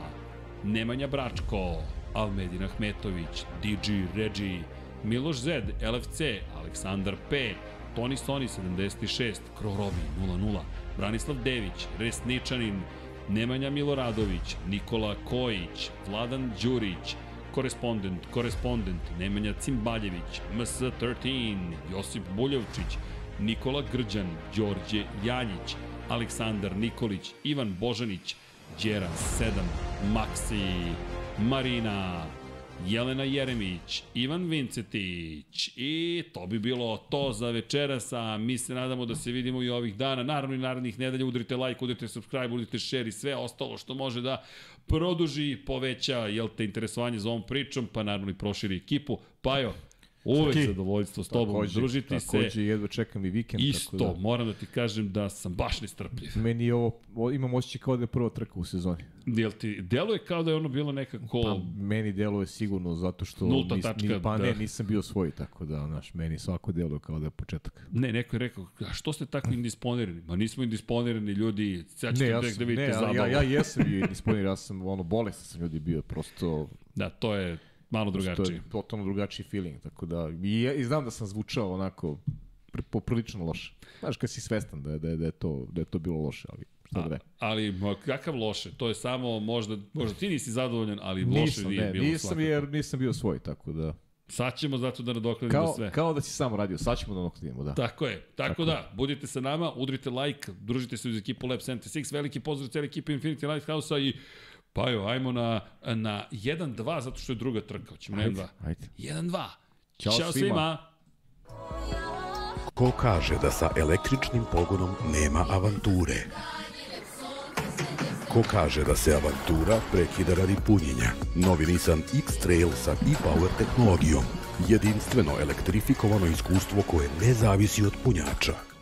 Nemanja Bračko, Almedin Ahmetović, DJ Regi, Miloš Zed, LFC, Aleksandar P, Toni Soni 76, Krorobi 00, Branislav Dević, Resničanin, Nemanja Miloradović, Nikola Kojić, Vladan Đurić, korespondent, korespondent, Nemanja Cimbaljević, MS13, Josip Buljovčić, Nikola Grđan, Đorđe Janjić, Aleksandar Nikolić, Ivan Božanić, Đera 7, Maksi, Marina, Jelena Jeremić, Ivan Vincetić i to bi bilo to za večeras, a mi se nadamo da se vidimo i ovih dana, naravno i narednih nedelja, udrite like, udrite subscribe, udrite share i sve ostalo što može da produži, poveća, jel te, interesovanje za ovom pričom, pa naravno i proširi ekipu. Pajo, uvek Saki. zadovoljstvo s tobom, Takođe, družiti se. Takođe, jedva čekam i vikend. Isto, Tako da, moram da ti kažem da sam baš nestrpljiv. meni je ovo, ovo, imam osjećaj kao da je prva trka u sezoni. Jel ti deluje kao da je ono bilo nekako... Pa, meni deluje sigurno zato što Nulta nis, tačka, ni, pa da. ne, nisam bio svoj, tako da, znaš, meni svako deluje kao da je početak. Ne, neko je rekao, a što ste tako indisponirani? Ma nismo indisponirani ljudi, sad ćete Ne, ja tek sam, da vidite ne, zabavu. ja, ja jesam bio disponiran, ja sam ono, bolestan sam ljudi bio, prosto Da, to je malo To drugačije. je totalno drugačiji feeling, tako da i, ja- i znam da sam zvučao onako pr- poprilično loše. Znaš, kad si svestan da je, da je, da je, to, da je to bilo loše, ali šta da ne. ali kakav loše, to je samo možda, možda ti nisi zadovoljan, ali loše nije ne, bilo nisam svakako. jer nisam bio svoj, tako da... Sad ćemo zato da nadoknadimo Kao, sve. kao da si sam radio, sad ćemo da nakladimo, da. Tako je. Tako, Tako da, budite sa nama, udrite like, družite se uz ekipu Lab 76, veliki pozdrav cijeli ekipi Infinity Lighthouse-a i pa jo, ajmo na, na 1-2, zato što je druga trka. Hoćemo na 1-2. ajde. 1-2. Ćao Ćao svima. svima. Ko kaže da sa električnim pogonom nema avanture? Ko kaže da se avantura prekida radi punjenja? Novi Nissan X-Trail sa e-Power tehnologijom. Jedinstveno elektrifikovano iskustvo koje ne zavisi od punjača.